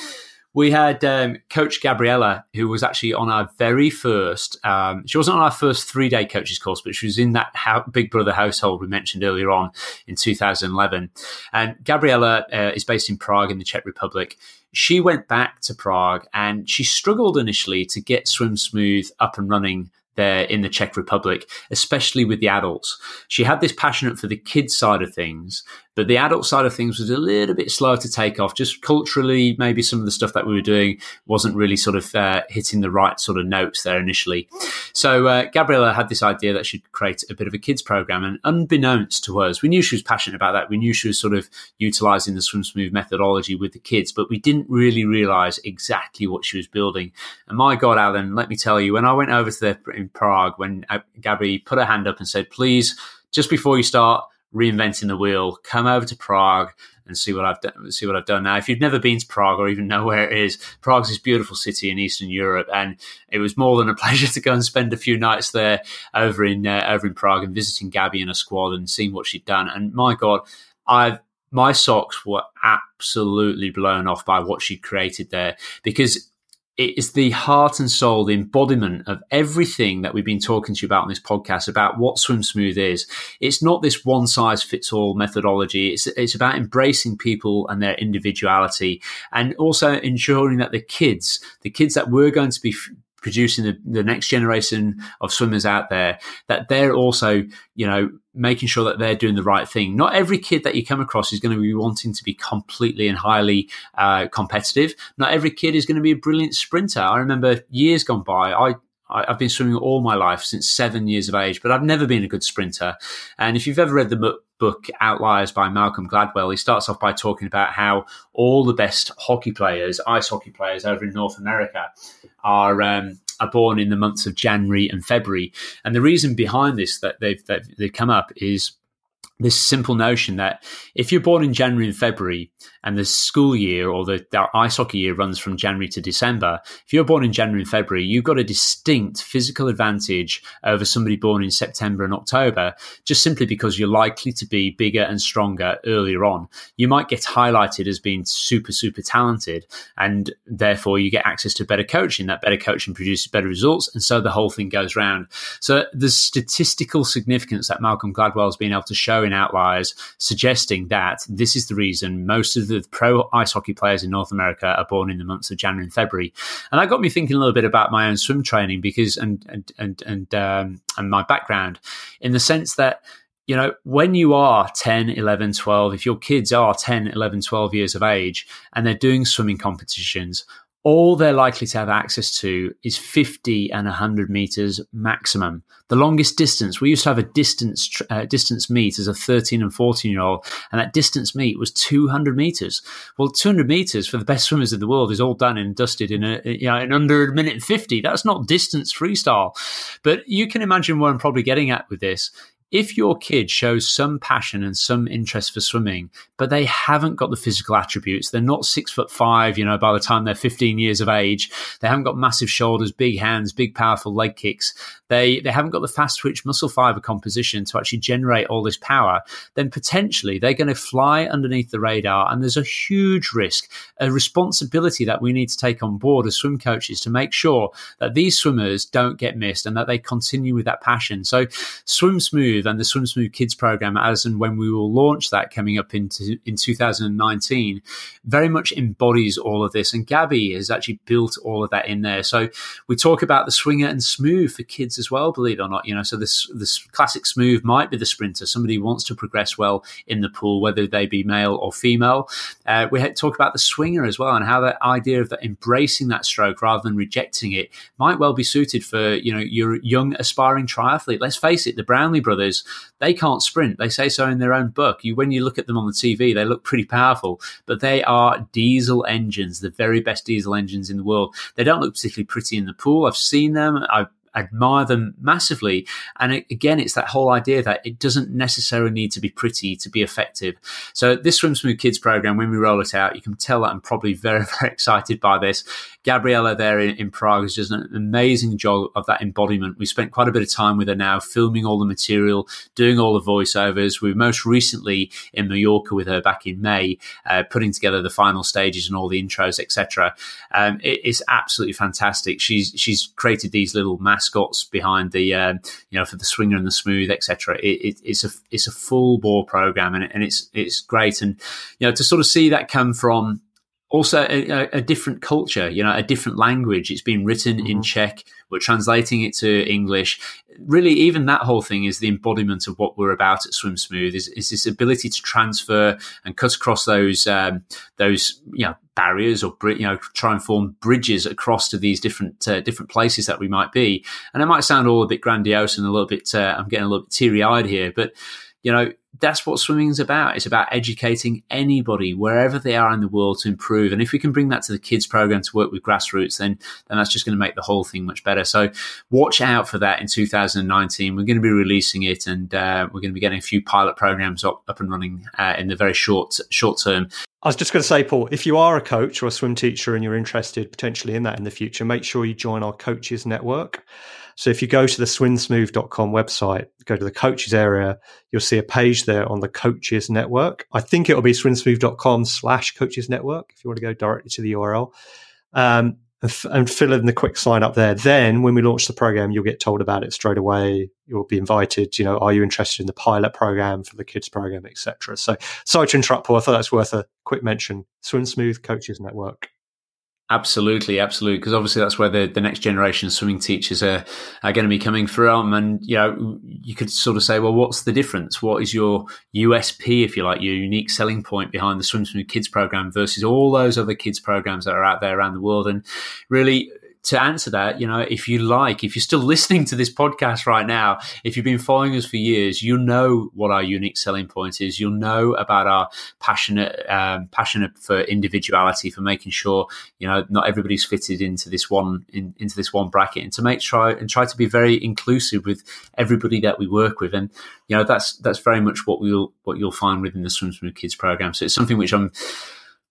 We had um, Coach Gabriella, who was actually on our very first, um, she wasn't on our first three day coaches course, but she was in that Big Brother household we mentioned earlier on in 2011. And Gabriella uh, is based in Prague in the Czech Republic she went back to Prague and she struggled initially to get Swim Smooth up and running there in the Czech Republic, especially with the adults. She had this passionate for the kids side of things, but the adult side of things was a little bit slower to take off. Just culturally, maybe some of the stuff that we were doing wasn't really sort of uh, hitting the right sort of notes there initially. So uh, Gabriella had this idea that she'd create a bit of a kids program, and unbeknownst to us, we knew she was passionate about that. We knew she was sort of utilizing the Swim Smooth methodology with the kids, but we didn't really realize exactly what she was building. And my God, Adam, let me tell you, when I went over to in Prague, when uh, Gabby put her hand up and said, "Please." Just before you start, reinventing the wheel, come over to Prague and see what I've done. See what I've done now. If you've never been to Prague or even know where it is, Prague's this beautiful city in Eastern Europe, and it was more than a pleasure to go and spend a few nights there over in uh, over in Prague and visiting Gabby and her squad and seeing what she'd done. And my God, I've my socks were absolutely blown off by what she created there because it is the heart and soul, the embodiment of everything that we've been talking to you about on this podcast about what Swim Smooth is. It's not this one size fits all methodology. It's, it's about embracing people and their individuality and also ensuring that the kids, the kids that we're going to be producing the, the next generation of swimmers out there that they're also you know making sure that they're doing the right thing. Not every kid that you come across is going to be wanting to be completely and highly uh, competitive. Not every kid is going to be a brilliant sprinter. I remember years gone by i I've been swimming all my life since seven years of age, but I've never been a good sprinter. And if you've ever read the book Outliers by Malcolm Gladwell, he starts off by talking about how all the best hockey players, ice hockey players over in North America, are um, are born in the months of January and February. And the reason behind this that they've that they've come up is this simple notion that if you're born in January and February and the school year or the, ice hockey year runs from January to December, if you're born in January and February, you've got a distinct physical advantage over somebody born in September and October, just simply because you're likely to be bigger and stronger earlier on. You might get highlighted as being super, super talented, and therefore you get access to better coaching. That better coaching produces better results, and so the whole thing goes round. So the statistical significance that Malcolm Gladwell has been able to show in outliers, suggesting that this is the reason most of the pro ice hockey players in North America are born in the months of January and February. And that got me thinking a little bit about my own swim training because and and and and, um, and my background in the sense that you know, when you are 10, 11, 12, if your kids are 10, 11, 12 years of age and they're doing swimming competitions, all they're likely to have access to is 50 and 100 meters maximum. The longest distance, we used to have a distance uh, distance meet as a 13 and 14 year old, and that distance meet was 200 meters. Well, 200 meters for the best swimmers in the world is all done and dusted in a you know in under a minute and 50. That's not distance freestyle, but you can imagine where I'm probably getting at with this if your kid shows some passion and some interest for swimming, but they haven't got the physical attributes, they're not six foot five, you know, by the time they're 15 years of age, they haven't got massive shoulders, big hands, big powerful leg kicks, they, they haven't got the fast twitch muscle fiber composition to actually generate all this power, then potentially they're going to fly underneath the radar. And there's a huge risk, a responsibility that we need to take on board as swim coaches to make sure that these swimmers don't get missed and that they continue with that passion. So Swim Smooth Smooth and the Swim Smooth Kids program, as and when we will launch that coming up into in 2019, very much embodies all of this. And Gabby has actually built all of that in there. So we talk about the swinger and smooth for kids as well, believe it or not. You know, so this this classic smooth might be the sprinter, somebody wants to progress well in the pool, whether they be male or female. Uh, we talk about the swinger as well and how that idea of embracing that stroke rather than rejecting it might well be suited for you know your young aspiring triathlete. Let's face it, the Brownlee brothers they can't sprint. They say so in their own book. You, when you look at them on the TV, they look pretty powerful, but they are diesel engines, the very best diesel engines in the world. They don't look particularly pretty in the pool. I've seen them. I've admire them massively. And it, again, it's that whole idea that it doesn't necessarily need to be pretty to be effective. So this Swim Smooth Kids program, when we roll it out, you can tell that I'm probably very, very excited by this. Gabriella there in, in Prague has done an amazing job of that embodiment. We spent quite a bit of time with her now, filming all the material, doing all the voiceovers. We were most recently in Mallorca with her back in May, uh, putting together the final stages and all the intros, etc. Um, it, it's absolutely fantastic. She's she's created these little mascots behind the um, you know for the swinger and the smooth etc. It, it, it's a it's a full bore program and, and it's it's great and you know to sort of see that come from also a, a, different culture, you know, a different language. It's been written mm-hmm. in Czech. We're translating it to English. Really, even that whole thing is the embodiment of what we're about at Swim Smooth. Is, is this ability to transfer and cut across those um, those you know barriers or you know try and form bridges across to these different uh, different places that we might be. And it might sound all a bit grandiose and a little bit. Uh, I'm getting a little bit teary eyed here, but you know that's what swimming is about. It's about educating anybody wherever they are in the world to improve. And if we can bring that to the kids program to work with grassroots, then then that's just going to make the whole thing much better. So watch out for that in 2019. We're going to be releasing it, and uh, we're going to be getting a few pilot programs up, up and running uh, in the very short short term. I was just going to say, Paul, if you are a coach or a swim teacher and you're interested potentially in that in the future, make sure you join our coaches network. So if you go to the swimsmooth.com website, go to the coaches area, you'll see a page there on the coaches network. I think it'll be swimsmooth.com slash coaches network if you want to go directly to the URL. Um, and, f- and fill in the quick sign up there. Then when we launch the program, you'll get told about it straight away. You'll be invited, you know, are you interested in the pilot program for the kids program, etc. So sorry to interrupt, Paul. I thought that's worth a quick mention. Swim Smooth Coaches Network. Absolutely, absolutely. Because obviously that's where the, the next generation of swimming teachers are, are going to be coming from. And, you know, you could sort of say, well, what's the difference? What is your USP, if you like, your unique selling point behind the Swim Smooth Kids program versus all those other kids programs that are out there around the world? And really, to answer that, you know, if you like, if you're still listening to this podcast right now, if you've been following us for years, you'll know what our unique selling point is. You'll know about our passionate, um, passionate for individuality, for making sure you know not everybody's fitted into this one in, into this one bracket, and to make try and try to be very inclusive with everybody that we work with. And you know that's that's very much what we'll what you'll find within the Swim Smooth Kids program. So it's something which I'm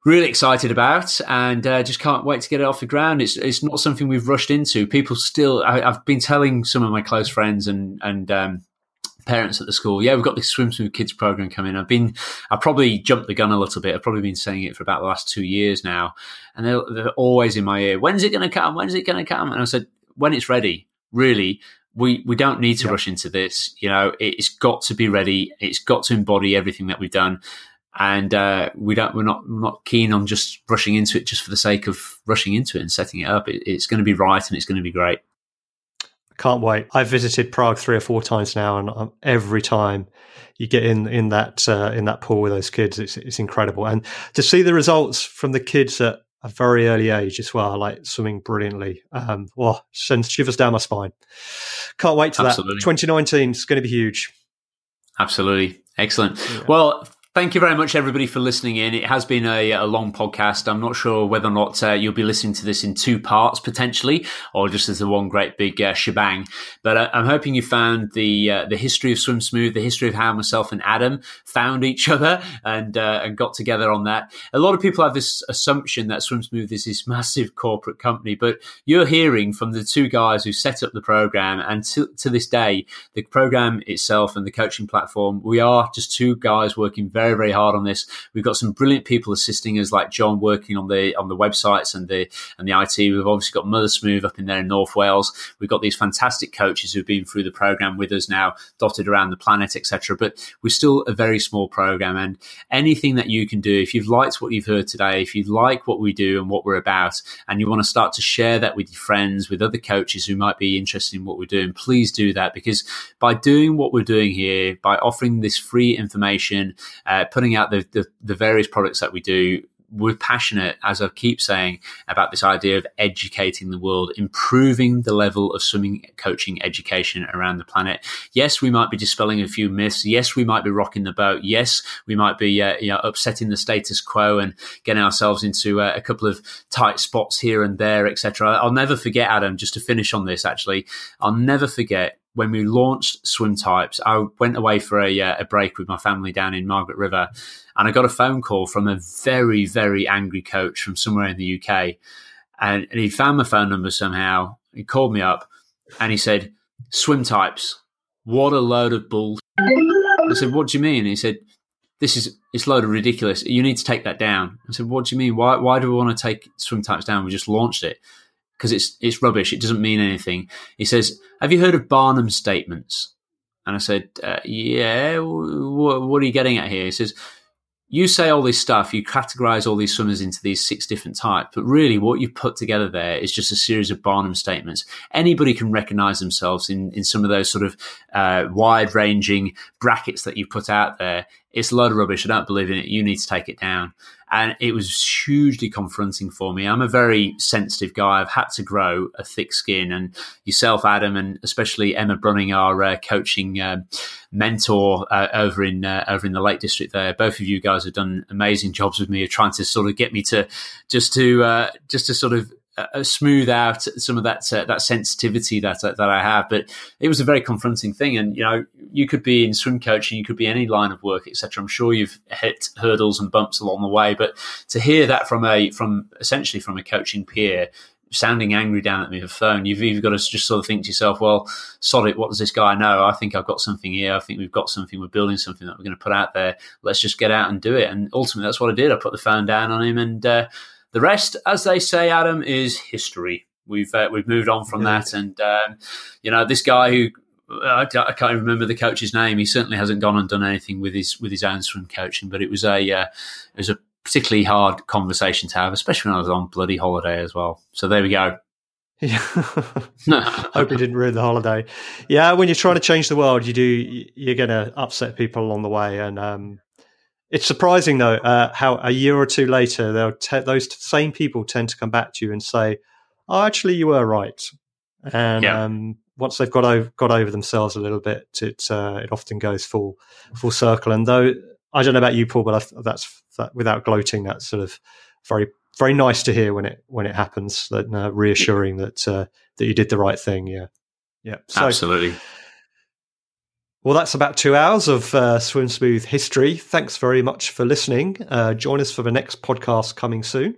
really excited about and uh, just can't wait to get it off the ground. It's it's not something we've rushed into. People still, I, have been telling some of my close friends and and um, parents at the school, yeah, we've got this Swim Smooth Kids program coming. I've been, I probably jumped the gun a little bit. I've probably been saying it for about the last two years now, and they're, they're always in my ear. When's it going to come? When's it going to come? And I said, when it's ready. Really, we we don't need to yep. rush into this. You know, it's got to be ready. It's got to embody everything that we've done and uh, we don't we're not we're not keen on just rushing into it just for the sake of rushing into it and setting it up. It, it's going to be right and it's going to be great. Can't wait. I've visited Prague three or four times now, and um, every time you get in in that uh, in that pool with those kids, it's it's incredible. And to see the results from the kids at a very early age as well, like swimming brilliantly, um, well, sends shivers down my spine. Can't wait to Absolutely. that. 2019 is going to be huge. Absolutely. Excellent. Yeah. Well, Thank you very much, everybody, for listening in. It has been a, a long podcast. I'm not sure whether or not uh, you'll be listening to this in two parts potentially, or just as a one great big uh, shebang. But uh, I'm hoping you found the uh, the history of Swim Smooth, the history of how myself and Adam found each other and uh, and got together on that. A lot of people have this assumption that Swim Smooth is this massive corporate company, but you're hearing from the two guys who set up the program, and to, to this day, the program itself and the coaching platform, we are just two guys working very very, very hard on this. We've got some brilliant people assisting us, like John working on the on the websites and the and the IT. We've obviously got Mother Smooth up in there in North Wales. We've got these fantastic coaches who've been through the program with us now, dotted around the planet, etc. But we're still a very small program, and anything that you can do, if you've liked what you've heard today, if you like what we do and what we're about, and you want to start to share that with your friends, with other coaches who might be interested in what we're doing, please do that because by doing what we're doing here, by offering this free information, putting out the, the, the various products that we do we're passionate, as I keep saying, about this idea of educating the world, improving the level of swimming coaching education around the planet. Yes, we might be dispelling a few myths. Yes, we might be rocking the boat. Yes, we might be uh, you know, upsetting the status quo and getting ourselves into uh, a couple of tight spots here and there, etc. I'll never forget, Adam. Just to finish on this, actually, I'll never forget when we launched Swim Types, I went away for a, uh, a break with my family down in Margaret River, and I got a phone call from a very, very angry coach from somewhere in the UK. And, and he found my phone number somehow. He called me up and he said, Swim Types, what a load of bull. I said, What do you mean? He said, This is it's load of ridiculous. You need to take that down. I said, What do you mean? Why why do we want to take swim types down? We just launched it because it's it's rubbish. It doesn't mean anything. He says, "Have you heard of Barnum statements?" And I said, uh, "Yeah. W- what are you getting at here?" He says, "You say all this stuff. You categorize all these swimmers into these six different types, but really, what you've put together there is just a series of Barnum statements. Anybody can recognize themselves in in some of those sort of uh, wide ranging brackets that you put out there. It's a load of rubbish. I don't believe in it. You need to take it down." And it was hugely confronting for me. I'm a very sensitive guy. I've had to grow a thick skin, and yourself, Adam, and especially Emma Brunning, our uh, coaching uh, mentor uh, over in uh, over in the Lake District. There, both of you guys have done amazing jobs with me of trying to sort of get me to just to uh, just to sort of uh, smooth out some of that uh, that sensitivity that uh, that I have. But it was a very confronting thing, and you know, you could be in swim coaching, you could be any line of work, etc. I'm sure you've hit hurdles and bumps along the way, but to hear that from a from essentially from a coaching peer. Sounding angry down at me the phone, you've either got to just sort of think to yourself, "Well, sod it. What does this guy know? I think I've got something here. I think we've got something. We're building something that we're going to put out there. Let's just get out and do it." And ultimately, that's what I did. I put the phone down on him, and uh, the rest, as they say, Adam, is history. We've uh, we've moved on from yeah. that, and um, you know this guy who I, I, can't even remember the coach's name. He certainly hasn't gone and done anything with his with his own swim coaching, but it was a uh, it was a particularly hard conversation to have, especially when I was on bloody holiday as well. So there we go. Yeah. Hope he didn't ruin the holiday. Yeah, when you're trying to change the world, you do you're going to upset people along the way, and um, it's surprising though uh, how a year or two later, they'll te- those same people tend to come back to you and say, oh, actually, you were right. And yeah. um, once they've got over got over themselves a little bit, it uh, it often goes full full circle. And though I don't know about you, Paul, but I, that's that, without gloating, that's sort of very very nice to hear when it when it happens. That uh, reassuring that uh, that you did the right thing. Yeah, yeah, so, absolutely. Well, that's about two hours of uh, Swim Smooth history. Thanks very much for listening. Uh, join us for the next podcast coming soon.